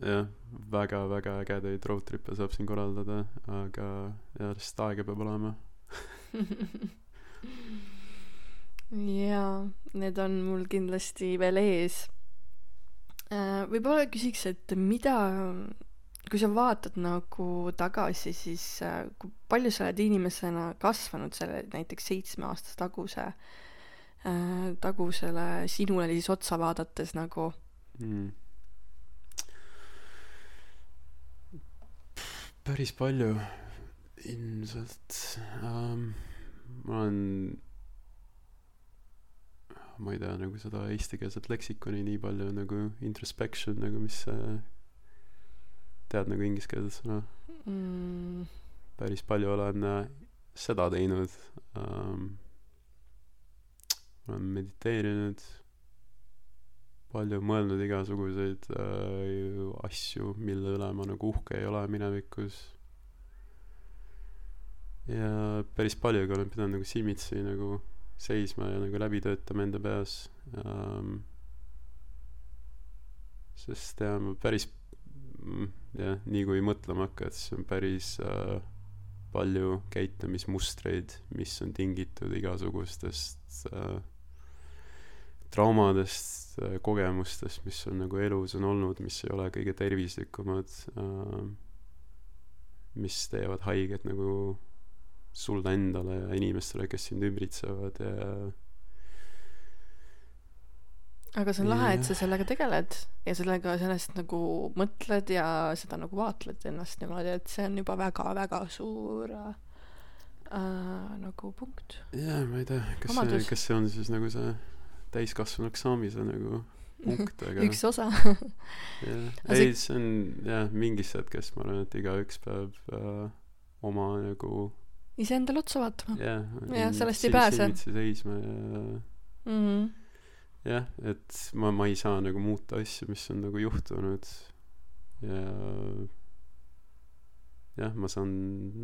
jah väga väga ägedaid road trip'e saab siin korraldada aga jah lihtsalt aega peab olema. Jaa, need on mul kindlasti veel ees. Võib-olla küsiks, et mida, kui sa vaatad nagu tagasi, siis äh, kui palju sa oled inimesena kasvanud selle näiteks seitsme aasta taguse, tagusele sinule siis otsa vaadates nagu mm.. päris palju ilmselt um, ma olen ma ei tea nagu seda eestikeelset leksikoni nii palju nagu introspection nagu mis see tead nagu ingliskeelset sõna? Mm, päris palju olen äh, seda teinud um, olen mediteerinud palju mõelnud igasuguseid äh, asju mille üle ma nagu uhke ei ole minevikus. Ja päris paljuga olen pidanud nagu silmitsi nagu seisma ja nagu läbi töötama enda peas. Um, sest jah ma päris mm, jah nii kui mõtlema hakkad siis on päris äh, palju käitumismustreid mis on tingitud igasugustest äh, traumadest äh, kogemustest mis sul nagu elus on olnud mis ei ole kõige tervislikumad äh, mis teevad haiget nagu sulle endale ja inimestele kes sind ümbritsevad ja aga see on lahe, et sa sellega tegeled ja sellega sellest nagu mõtled ja seda nagu vaatled ennast niimoodi, et see on juba väga-väga suur äh, nagu punkt. jaa, ma ei tea, kas see Omadus., kas see on siis nagu see täiskasvanuks saamise nagu punkt, aga üks osa. jah, see- ei, see on jah, mingis hetkes ma arvan, et igaüks peab äh, oma nagu iseendale otsa vaatama jah sellest ei pääse. silmitsi seisma ja mm. -hmm. jah, et ma, ma ei saa nagu muuta asju, mis on nagu juhtunud ja jah, ma saan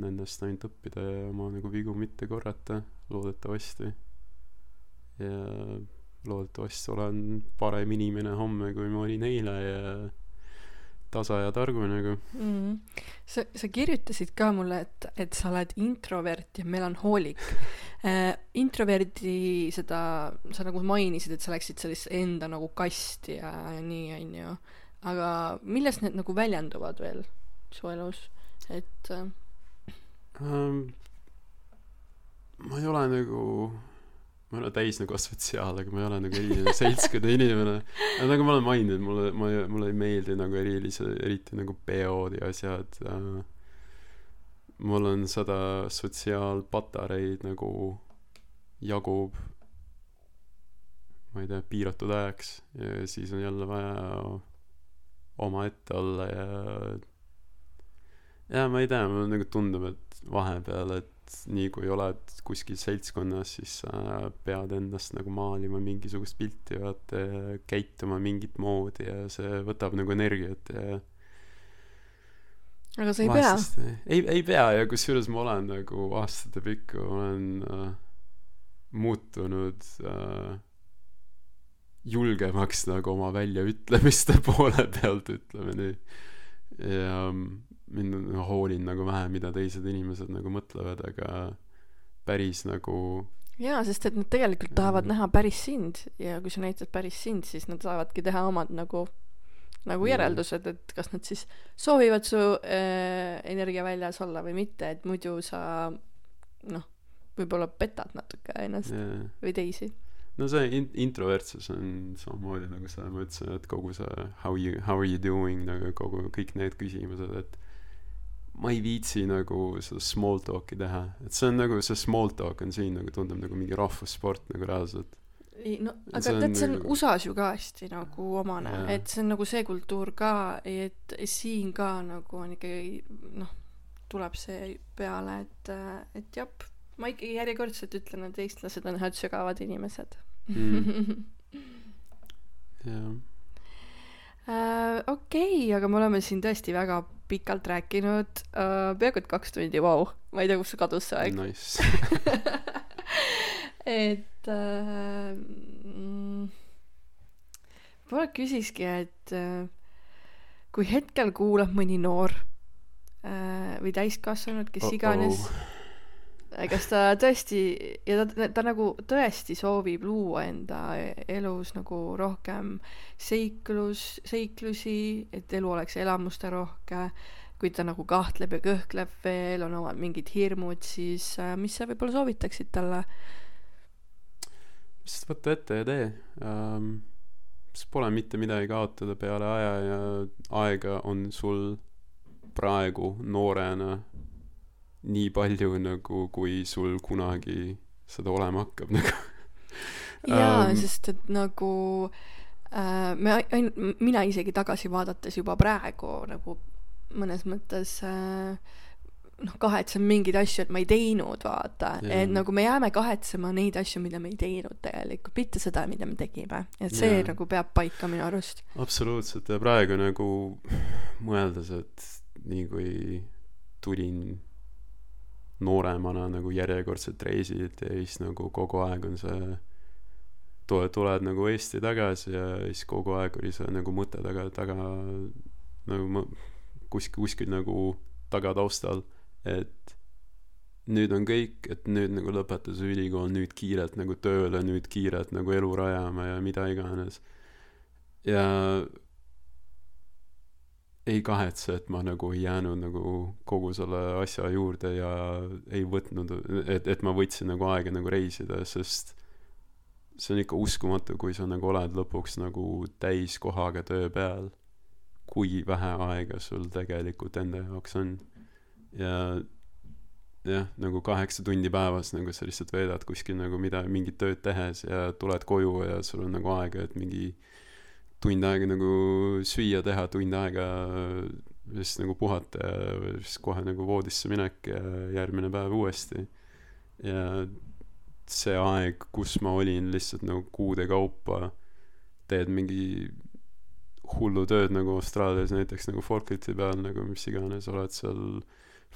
nendest ainult õppida ja oma nagu vigu mitte korrata, loodetavasti. ja loodetavasti olen parem inimene homme, kui ma olin eile ja tasa ja targu nagu. mm.. sa, sa kirjutasid ka mulle, et, et sa oled introvert ja melanhoolik äh,. introverdi seda, sa nagu mainisid, et sa läksid sellist enda nagu kasti ja, ja nii, onju. aga milles need nagu väljenduvad veel su elus, et äh, um,. ma ei ole nagu, ma ei ole täis nagu asotsiaal, aga ma ei ole nagu eriline seltskonna inimene. nagu ma olen maininud, mulle, ma, mulle ei meeldi nagu erilise, eriti nagu peod ja asjad mul on seda sotsiaalpatareid nagu jagub, ma ei tea, piiratud ajaks ja siis on jälle vaja omaette olla ja jaa, ma ei tea, mulle nagu tundub, et vahepeal, et nii kui oled kuskil seltskonnas, siis sa pead endast nagu maalima mingisugust pilti, vaata, ja käituma mingit moodi ja see võtab nagu energiat ja aga sa ei pea. pea. ei, ei pea ja kusjuures ma olen nagu aastate pikku olen äh, muutunud äh, julgemaks nagu oma väljaütlemiste poole pealt, ütleme nii. ja mind on, hoolin nagu vähe, mida teised inimesed nagu mõtlevad, aga päris nagu jaa, sest et nad tegelikult tahavad Mhm. näha päris sind ja kui sa näitad päris sind, siis nad saavadki teha omad nagu, nagu Jaa. järeldused, et kas nad siis soovivad su äh, energia väljas olla või mitte, et muidu sa noh, võib-olla petad natuke ennast yeah. või teisi. no see in-, introvertsus on samamoodi nagu sa, ma ütlesin, et kogu see how you, how are you doing nagu kogu, kõik need küsimused, et ma ei viitsi nagu seda small talk'i teha, et see on nagu see small talk on siin nagu tundub nagu mingi rahvussport nagu reaalselt. ei no aga see on tead, see on nagu- USA-s ju ka hästi nagu omane. Et see on nagu see kultuur ka, et siin ka nagu on ikkagi noh, tuleb see peale, et, et jah, ma ikkagi järjekordselt ütlen, et eestlased on head sügavad inimesed. Mm. jah, Äh, okei, aga me oleme siin tõesti väga pikalt rääkinud uh,, peaaegu et kaks tundi, vau, ma ei tea, kus kadus see aeg. nice. et äh, mm, võib-olla küsikski, et äh, kui hetkel kuulab mõni noor äh, või täiskasvanud, kes Uh-oh. iganes, kas ta tõesti ja ta, ta nagu tõesti soovib luua enda elus nagu rohkem seiklus, seiklusi, et elu oleks elamusterohke, kui ta nagu kahtleb ja kõhkleb veel, on omad mingid hirmud, siis äh, mis sa võib-olla soovitaksid talle? lihtsalt võta ette ja tee um,. sest pole mitte midagi kaotada peale aja ja aega on sul praegu noorena nii palju nagu, kui sul kunagi seda olema hakkab nagu. jaa Ähm, sest et nagu äh, me ain-, mina isegi tagasi vaadates juba praegu nagu mõnes mõttes äh, noh, kahetsen mingeid asju, et ma ei teinud, vaata Jaa. et nagu me jääme kahetsema neid asju, mida me ei teinud tegelikult, mitte seda, mida me tegime, et see Jaa. nagu peab paika minu arust. absoluutselt ja praegu nagu mõeldes, et nii kui tulin nooremana nagu järjekordselt reisilt ja siis nagu kogu aeg on see tule, tuled nagu Eesti tagasi ja siis kogu aeg oli see nagu mõte taga, taga nagu ma kuskil, kuskil nagu tagataustal, et nüüd on kõik, et nüüd nagu lõpetas ülikool, nüüd kiirelt nagu tööle, nüüd kiirelt nagu elu rajama ja mida iganes. ja ei kahetse, et ma nagu ei jäänud nagu kogu selle asja juurde ja ei võtnud, et, et ma võtsin nagu aega nagu reisida, sest see on ikka uskumatu, kui sa nagu oled lõpuks nagu täiskohaga töö peal, kui vähe aega sul tegelikult enda jaoks on. ja jah, nagu kaheksa tundi päevas nagu sa lihtsalt veedad kuskil nagu mida, mingit tööd tehes ja tuled koju ja sul on nagu aega, et mingi tund aega nagu süüa teha, tund aega siis nagu puhata ja siis kohe nagu voodisse minek ja järgmine päev uuesti. ja see aeg, kus ma olin lihtsalt nagu kuude kaupa, teed mingi hullu tööd nagu Austraalias näiteks nagu forklifti peal nagu mis iganes, oled seal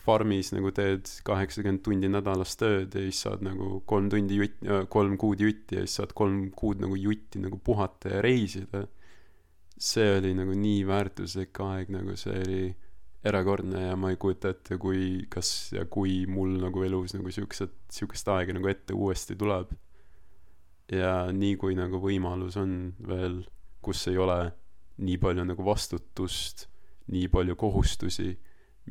farmis nagu teed kaheksakümmend tundi nädalas tööd ja siis saad nagu kolm tundi jutt-, kolm kuud jutti ja siis saad kolm kuud nagu jutti nagu puhata ja reisida. See oli nagu nii väärtuslik aeg, nagu see oli erakordne ja ma ei kujuta ette, kui, kas ja kui mul nagu elus nagu siuksed, siukest aega nagu ette uuesti tuleb. ja nii kui nagu võimalus on veel, kus ei ole nii palju nagu vastutust, nii palju kohustusi,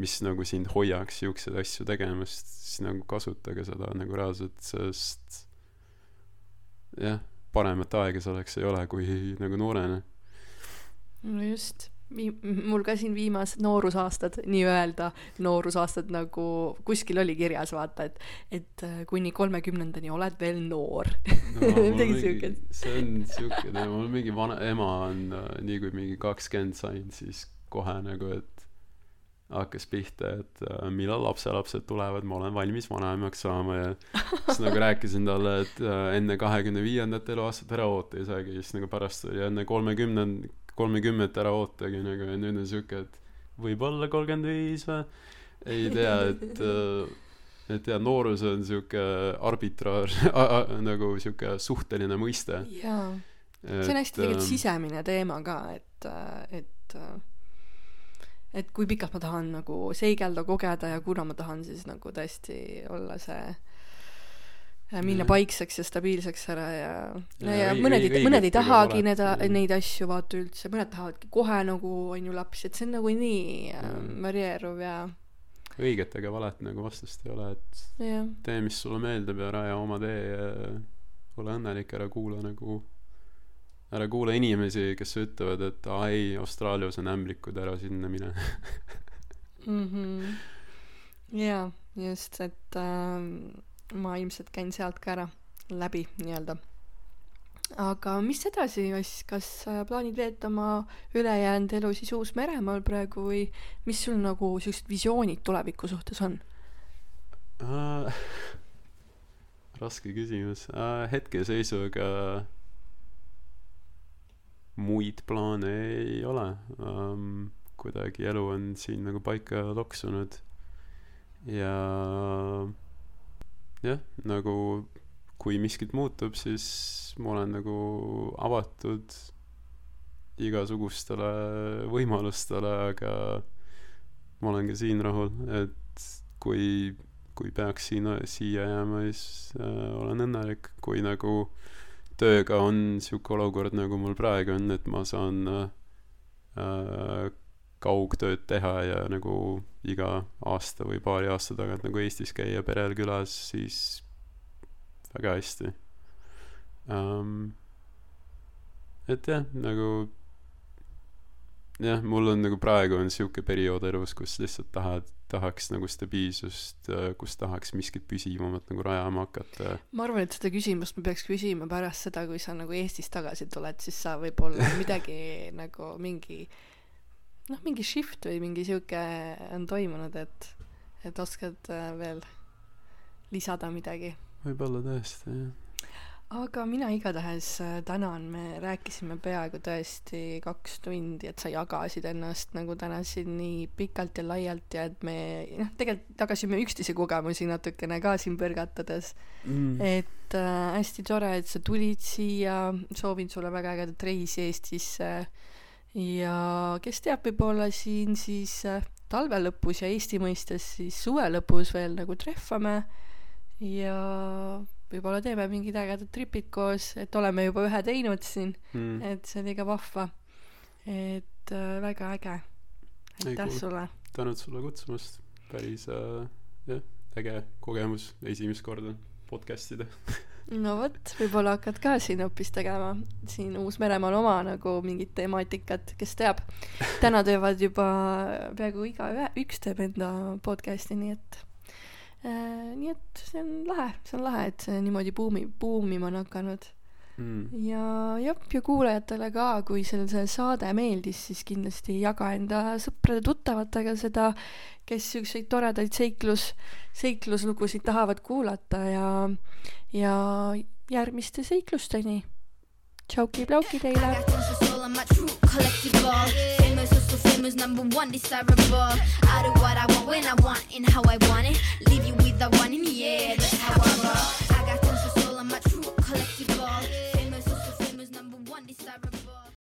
mis nagu sind hoiaks siukseid asju tegemast, siis nagu kasutage seda nagu reaalselt, sest jah, paremat aega selleks ei ole, kui nagu noorena. No just, mul ka siin viimased noorusaastad, nii-öelda noorusaastad nagu kuskil oli kirjas, vaata, et, et äh, kuni kolmekümnendani oled veel noor. midagi siukest. see on siuke teema, mul mingi vana ema on äh, nii kui mingi kakskümmend sain, siis kohe nagu, et hakkas pihta, et äh, millal lapselapsed tulevad, ma olen valmis vanaemaks saama ja siis nagu rääkisin talle, et enne kahekümne viiendat eluaastat ära oota ei saagi, siis nagu pärast oli enne kolmekümnend-, kolmekümmet ära ootagi nagu ja nüüd on siuke, et võib-olla kolmkümmend viis või, ei tea, et äh, et ja noorus on siuke arbitraar nagu siuke suhteline mõiste. jaa, see on hästi tegelikult sisemine teema ka, et, et et kui pikalt ma tahan nagu seigelda, kogeda ja kuna ma tahan siis nagu tõesti olla see minna Jah. paikseks ja stabiilseks ära ja ja, Ja ja õi- mõned ei, mõned ei tahagi need, jah. neid asju vaata üldse, mõned tahavadki kohe nagu on ju lapsi, et see on nagu nii äh, Mm. varieeruv ja õiget ega valet nagu vastust ei ole, et jah, tee, mis sulle meeldib ja raja oma tee ja ole õnnelik, ära kuula nagu, ära kuula inimesi, kes ütlevad, et aa ei, Austraalias on ämblikud, ära sinna mine. mhmh. jaa, just, et ähm, ma ilmselt käin sealt ka ära läbi nii-öelda. aga mis edasi, Oss, kas plaanid veeta oma ülejäänud elu siis Uus-Meremaal praegu või mis sul nagu siuksed visioonid tuleviku suhtes on? raske küsimus. hetkeseisuga muid plaane ei ole um,. kuidagi elu on siin nagu paika loksunud ja jah, nagu kui miskit muutub, siis ma olen nagu avatud igasugustele võimalustele, aga ma olen ka siin rahul, et kui, kui peaks siin, siia jääma, siis äh, olen õnnelik, kui nagu tööga on sihuke olukord, nagu mul praegu on, et ma saan äh, äh, kaugtööd teha ja nagu iga aasta või paari aasta tagant nagu Eestis käia perel külas, siis väga hästi um,. et jah, nagu jah, mul on nagu praegu on sihuke periood elus, kus lihtsalt tahad, tahaks nagu stabiilsust, kus tahaks miskit püsivamat nagu rajama hakata. ma arvan, et seda küsimust me peaks küsima pärast seda, kui sa nagu Eestist tagasi tuled, siis sa võib-olla midagi nagu mingi noh, mingi shift või mingi sihuke on toimunud, et, et oskad äh, veel lisada midagi. võib-olla tõesti jah. aga mina igatahes äh, tänan, me rääkisime peaaegu tõesti kaks tundi, et sa jagasid ennast nagu täna siin nii pikalt ja laialt ja et me noh, tegelikult jagasime üksteise kogemusi natukene ka siin põrgatades Mm. et äh, hästi tore, et sa tulid siia, soovin sulle väga ägedat reisi Eestisse ja kes teab, võib-olla siin siis äh, talve lõpus ja Eesti mõistes siis suve lõpus veel nagu trehvame ja võib-olla teeme mingid ägedad tripid koos, et oleme juba ühe teinud siin, Mm. et see oli ka vahva. et äh, väga äge. Ei, aitäh cool. sulle. tänud sulle kutsumast, päris äh, jah, äge kogemus esimest korda podcast ida. no vot, võib-olla hakkad ka siin hoopis tegema siin Uus-Meremaal oma nagu mingit temaatikat, kes teab. täna teevad juba peaaegu iga, üks teeb enda podcast'i, nii et äh,. nii et see on lahe, see on lahe, et see niimoodi buumi, buumima on hakanud. mm.. ja jah, ja kuulajatele ka, kui seal see saade meeldis, siis kindlasti jaga enda sõprade-tuttavatega seda, kes siukseid toredaid seiklus, seikluslugusid tahavad kuulata ja, ja järgmiste seiklusteni. tšauki-plauki teile. true collectible. Famous, oh so famous, number one, desirable. I do what I want when I want and how I want it. Leave you with the one in the air, that's how I roll.